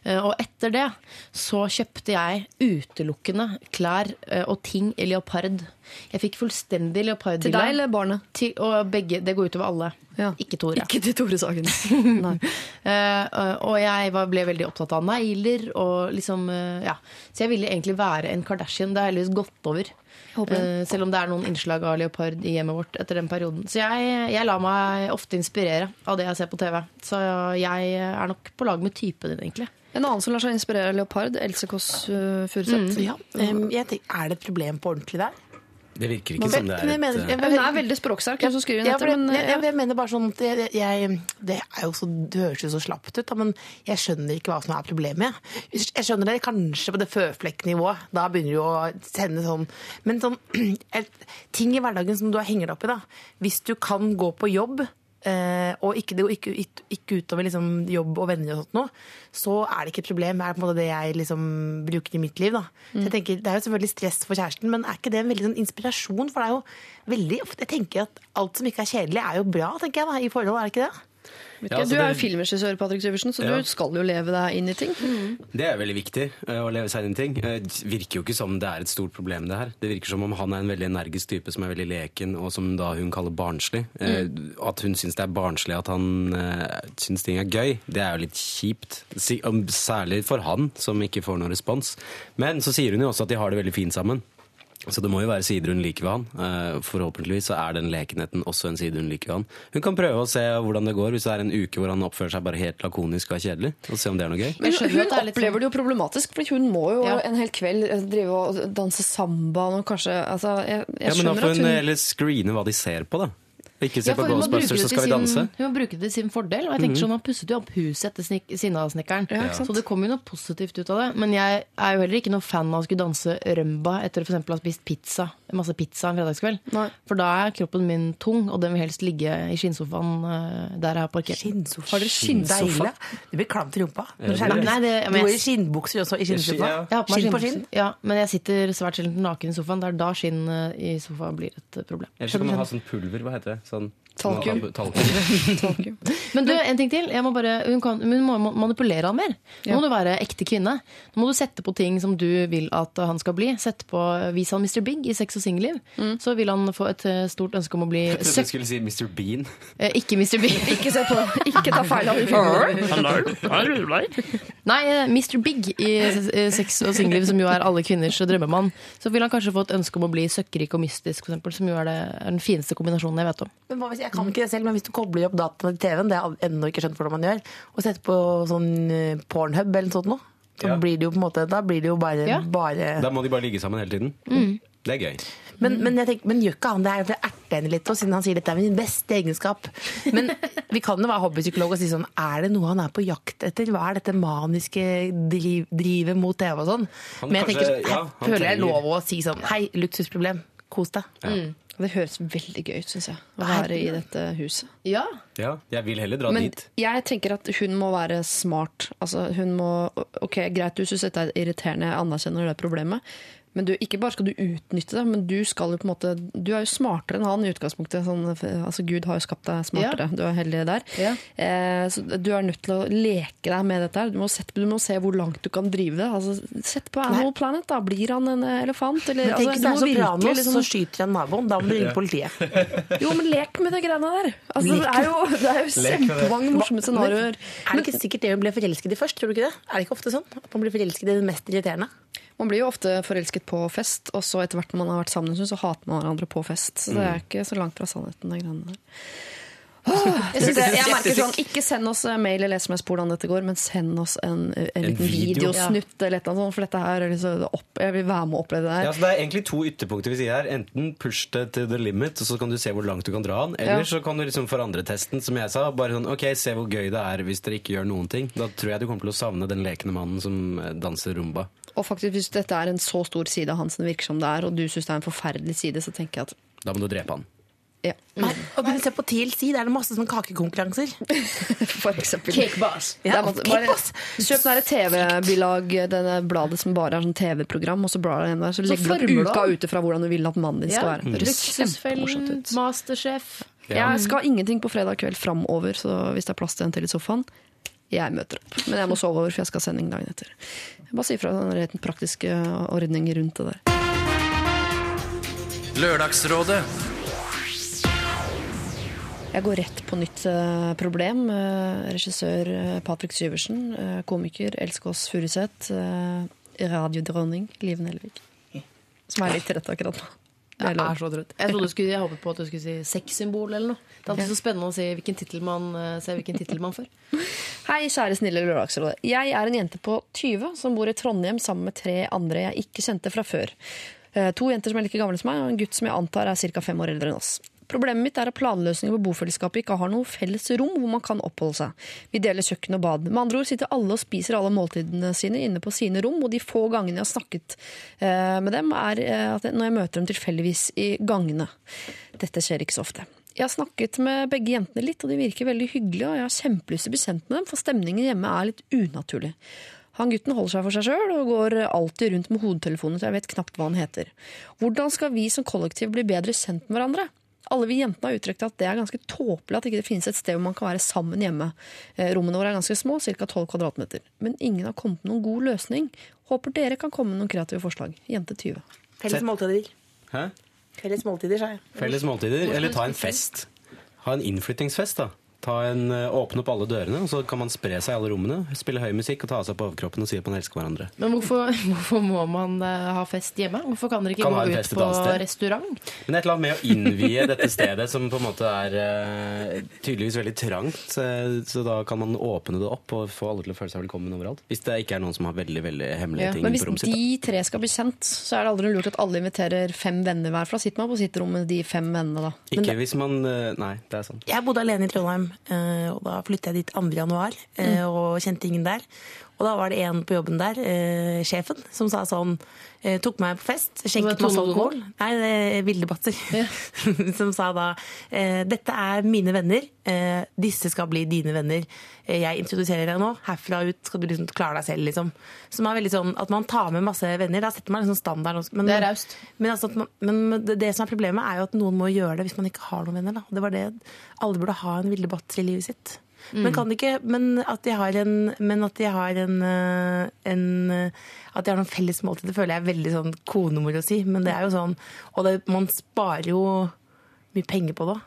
Eh, Og etter det så kjøpte jeg utelukkende klær eh, og ting i leopard. Jeg fikk fullstendig leopard Til deg eller barnet? til, og begge, det går utover alle. Ja. Ikke Tore. Ikke til Tore Sagen. Eh, og jeg var, ble veldig opptatt av negler. Og liksom, ja. Så jeg ville egentlig være en Kardashian. Det har heldigvis gått over. Håper. Eh, selv om det er noen innslag av leopard i hjemmet vårt etter den perioden. Så jeg, jeg lar meg ofte inspirere av det jeg ser på TV. Så jeg er nok på lag med typen din, egentlig. En annen som lar seg inspirere av leopard, Else Kåss Furuseth. Mm, Ja, um, er det et problem på ordentlig der? Det virker ikke Men- som det er mener- et jeg eh, Hun er veldig språksterk, hun som skriver inn dette. Men, jeg, jeg mener bare sånn at jeg, jeg, Det er jo så, det høres jo så slapt ut, da, men jeg skjønner ikke hva som er problemet. Jeg skjønner det kanskje på det føflekknivået. Da begynner du å sende sånn Men sånn ting i hverdagen som du henger deg opp i, da. Hvis du kan gå på jobb eh, og ikke, ikke, ikke, utover liksom, jobb og venner, og sånt noe, så er det ikke et problem. Det er på en måte det jeg liksom bruker i mitt liv. Jeg tenker, Det er jo selvfølgelig stress for kjæresten, men er ikke det en veldig sånn inspirasjon? For det er jo veldig ofte Jeg tenker at alt som ikke er kjedelig, er jo bra tenker jeg da, i forhold. Er det ikke det? Ja, altså du er jo filmregissør, Patrick Syversen, så Ja. du skal jo leve deg inn i ting. Det er veldig viktig eh, å leve seg inn i ting. Eh, Det virker jo ikke som det er et stort problem, det her. Det virker som om han er en veldig energisk type som er veldig leken, og som da hun kaller barnslig. Mm. At hun syns det er barnslig at han syns ting er gøy, det er jo litt kjipt. Særlig for han, som ikke får noen respons. Men så sier hun jo også at de har det veldig fint sammen. Så det må jo være sider hun liker ved han. Eh, Forhåpentligvis så er den lekenheten også en side hun liker ved han. Hun kan prøve å se hvordan det går hvis det er en uke hvor han oppfører seg bare helt lakonisk og er kjedelig, og se om det er noe gøy. Men hun det er opplever det jo problematisk, for hun må jo Ja. en hel kveld eh, drive og danse samba og kanskje altså, Jeg, jeg Ja, men da får hun hun heller screene hva de ser på, da. Ikke se Ja, på Ghostbusters, det så skal vi danse. sin- Hun må bruke det til sin fordel. Og jeg tenker sånn, Han pusset jo opp huset etter snik- Sinnasnekkeren. Ja, så det kom jo noe positivt ut av det. Men jeg er jo heller ikke noe fan av å skulle danse rømba etter for å ha spist pizza, masse pizza en fredagskveld. Nei. For da er kroppen min tung, og den vil helst ligge i skinnsofaen eh, der jeg har parkert. Skinnsofa. Har dere skinnsofa? Det blir klamt i rumpa. Du det det- Nei, det- du går i skinnbukser også i skinnsofa. Ja. Skinn på skinn. Ja, men jeg sitter svært sjelden naken i sofaen. Det er da skinn eh, i sofaen blir et problem. Eller så kan man ha sånn pulver, hva heter det? Sånn, Talkum. Talkum. Men du, en ting til. Jeg må bare, hun, kan, hun må manipulere han mer. Nå må du være ekte kvinne. Nå må du sette på ting som du vil at han skal bli. Sette på, Vis han Mr. Big i Sex og singelliv. Så vil han få et eh, stort ønske om å bli Jeg søk... du skulle si Mr. Bean. Eh, ikke Mr. Bean. Ikke se på, ikke ta feil av. Nei, eh, Mr. Big i eh, Sex og singelliv, som jo er alle kvinners drømmemann. Så vil han kanskje få et ønske om å bli søkkrik og mystisk, for eksempel, som jo er, det, er den fineste kombinasjonen jeg vet om. Men hva hvis, jeg kan ikke det selv, men hvis du kobler opp dataene til TV-en, det har jeg ennå ikke skjønt hvordan man gjør, og setter på sånn eh, Pornhub eller noe sånt noe, så Ja. blir det jo på en måte, da blir det jo bare, Ja. bare Da må de bare ligge sammen hele tiden. Mm. Det er gøy. men, men, jeg tenker, men gjør ikke han det? Er, det er hjertet henne litt, og siden han sier dette er min beste egenskap. Men vi kan jo være hobbypsykolog og si sånn Er det noe han er på jakt etter? Hva er dette maniske driv, drivet mot TV og sånn? Men jeg kanskje- tenker, ja, jeg han føler jeg lov å si sånn Hei, luksusproblem. Kos deg. Mm. Det høres veldig gøy ut, syns jeg, å være i dette huset. Ja. Ja, jeg vil heller dra Men dit. jeg tenker at hun må være smart. Altså, hun må Ok, greit, du syns dette er irriterende, jeg anerkjenner det problemet. Men du, ikke bare skal du utnytte det, men du skal jo på en måte Du er jo smartere enn han i utgangspunktet. Sånn, altså Gud har jo skapt deg smartere. Du er heldig der. Ja. Eh, så du er nødt til å leke deg med dette. her. Du du må se hvor langt du kan drive det. Altså, sett på Animal Planet, da. Blir han en elefant? Eller, Men tenk altså, hvis det er så bra Sopranos, liksom- så skyter han naboen. Da må du ringe politiet. Jo, men lek med de greiene der. Altså, det er jo, det er jo kjempemange morsomme scenarioer. Er det ikke sikkert det å bli forelsket i først? Tror du ikke det? Er det ikke ofte sånn? At man blir forelsket i det mest irriterende? Man blir jo ofte forelsket på fest, og så etter hvert når man har vært sammen så hater man hverandre på fest. Så det er ikke så langt fra sannheten, de greiene der. Jeg, synes det, jeg merker sånn, Ikke send oss eh, mail eller SMS på hvordan dette går, men send oss en, en liten video. videosnutt eller et annet sånt, for dette her er liksom opp, Jeg vil være med å oppleve det Ja, her. så Det er egentlig to ytterpunkter vi sier her. Enten push det til the limit, så kan du se hvor langt du kan dra den. Eller Ja. så kan du liksom forandre testen, som jeg sa. Bare sånn, ok, Se hvor gøy det er hvis dere ikke gjør noen ting. Da tror jeg du kommer til å savne den lekende mannen som eh, danser rumba. Og faktisk, hvis dette er en så stor side av han som det virker som det er, og du syns det er en forferdelig side, så tenker jeg at Da må du drepe han. Ja, Nei, og du ser på TLC, der er det masse sånne kakekonkurranser. for eksempel. Cakebass. Det Ja, er masse- Cake bare, Boss. kjøp den der TV-bilag, denne bladet som bare er sånn TV-program, og så blar du inn der, så legger du opp uka ut ifra hvordan du vil at mannen din skal være. Det Luksusfellen. Masterchef. Ja. Jeg skal ingenting på fredag kveld framover, så hvis det er plass til en til i sofaen jeg møter opp. Men jeg må sove over, for jeg skal ha sending dagen etter. Jeg bare si fra den rett praktiske ordningen rundt det der. Lørdagsrådet. Jeg går rett på nytt eh, problem. Eh, regissør eh, Patrick Syversen, komiker Else Kåss Furuseth, radiodronning Liv Nelvik. Som er litt trett akkurat nå. Jeg er så trøtt. Jeg, trodde du skulle, jeg håpet på at du skulle si sexsymbol eller noe. Det er alltid så spennende å se hvilken tittel man, hvilken tittel man får. Hei, kjære snille Lørdagsrådet. Jeg er en jente på 20 som bor i Trondheim sammen med tre andre jeg ikke kjente fra før. To jenter som er like gamle som meg, og en gutt som jeg antar er ca. fem år eldre enn oss. Problemet mitt er at planløsninger på bofellesskapet ikke har noe felles rom hvor man kan oppholde seg. Vi deler kjøkken og bad. Med andre ord sitter alle og spiser alle måltidene sine inne på sine rom, og de få gangene jeg har snakket eh, med dem, er eh, at når jeg møter dem tilfeldigvis i gangene. Dette skjer ikke så ofte. Jeg har snakket med begge jentene litt, og de virker veldig hyggelige, og jeg har kjempelyst til å bli kjent med dem, for stemningen hjemme er litt unaturlig. Han gutten holder seg for seg sjøl og går alltid rundt med hodetelefonen, så jeg vet knapt hva han heter. Hvordan skal vi som kollektiv bli bedre kjent med hverandre? Alle vi jentene har uttrykt at det er ganske tåpelig at ikke det finnes et sted hvor man kan være sammen hjemme. Eh, Rommene våre er ganske små, ca. 12 kvadratmeter. Men ingen har kommet med noen god løsning. Håper dere kan komme med noen kreative forslag. Jente 20. Felles måltider. Hæ? Felles måltider, sa jeg. Felles måltider, eller ta en fest. Ha en innflyttingsfest, da. Ta en, eh, åpne opp alle dørene, og så kan man spre seg i alle rommene. Spille høy musikk og ta av seg på overkroppen og si at man elsker hverandre. Men hvorfor, hvorfor må man eh, ha fest hjemme? Hvorfor kan dere ikke Kan gå ut på restaurant? Men et eller annet med å innvie dette stedet, som på en måte er eh, tydeligvis veldig trangt. så da kan man åpne det opp og få alle til å føle seg velkommen overalt. Hvis det ikke er noen som har veldig veldig hemmelige Ja, ting men hvis på rommet sitt. da. de tre skal bli kjent, så er det aldri lurt at alle inviterer fem venner hver. For da sitter man på sitt rom med de fem vennene, da. Ikke hvis man Nei, det er sant. Jeg bodde alene i Trondheim, og da flyttet jeg dit 2. januar, eh, og kjente ingen der. Og da var det en på jobben der, eh, sjefen, som sa sånn eh, Tok meg på fest, skjenket masse alkohol. Nei, det er Vilde Batzer. som sa da eh, Dette er mine venner, eh, disse skal bli dine venner. Eh, jeg introduserer deg nå. Herfra ut skal du liksom klare deg selv, liksom. Som er veldig sånn at man tar med masse venner. Da setter man liksom standard. Men, Det er raust. men, altså, men det, det som er problemet, er jo at noen må gjøre det hvis man ikke har noen venner. Da. Det var det Alle burde ha en Vilde Batzer i livet sitt. Men, kan ikke, men at de har en, men at de har en, øh, en øh, At de har noen felles måltider, føler jeg er veldig sånn konemor å si. Men det er jo sånn Og det, man sparer jo mye penger på det.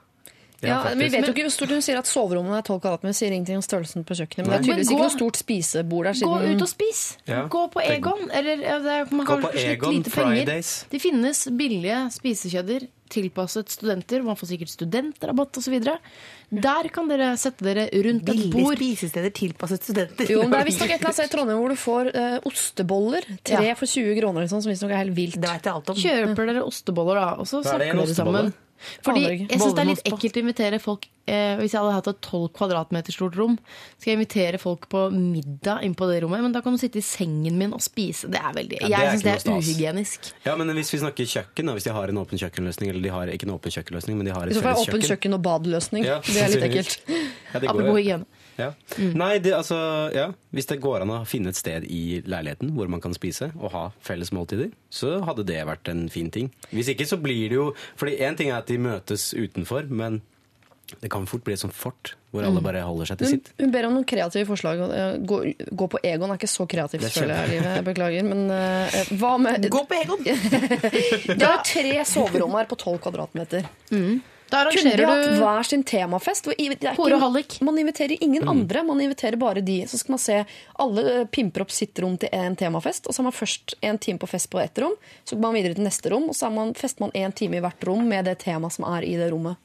Ja, faktisk. vi vet jo ikke hvor stort Hun sier at soverommene er 12 kvadratmeter, sier ingenting om størrelsen på kjøkkenet. Men det er tydeligvis Men ikke noe stort spisebord der. Gå ut og spis! Ja. Gå på Egon. Eller, ja, det er, man Gå har på Egon penger. Fridays. Det finnes billige spisekjeder tilpasset studenter. Man får sikkert studentrabatt osv. Der kan dere sette dere rundt et Billige bord. spisesteder tilpasset studenter. jo, men det er visstnok et eller annet sted i Trondheim hvor du får uh, osteboller. Tre Ja. for 20 kroner, liksom, som visstnok er helt vilt. Det vet jeg alt om. Kjøper dere osteboller, da, og så er snakker dere sammen. Fordi jeg syns det er litt ekkelt å invitere folk eh, Hvis jeg hadde hatt et 12 kvadratmeter stort rom, skal jeg invitere folk på middag inn på det rommet. Men da kan du sitte i sengen min og spise. Det er veldig Ja, det er Jeg syns det er uhygienisk. Ja, men hvis vi snakker kjøkken, da, hvis de har en åpen kjøkkenløsning, eller de har ikke en åpen kjøkkenløsning, men de har et felles kjøkken. åpen kjøkken. og badløsning. Ja, det er litt ekkelt. Ja, det går Apropos hygiene. Ja. Nei, det, altså, ja. Hvis det går an å finne et sted i leiligheten hvor man kan spise og ha felles måltider, så hadde det vært en fin ting. Hvis ikke så blir det jo Fordi én ting er at de møtes utenfor, men det kan fort bli et sånt fort hvor alle bare holder seg til sitt. hun ber om noen kreative forslag. eh, Gå, gå på Egon er ikke så kreativt, er føler jeg. Livet. Jeg beklager. Men uh, hva med Gå på Egon! Det er tre soverom her på 12 kvadratmeter. Da Kunne de hatt du hver sin temafest? hvor det er Hore ikke- og hallik. Man inviterer ingen andre, man inviterer bare de. Så skal man se alle eh, pimper opp sitt rom til en temafest, og så har man først en time på fest på ett rom, så går man videre til neste rom, og så har man, fester man en time i hvert rom med det temaet som er i det rommet.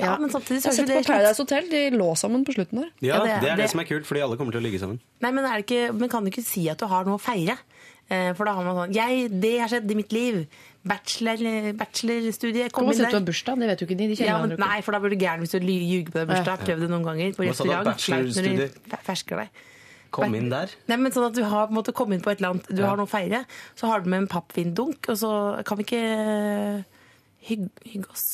Ja, men samtidig Jeg så har er sett på Paradise Hotel, de lå sammen på slutten der. Ja, Ja, det det er- det, det- som er kult, fordi alle kommer til å ligge sammen. Nei, men, er det ikke, men kan du ikke si at du har noe å feire? Eh, For da har man sånn jeg, Det har skjedd i mitt liv. Bachelor, bachelorstudie. Kom inn si at du der. har bursdag. Det vet jo ikke de. De Ja, men, nei, for da blir du gæren hvis du ljuger på deg bursdag. Prøv det noen ganger på restaurant. Kom inn der. Nei, men sånn at Du har på en måte kommet inn på et eller annet, du har noe å feire. Så har du med en pappvindunk, og så kan vi ikke hygge, hygge oss.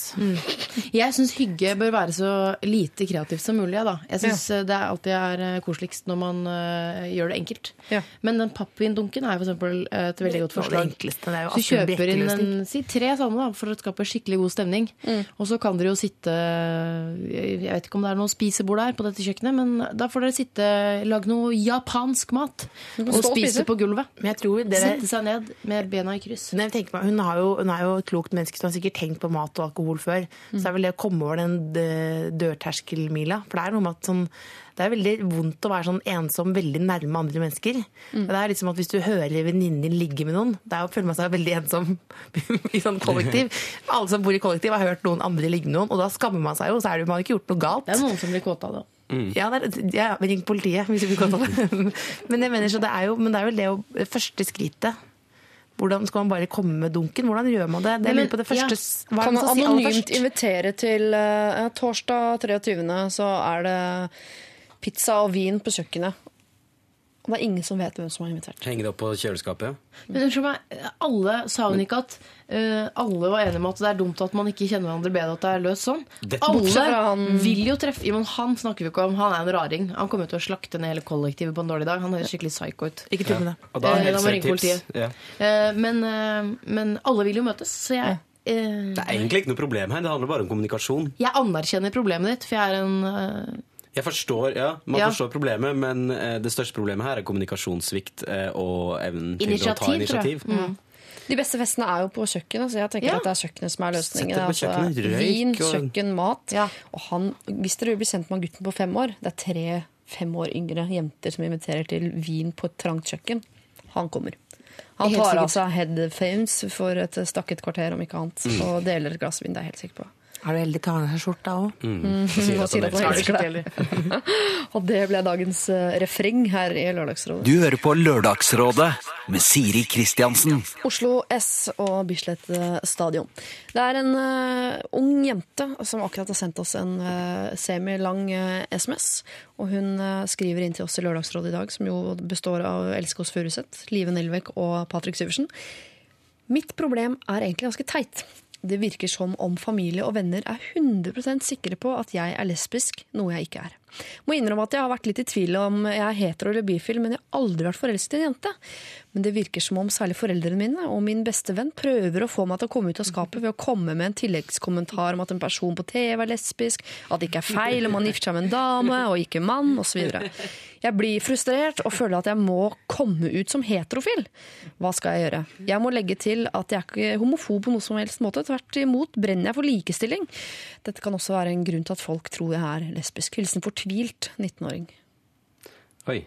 Jeg syns hygge bør være så lite kreativt som mulig. Ja, da. Jeg syns det er alltid er eh, koseligst når man uh, gjør det enkelt. Ja. Men den pappvindunken er for eksempel et veldig godt forslag. det enkleste. Det Så kjøper inn en, si tre sånne da, for å skape skikkelig god stemning. Og så kan dere jo sitte Jeg vet ikke om det er noe spisebord der på dette kjøkkenet, men da får dere sitte lage noe japansk mat og spise på gulvet. Men jeg tror dere Sette seg ned med bena i kryss. Nei, meg, hun, har jo, hun er jo et klokt menneske som har sikkert tenkt på mat og alkohol før. Så det er vel det å komme over den eh, dørterskelmila. For det er noe med at sånn, det er veldig vondt å være sånn ensom veldig nærme andre mennesker. Og Det er liksom at Hvis du hører venninnen din ligge med noen, det er å føle man seg veldig ensom i sånn kollektiv. Alle som bor i kollektiv har hørt noen andre ligge med noen, og da skammer man seg jo. Så er det, man har ikke gjort noe galt. Det er noen som blir kåte av det. Ja, det er, ja, ring politiet hvis du blir kåt av det. Men jeg mener, så det er jo, men det er vel det å, første skrittet. Hvordan skal man bare komme med dunken? Hvordan gjør man det? Det Men, på det første, ja. Kan man anonymt si invitere til uh, torsdag 23. så er det pizza og vin på kjøkkenet. Og det er ingen som vet hvem som har invitert. Henge det opp på kjøleskapet. ja. Men unnskyld meg, alle sa hun ikke at uh, alle var enige om at det er dumt at man ikke kjenner hverandre bedre, at det er løst sånn? Dette- Alle han- vil jo treffe men Han snakker vi ikke om, han er en raring. Han kommer til å slakte ned hele kollektivet på en dårlig dag. Han høres skikkelig psycho ut. Ikke tull med det. Og da Eh, er da må helt ringe politiet. Ja. Uh, men, uh, men alle vil jo møtes, så jeg ja. Det er egentlig ikke noe problem her, det handler bare om kommunikasjon. Jeg anerkjenner problemet ditt, for jeg er en Jeg forstår, ja, Man Ja. forstår problemet, men eh, det største problemet her er kommunikasjonssvikt eh, og evnen til å ta Initiativ, initiativ. Mm. De beste festene er jo på kjøkkenet, så jeg tenker Ja. at det er kjøkkenet som er løsningen. Sett det på Altså, røyk vin, og- kjøkken, mat. Ja. Og han, hvis dere vil bli sendt med han gutten på fem år, det er tre fem år yngre jenter som inviterer til vin på et trangt kjøkken, han kommer. Han tar av seg headphones for et stakket kvarter, om ikke annet, og deler et glass vin. Det er jeg helt sikker på. Er du heldig tar han av deg skjorta òg? Mm. Mm. Sier at han elsker deg. Og det ble dagens eh, refreng her i Lørdagsrådet. Du hører på Lørdagsrådet med Siri Kristiansen. Oslo S og Bislett eh, stadion. Det er en uh, ung jente som akkurat har sendt oss en uh, semilang uh, SMS. Og hun skriver inn til oss i Lørdagsrådet i dag, som jo består av Elske oss Furuseth, Live Nelvik og Patrick Syversen. Mitt problem er egentlig ganske teit. Det virker som om familie og venner er 100% sikre på at jeg er lesbisk, noe jeg ikke er. Må innrømme at jeg har vært litt i tvil om jeg er hetero eller bifil, men jeg har aldri vært forelsket i en jente. Men det virker som om særlig foreldrene mine og min beste venn prøver å få meg til å komme ut av skapet ved å komme med en tilleggskommentar om at en person på TV er lesbisk, at det ikke er feil om man gifter seg med en dame og ikke mann, osv. Jeg blir frustrert og føler at jeg må komme ut som heterofil. Hva skal jeg gjøre? Jeg må legge til at jeg er ikke homofob på noe som helst måte. Tvert imot brenner jeg for likestilling. Dette kan også være en grunn til at folk tror jeg er lesbisk. Hilsen fortvilt 19-åring. Oi.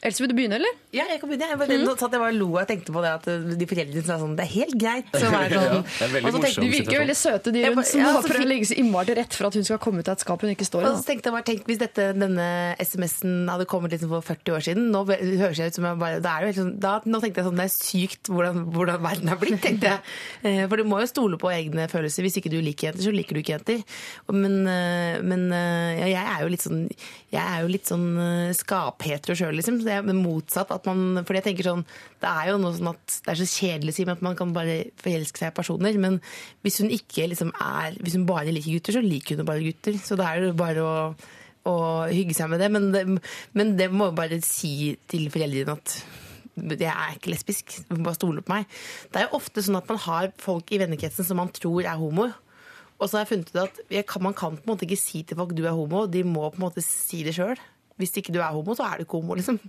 Else, vil du begynne, eller? Ja, jeg kan begynne. Jeg, bare, nå satt jeg bare lo og tenkte på det at uh, de foreldrene sa sånn Det er helt greit. Så var jeg sånn, Ja, det er veldig så tenkte- De virker jo veldig søte, de rundt, som ja, bare prøver å legge seg innmari til rett for at hun skal komme ut av et skap hun ikke står i. Og så tenkte jeg bare, tenk hvis dette, denne SMS-en hadde kommet liksom for 40 år siden. Nå høres jeg ut som jeg bare da, er jo sånn, da, Nå tenkte jeg sånn, det er sykt hvordan, hvordan verden har blitt, tenkte jeg. Eh, For du må jo stole på egne følelser. Hvis ikke du liker jenter, så liker du ikke jenter. Men, eh, men eh, ja, jeg er jo litt sånn jeg er jo litt sånn eh, skaphetero sjøl, liksom. Så er motsatt at man Fordi jeg tenker sånn Det er jo noe sånn at det er så kjedelig å si, at man kan bare forelske seg i personer. Men hvis hun ikke liksom er Hvis hun bare liker gutter, så liker hun bare gutter. Så da er det bare å, å hygge seg med det. Men det, men det må jo bare si til foreldrene at jeg er ikke lesbisk. Du må bare stole på meg. Det er jo ofte sånn at man har folk i vennekretsen som man tror er homo. Og så har jeg funnet ut at man kan på en måte ikke si til folk du er homo. De må på en måte si det sjøl. Hvis ikke du er homo, så er du ikke homo, liksom.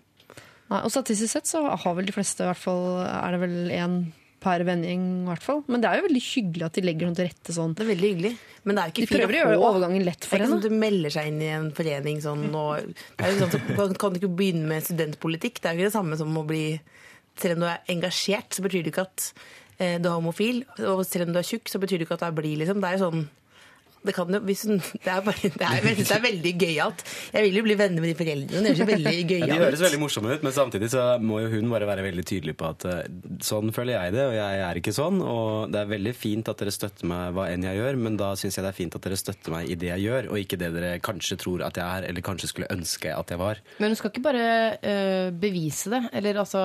Nei, og statistisk sett så har vel de fleste, i hvert fall, er det vel én per vending. i hvert fall. Men det er jo veldig hyggelig at de legger noe til rette sånn. Det er veldig hyggelig. Men det er jo ikke De prøver å gjøre overgangen lett Det er ikke sånn at du melder seg inn i en forening sånn og det er jo sånn, så kan- Kan du ikke begynne med studentpolitikk? Det er jo ikke det samme som å bli Selv om du er engasjert, så betyr det ikke at eh, du er homofil. Og selv om du er tjukk, så betyr det ikke at du er blid, liksom. Det er jo sånn det, kan jo, hvis hun, det, er bare, det, er, veldig- det er veldig gøyalt. Jeg vil jo bli venner med de foreldrene. Det er jo veldig Ja, gøyalt de høres veldig morsomme ut, men samtidig så må jo hun bare være veldig tydelig på at eh, sånn føler jeg det, og jeg er ikke sånn. Og det er veldig fint at dere støtter meg hva enn jeg gjør, men da syns jeg det er fint at dere støtter meg i det jeg gjør, og ikke det dere kanskje tror at jeg er, eller kanskje skulle ønske at jeg var. Men hun skal ikke bare øh, bevise det. Eller altså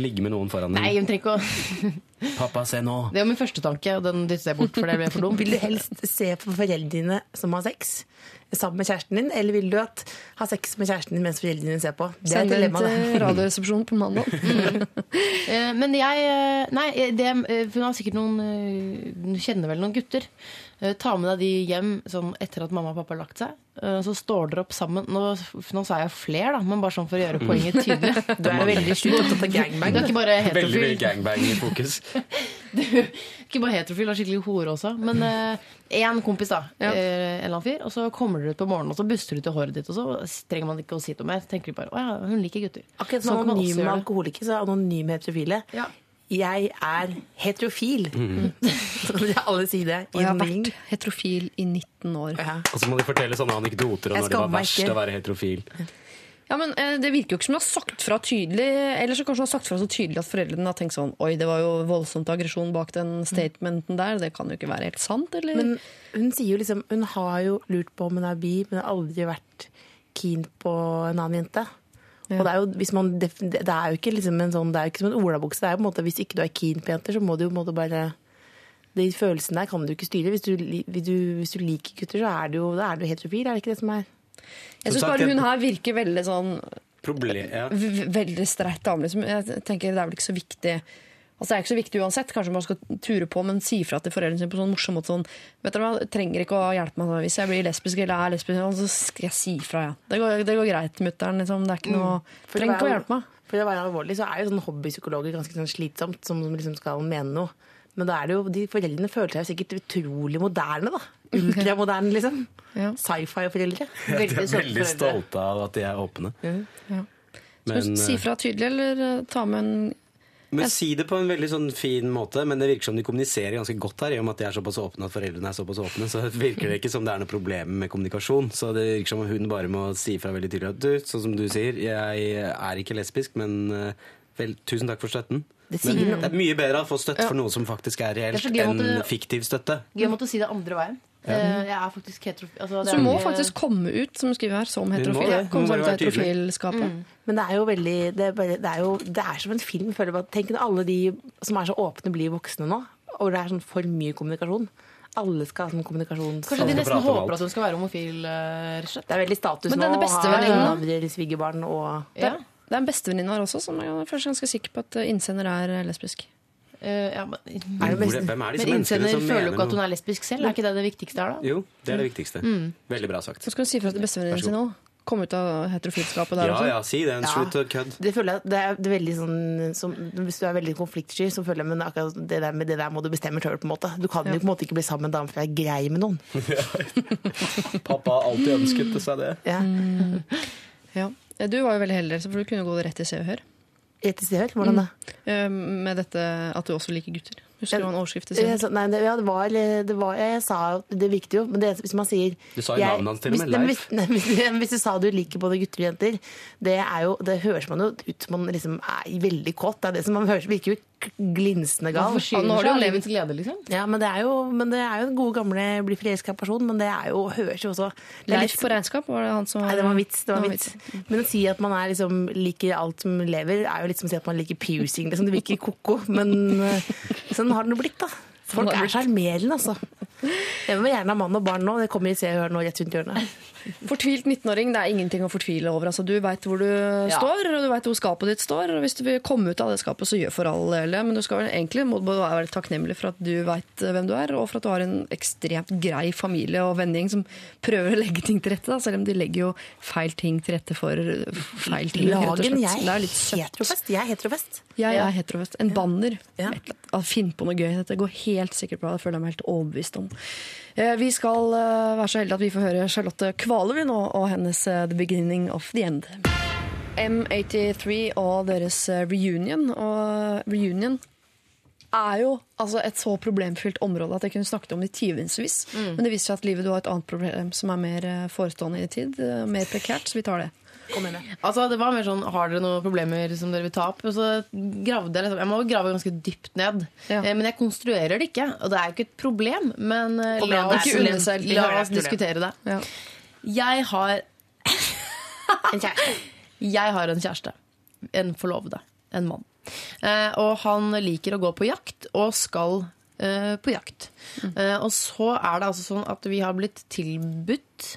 Ligge med noen foran Nei, deg. hun trenger ikke å Pappa, se nå! Det var min første tanke, og den dytter jeg bort, for det ble for dumt. Vil du helst se på foreldrene dine som har sex sammen med kjæresten din, eller vil du at, ha sex med kjæresten din mens foreldrene dine ser på? Det er Send et dilemma, det. til Radioresepsjonen på mandag. Eh, Men jeg eh, Nei, det, eh, hun har sikkert noen Hun kjenner vel noen gutter. Eh, Ta med deg de hjem sånn etter at mamma og pappa har lagt seg. Eh, Så står dere opp sammen. Nå, nå sa jeg fler, da, men bare sånn for å gjøre poenget tydelig. Du er veldig opptatt av gangbang. Du er ikke bare heterofil. Veldig mye gangbang i fokus. ikke bare heterofil, du er skikkelig hore også. Men én kompis, da. Ja. eh, En eller annen fyr. Og så kommer dere ut på morgenen, og så buster du til håret ditt, og så trenger man ikke å si noe mer. Tenker de bare å ja, hun liker gutter. Akkurat Sånn som også anonyme alkoholikere, så er anonyme heterofile. Ja. Jeg er heterofil. Så vil alle si det. Og jeg har vært heterofil i 19 år. Ja. Og så må de fortelle sånne anekdoter om når det var verst ikke. å være heterofil. Ja, men eh, Det virker jo ikke som du har sagt fra tydelig, eller så kanskje du har sagt fra så tydelig at foreldrene har tenkt sånn Oi, det var jo voldsomt aggresjon bak den statementen der. Det kan jo ikke være helt sant, eller? Men hun sier jo liksom Hun har jo lurt på om hun er bi, men har aldri vært keen på en annen jente. Og det er jo, hvis man, det er jo ikke liksom en sånn, det er jo ikke som en olabukse. Det er jo på en måte, Hvis ikke du er keen på jenter, så må du jo på en måte bare De følelsene der kan du ikke styre. Hvis du, hvis du, hvis du liker gutter, så er du jo er du heterofil. Er det ikke det som er jeg syns bare hun her virker veldig sånn Problem, ja. Veldig streit dame. Liksom. Jeg tenker Det er vel ikke så viktig Altså Det er ikke så viktig uansett. Kanskje man skal ture på, men si fra til foreldrene sine på sånn morsom måte. Sånn, vet dere hva, trenger ikke å hjelpe meg hvis jeg blir lesbisk eller er lesbisk. Så skal jeg si fra, ja. Det går, det går greit, mutter'n. Liksom. Det er ikke noe mm. Trenger ikke å hjelpe meg. For å være alvorlig så er jo sånn hobbypsykologer ganske sånn slitsomt, som som liksom skal mene noe. Men da er det jo, de foreldrene føler seg sikkert utrolig moderne, da. Ultramoderne, liksom. Ja. Sci-fi-foreldre. De Veldig er veldig stolte av at de er åpne. Ja. Skal Men, du si fra tydelig, eller eh, ta med en Men si det på en veldig sånn fin måte, men det virker som de kommuniserer ganske godt her, i og med at de er såpass åpne at foreldrene er såpass åpne. Så virker det ikke som det er noe problem med kommunikasjon. Så det virker som hun bare må si fra veldig tydelig at du, sånn som du sier, jeg er ikke lesbisk, men eh, vel, tusen takk for støtten. Det sier men det er mye bedre å få støtte for noe som faktisk er Det er reelt, enn det- fiktiv støtte. Gøy å måtte si det andre veien. Ja. Jeg er faktisk heterofil. Altså, Så hun må mye- faktisk komme ut, som hun skriver her, som må heterofil. det. Hun må seg ut av være tydelig. Men det er jo veldig Det er, bare, det er jo det er som en film. Føler jeg. Tenk når alle de som er så åpne, blir voksne nå. Og det er sånn for mye kommunikasjon. Alle skal ha sånn kommunikasjon. Kanskje de nesten håper at hun skal være homofil, eh, slett. Det er veldig status Men nå denne å ha bestevenninnen- svigerbarn og Ja. Det er en bestevenninne her også, som jeg er først ganske sikker på at eh, innsender er eh, lesbisk. Uh, ja, men, Er det Hvor- Hvem er disse men innsender som føler jo ikke at hun er lesbisk selv. Er ikke det det viktigste her, da? Jo, det er det viktigste. Veldig bra sagt. Så skal du si fra til bestevenninnen sin òg. Komme ut av heterofilskapet der Ja også. ja, si det. En Slutt å kødde. Det føler jeg det er, veldig sånn som, Hvis du er veldig konfliktsky, så føler jeg men akkurat det der, med det der må du bestemme sjøl. Du kan jo på en måte ikke bli sammen med en dame for jeg er grei med noen. Pappa har alltid ønsket seg det. Ja. Ja. Eh, Du var jo veldig heldig, for du kunne gå rett til Se og Hør. Rett i stedet, hvordan da? Mm. Med dette at du også liker gutter. Husker du hva en overskrift til Se og Jeg Hør? sa- Nei, det, ja, det var, det var Jeg sa jo Det virket jo, men det, hvis man sier Du sa jo navnet hans til og med, Leif. hvis, nei, hvis, hvis du sa du liker både gutter og jenter, det er jo Det høres man jo ut som man liksom er veldig kåt. Det er det som man høres, virker jo glinsende gal. Nå har du jo levd- glede, liksom. Ja, men det er jo, men det er jo en god gamle bli forelska person, men det er jo, høres jo også Leif litt- på regnskap, var det han som Nei, det var vits. Det var vits. Men å si at man er liksom, liker alt som lever, er jo litt som å si at man liker piercing. Liksom. Det virker ko-ko, men eh, sånn har det blitt, da. Folk er sjarmerende, altså. Jeg vil gjerne ha mann og barn nå. Det kommer i Se og Hør nå rett rundt hjørnet. Fortvilt 19-åring, det er ingenting å fortvile over. Altså, du veit hvor du står, og du veit hvor skapet ditt står. Og hvis du vil komme ut av det skapet, så gjør for all del. Men du skal egentlig må være takknemlig for at du veit hvem du er, og for at du har en ekstremt grei familie og vennegjeng som prøver å legge ting til rette, da, selv om de legger jo feil ting til rette for feil ting. Lagen, jeg er er litt heterofest. Jeg er heterofest. Jeg er heterofest. En banner. Ja. Finn på noe gøy. Dette går helt sikkert bra. Det føler jeg meg helt overbevist om. Eh, Vi skal eh, være så heldige at vi får høre Charlotte Kvale vi nå, og hennes eh, The Beginning of the End. M83 og deres reunion. Og reunion er jo altså, et så problemfylt område at jeg kunne snakket om det i timevis. Men det viser seg at livet du har et annet problem som er mer forestående i tid. Mer prekært, så vi tar det. Kom. Altså, det var mer sånn, Har dere noen problemer som dere vil ta opp? Og så gravde Jeg liksom, jeg må grave ganske dypt ned. Ja. Eh, Men jeg konstruerer det ikke. Og det er jo ikke et problem. Men eh, la oss, la oss diskutere det. Ja. Jeg har, En kjæreste. jeg har en kjæreste. En forlovede. En mann. Eh, og han liker å gå på jakt, og skal eh, på jakt. Eh, og så er det altså sånn at vi har blitt tilbudt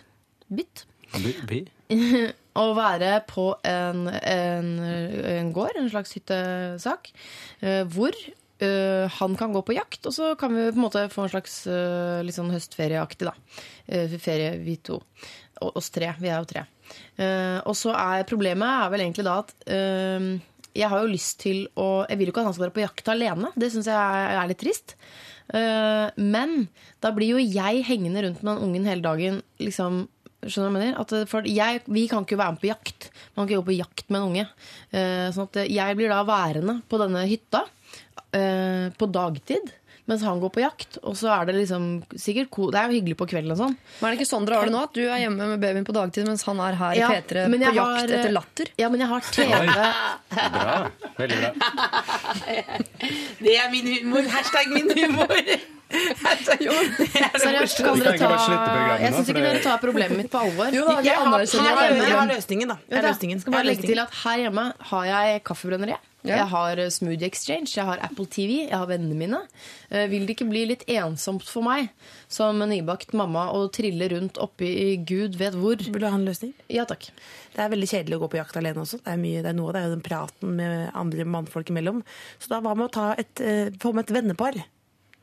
Bytt? By, by. å være på en, en, en gård, en slags hyttesak, eh, hvor Uh, han kan gå på jakt, og så kan vi på en måte få en slags uh, litt sånn høstferieaktig, da. Uh, ferie, vi to. Og oss tre. Vi er jo tre. Og så er problemet er vel egentlig da at jeg har jo lyst til å Jeg vil jo ikke at han skal dra på jakt alene. Det syns jeg er, er litt trist. Men da blir jo jeg hengende rundt med den ungen hele dagen. liksom Skjønner du hva jeg mener? At, eh, for jeg, vi kan ikke være med på jakt. Man kan ikke gå på jakt med en unge. Eh, sånn at jeg blir da værende på denne hytta eh, på dagtid. Mens han går på jakt. Og så er det liksom sikkert ko- Det er jo hyggelig på kvelden og sånn. Men er det ikke sånn dere har det nå? At du er hjemme med babyen på dagtid, mens han er her Ja, i P3 på jakt har, eh, etter latter? Ja, men jeg har TV. Bra. Veldig bra. Det er min humor. Hashtag min humor. Er Seriøst, kan dere ta Jeg syns ikke dere tar problemet mitt på alvor. Jo da, Jeg har- her Jeg har løsningen, da. Jeg har løsningen. skal bare Jeg legge til at Her hjemme har jeg Kaffebrenneriet. Jeg har eh, Smoothie Exchange, jeg har Apple TV, jeg har vennene mine. Eh, Vil det ikke bli litt ensomt for meg som nybakt mamma å trille rundt oppi gud vet hvor? Vil du ha en løsning? Ja takk. Det er veldig kjedelig å gå på jakt alene også. Det er, mye, det er noe av det er jo den praten med andre mannfolk imellom. Så da hva med å ta et, eh, få med et vennepar?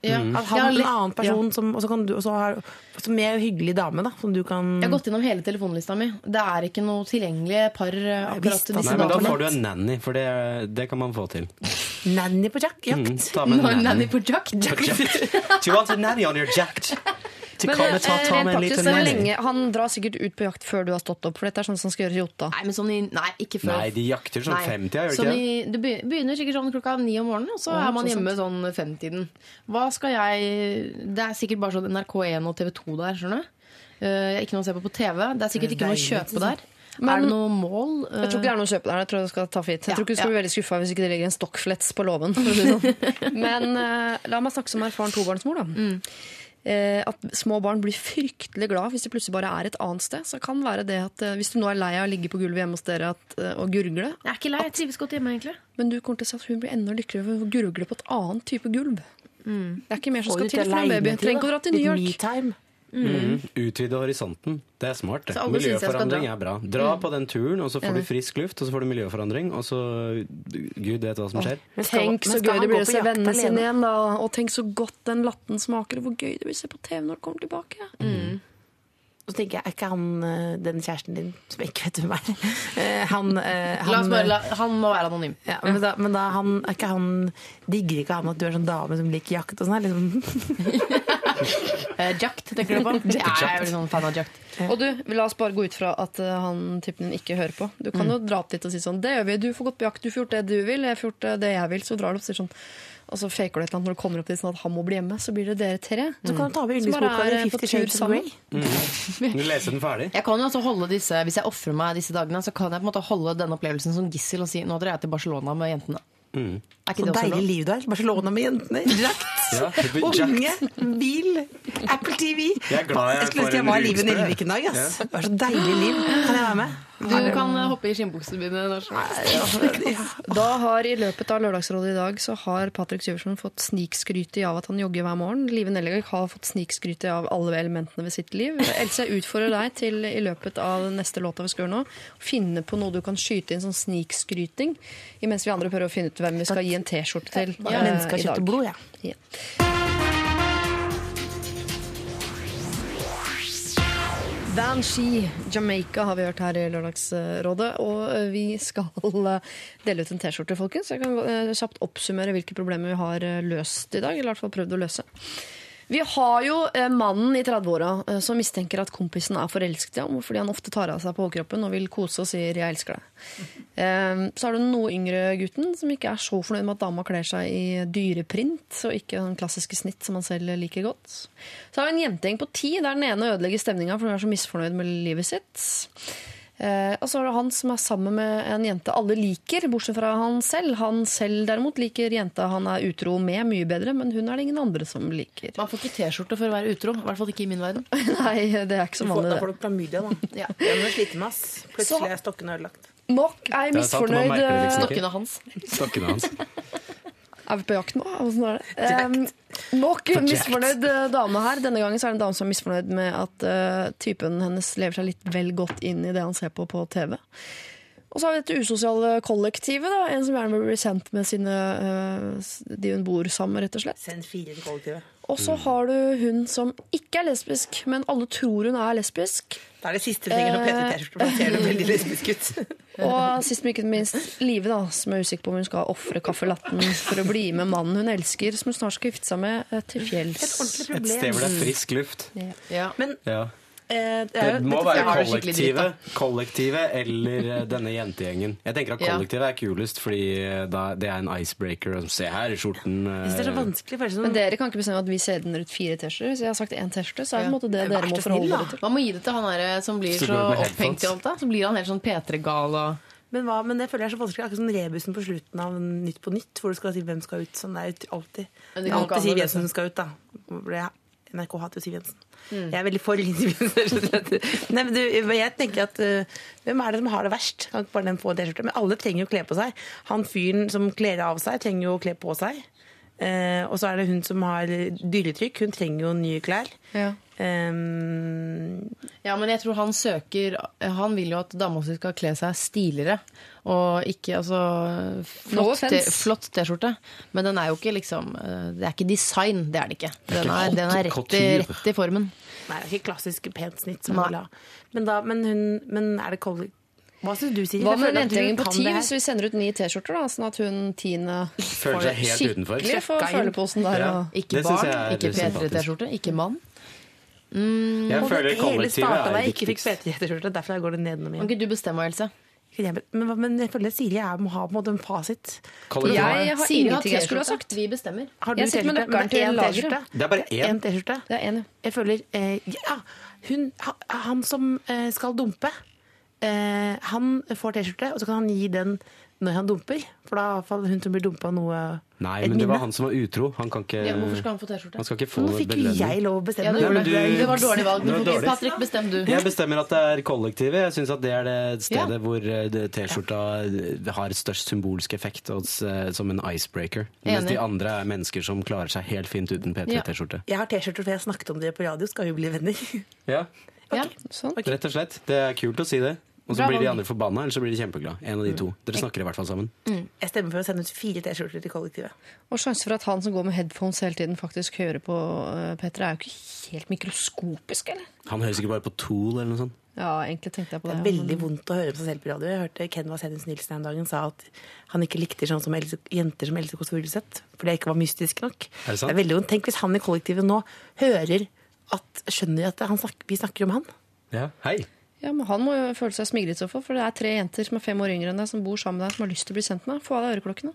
Ja. At han har en annen person ja. som, og så kan du, og så har, som er en hyggelig dame, da, som du kan Jeg har gått gjennom hele telefonlista mi. Det er ikke noe tilgjengelige par akkurat disse Nei, men da får du en nanny, for det, det kan man få til. Nanny på jakt. Mm, jakt. ta med er en Nanny nanny. på jakt. Do you want a nanny on your jacket? Men come eh, ta, ta rent med en praktisk, liten lenge, han drar sikkert ut på jakt før du har stått opp, for dette er sånn som skal gjøres i Otta. Nei, men sånn i, nei, ikke før. Nei, de jakter sånn Nei. femtida, gjør de Sånn ikke det? det begynner sikkert sånn klokka ni om morgenen, og så Ja, er man så hjemme sånn femtiden. Hva skal jeg Det er sikkert bare sånn NRK1 og TV 2 der, skjønner du. Eh, ikke noe å se på på TV. Det er sikkert ikke noe å kjøpe der. Men- er det noe mål? Jeg tror ikke det er noe å kjøpe der. Jeg tror du skal ta for gitt. Jeg Ja, tror ikke du skal ja. bli veldig skuffa hvis ikke det ligger en stokkflets på låven. sånn. Men uh, la meg snakke som erfaren tobarnsmor, da. Mm. Eh, at små barn blir fryktelig glad hvis de plutselig bare er et annet sted. Så kan være det at eh, Hvis du nå er lei av å ligge på gulvet hjemme hos dere at, eh, og gurgle, Jeg er ikke lei. Jeg trives godt hjemme, egentlig. men du kommer til å se at hun blir enda lykkeligere for å gurgle på et annet type gulv. Det er ikke mer som skal til for en baby. Trenger ikke å dra til New York. Me-time. Mm. Utvide horisonten. Det er smart. det. Miljøforandring dra. er bra. Dra på den turen, og så får du frisk luft, og så får du miljøforandring, og så Gud vet hva som skjer. Men skal- Tenk så gøy det blir å se vennene sine igjen, da. Og tenk så godt den latten smaker, og hvor gøy det blir å se på TV når du kommer tilbake. Og så tenker jeg, er ikke han eh, den kjæresten din, som jeg ikke vet hvem er eh, han, eh, han, bare, han må være anonym. ja, men da, men da han, er ikke han Digger ikke han at du er sånn dame som liker jakt og sånn? Liksom. Jakt, tenker du på? Ja, jeg er sånn fan av jakt. Og du, la oss bare gå ut fra at han typen din ikke hører på. Du kan jo dra opp dit og si sånn Det gjør vi. Du får gått på jakt. Du får gjort det du vil. Jeg får gjort det jeg vil. Så drar du opp og sier sånn og så faker du et eller annet når du kommer opp dit sånn at han må bli hjemme. Så blir det dere tre. Så kan du ta med yndlingsboka di, Fifty Shades of sammen. Grey. Du leser den ferdig. Jeg kan jo også holde disse, Hvis jeg ofrer meg disse dagene, så kan jeg på en måte holde denne opplevelsen som gissel og si nå drar jeg til Barcelona med jentene. Mm. Er ikke Så det deilig liv der. Barcelona med jentene. Drakt, Ja, Unge, bil, Apple TV. Jeg er glad jeg skulle får ønske jeg var livet Nelvik en dag. Ass. Det var så deilig liv. Kan jeg være med? Du kan hoppe i skinnbuksene mine når som helst. Da har I løpet av Lørdagsrådet i dag så har Patrick Syversen fått snikskryte av at han jogger hver morgen. Live Nelvik har fått snikskryte av alle elementene ved sitt liv. Else, jeg utfordrer deg til i løpet av neste låta vi skal gjøre nå, å finne på noe du kan skyte inn sånn snikskryting, imens vi andre prøver å finne ut hvem vi skal gi en T-skjorte til Ja, Mennesker av i kjøtt dag. og blod, ja. Ja. Banshee, Jamaica har vi hørt her i Lørdagsrådet. Og eh, vi skal eh, dele ut en T-skjorte, folkens. Jeg kan eh, kjapt oppsummere hvilke problemer vi har løst i dag. Eller i hvert fall prøvd å løse. Vi har jo eh, mannen i 30-åra eh, som mistenker at kompisen er forelsket i ham fordi han ofte tar av seg på overkroppen og vil kose og sier 'jeg elsker deg'. Eh, Så har du den noe yngre gutten som ikke er så fornøyd med at dama kler seg i dyreprint og ikke den klassiske snitt som han selv liker godt. Så har vi en jentegjeng på ti der den ene ødelegger stemninga for hun er så misfornøyd med livet sitt. Eh, og så er det han som er sammen med en jente alle liker, bortsett fra han selv. Han selv derimot liker jenta han er utro med, mye bedre, men hun er det ingen andre som liker. Man får ikke T-skjorte for å være utro. I hvert fall ikke i min verden. Nei, det er ikke så vanlig. da får du klamydia, da. Ja. Jeg må slite med, ass. Plutselig er stokken ødelagt. Nok er misfornøyd. liksom. Stokkene hans. Stokkene hans. Er vi på jakt nå? Åssen er det? Um, nok misfornøyd eh, dame her. Denne gangen så er det en dame som er misfornøyd med at uh, typen hennes lever seg litt vel godt inn i det han ser på på TV. Og så har vi dette usosiale kollektivet. da, En som gjerne vil bli sendt med sine, uh, de hun bor sammen med, rett og slett. Send fire til kollektivet. Og så har du hun som ikke er lesbisk, men alle tror hun er lesbisk. Det er det siste du trenger når Peter T-skjorte, for han ser det veldig lesbisk ut. Og sist, men ikke minst Live, da, som er usikker på om hun skal ofre kaffelatten for å bli med mannen hun elsker, som hun snart skal gifte seg med eh, til fjells. Et, Et sted hvor det er frisk luft. Ja. Men Ja. Eh, det Det er jo må være det kollektivet, kollektivet eller eh, denne jentegjengen. Jeg tenker at kollektivet er kulest, fordi eh, da, det er en icebreaker. Se her, skjorten det er så vanskelig. for det er Men sånn- dere kan ikke bestemme at vi sender ut fire T-skjorter. Så jeg har sagt én T-skjorte, så er det på en måte det dere må forholde dere til. Man må gi det til han her som blir Så så det opphengt i alt da. Så blir han helt sånn P3-gal og Men, hva, men det føler jeg er så vanskelig. Akkurat som rebusen på slutten av Nytt på Nytt, hvor du skal si hvem skal ut. Sånn det er jo alltid. Det det er alltid Siv Jensen som skal ut, da. NRK hater jo Siv Jensen. Jeg er veldig for slett. Nei, men du, jeg tenker at uh, Hvem er det som har det verst? Kan ikke bare den få en T-skjorte? Men alle trenger jo kle på seg. Han fyren som kler av seg, trenger jo å kle på seg. Uh, og så er det hun som har dyretrykk. Hun trenger jo nye klær. Ja. Um, Ja, men jeg tror han søker Han vil jo at dama si skal kle seg stiligere. Og ikke altså Flott T-skjorte. Men den er jo ikke liksom eh, Det er ikke design, det er det ikke. Den er, den er rett, i, rett i formen. nei, det er ikke klassisk pent snitt. Som hun vil ha. Men, da, men, hun, men er det kollek... Hva syns du, Siri? Hva med at på ti hvis vi sender ut ni T-skjorter, da? Sånn at hun tiende Føler seg helt utenfor. skikkelig får føleposen der. Ja. Og... Ikke barn, ikke. P3-T-skjorte, ikke mann. Jeg Og føler det hele kollektivet starta da er jeg ikke fikk viktigst. P3-T-skjorte. Derfor går det nedenom Kan igjen. ikke du bestemme, Else? Men, men jeg føler Siri jeg må ha på en måte en fasit. Jeg har Siri ingenting jeg skulle ha sagt. Vi bestemmer. Har Jeg sitter med nøkkelen det til en. T-skjorte. Det er bare én. En T-skjorte. Er. Jeg føler eh, Ja, hun, han som eh, skal dumpe, eh, han får T-skjorte, og så kan han gi den når han dumper. For da er hun til å hun som blir dumpa, noe Nei, men det var han som var utro. Han kan ikke Ja, hvorfor skal han få T-skjorte? Han skal ikke få Nå fikk jo belønning. jeg lov å bestemme. Ja, det. du- Det var dårlig valg. Men dårlig. Patrick, bestem du. Jeg bestemmer at det er kollektivet. Jeg syns at det er det stedet Ja. hvor eh, T-skjorta eh, har størst symbolsk effekt eh, som en icebreaker. Mens de andre er mennesker som klarer seg helt fint uten P3-T-skjorte. Jeg har T-skjorter, for jeg snakket om det på radio. Skal vi bli venner? Ja. Ja. Sånn. Rett og slett. Det er kult å si det. Og så blir de andre forbanna, eller så blir de kjempeglade. En av de to. Dere snakker i hvert fall sammen. Jeg stemmer for å sende ut fire T-skjorter til kollektivet. Og sjansen for at han som går med headphones hele tiden, faktisk hører på uh, Petter, er jo ikke helt mikroskopisk, eller? Han hører sikkert bare på Tool eller noe sånt. Ja, egentlig tenkte jeg på Det det. er veldig vondt å høre på seg selv på radio. Jeg hørte Ken Vasenius Nilsen en dagen sa at han ikke likte sånn som Else, jenter som Else Kåss Furuseth, fordi jeg ikke var mystisk nok. Er det sant? er veldig vondt. Tenk hvis han i kollektivet nå hører at Skjønner at han snakker, vi snakker om han. Ja, hei. Ja, men Han må jo føle seg smigret, så fall, for det er tre jenter som er fem år yngre enn deg, som bor sammen med deg, som har lyst til å bli kjent med deg. Få av deg øreklokkene.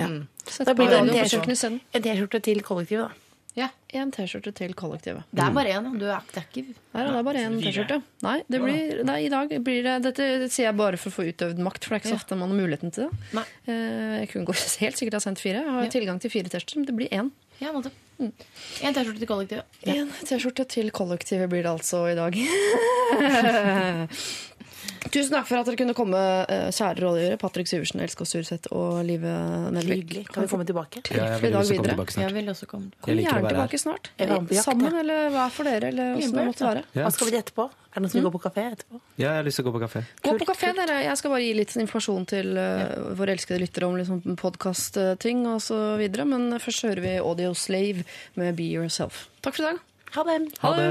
Ja. Sett Da blir det en T-skjorte til kollektivet, da. Ja. En T-skjorte til kollektivet. Det er bare én. Du er, er Nei, det er bare én T-skjorte. Nei, det blir, nei, i dag blir det Dette sier jeg bare for å få utøvd makt, for det er ikke så ofte man har muligheten til det. Nei. Eh, Jeg kunne helt sikkert ha sendt fire. Jeg har tilgang til fire T-skjorter, men det blir én. Ja, nettopp. En T-skjorte til kollektivet. En T-skjorte til kollektivet blir det altså i dag. Tusen takk for at dere kunne komme, eh, kjære rådgivere. Patrick Syversen, Elskov Surseth og Live Nelvik. Kan vi komme tilbake? Ja, jeg vil også komme tilbake snart. Jeg vil også komme. Kom Jeg liker gjerne tilbake snart. Sammen, eller eller hver for dere, eller åssen det måtte være. Hva skal vi gjøre etterpå? Er det noen som vil gå på kafé etterpå? Ja, jeg har lyst til å gå på kafé. Gå på kafé, dere. Jeg skal bare gi litt informasjon til uh, våre elskede lyttere om liksom, podkastting osv. Men først hører vi Audio Slave med Be Yourself. Takk for i dag. Ha det! Ha det!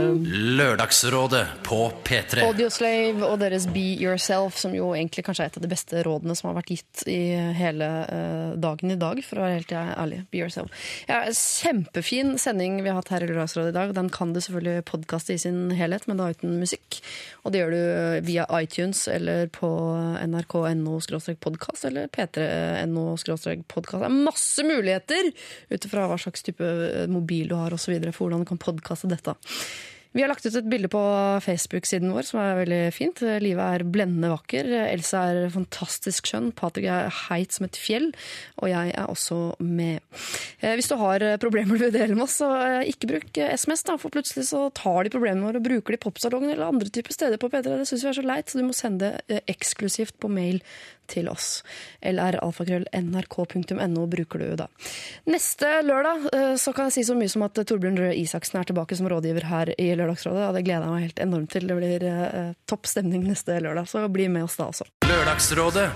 Lørdagsrådet på P3. Audioslave og deres Be Yourself, som jo egentlig kanskje er et av de beste rådene som har vært gitt i hele eh, dagen i dag, for å være helt ærlig. Be Yourself. Ja, kjempefin sending vi har hatt her i Lørdagsrådet i dag. Den kan du selvfølgelig podkaste i sin helhet, men da uten musikk. Og det gjør du eh, via iTunes eller på nrk.no podkast eller p3.no podkast. Det er masse muligheter ut ifra hva slags type eh, mobil du har osv. for hvordan du kan podkaste dette. Vi har lagt ut et bilde på Facebook-siden vår som er veldig fint. Livet er blendende vakker. Elsa er fantastisk skjønn. Patrick er heit som et fjell. Og jeg er også med. Eh, Hvis du har problemer du vil dele med oss, så eh, ikke bruk eh, SMS, da, for plutselig så tar de problemene våre og bruker de popsalongen eller andre typer steder på P3. Det syns vi er så leit, så du må sende det eh, eksklusivt på mail til oss. lralfakrøll.nrk.no bruker du da. Neste lørdag eh, så kan jeg si så mye som at Torbjørn Røe Isaksen er tilbake som rådgiver her i Lørdagsrådet, og det gleder jeg meg helt enormt til. Det blir eh, topp stemning neste lørdag, så bli med oss da også. Lørdagsrådet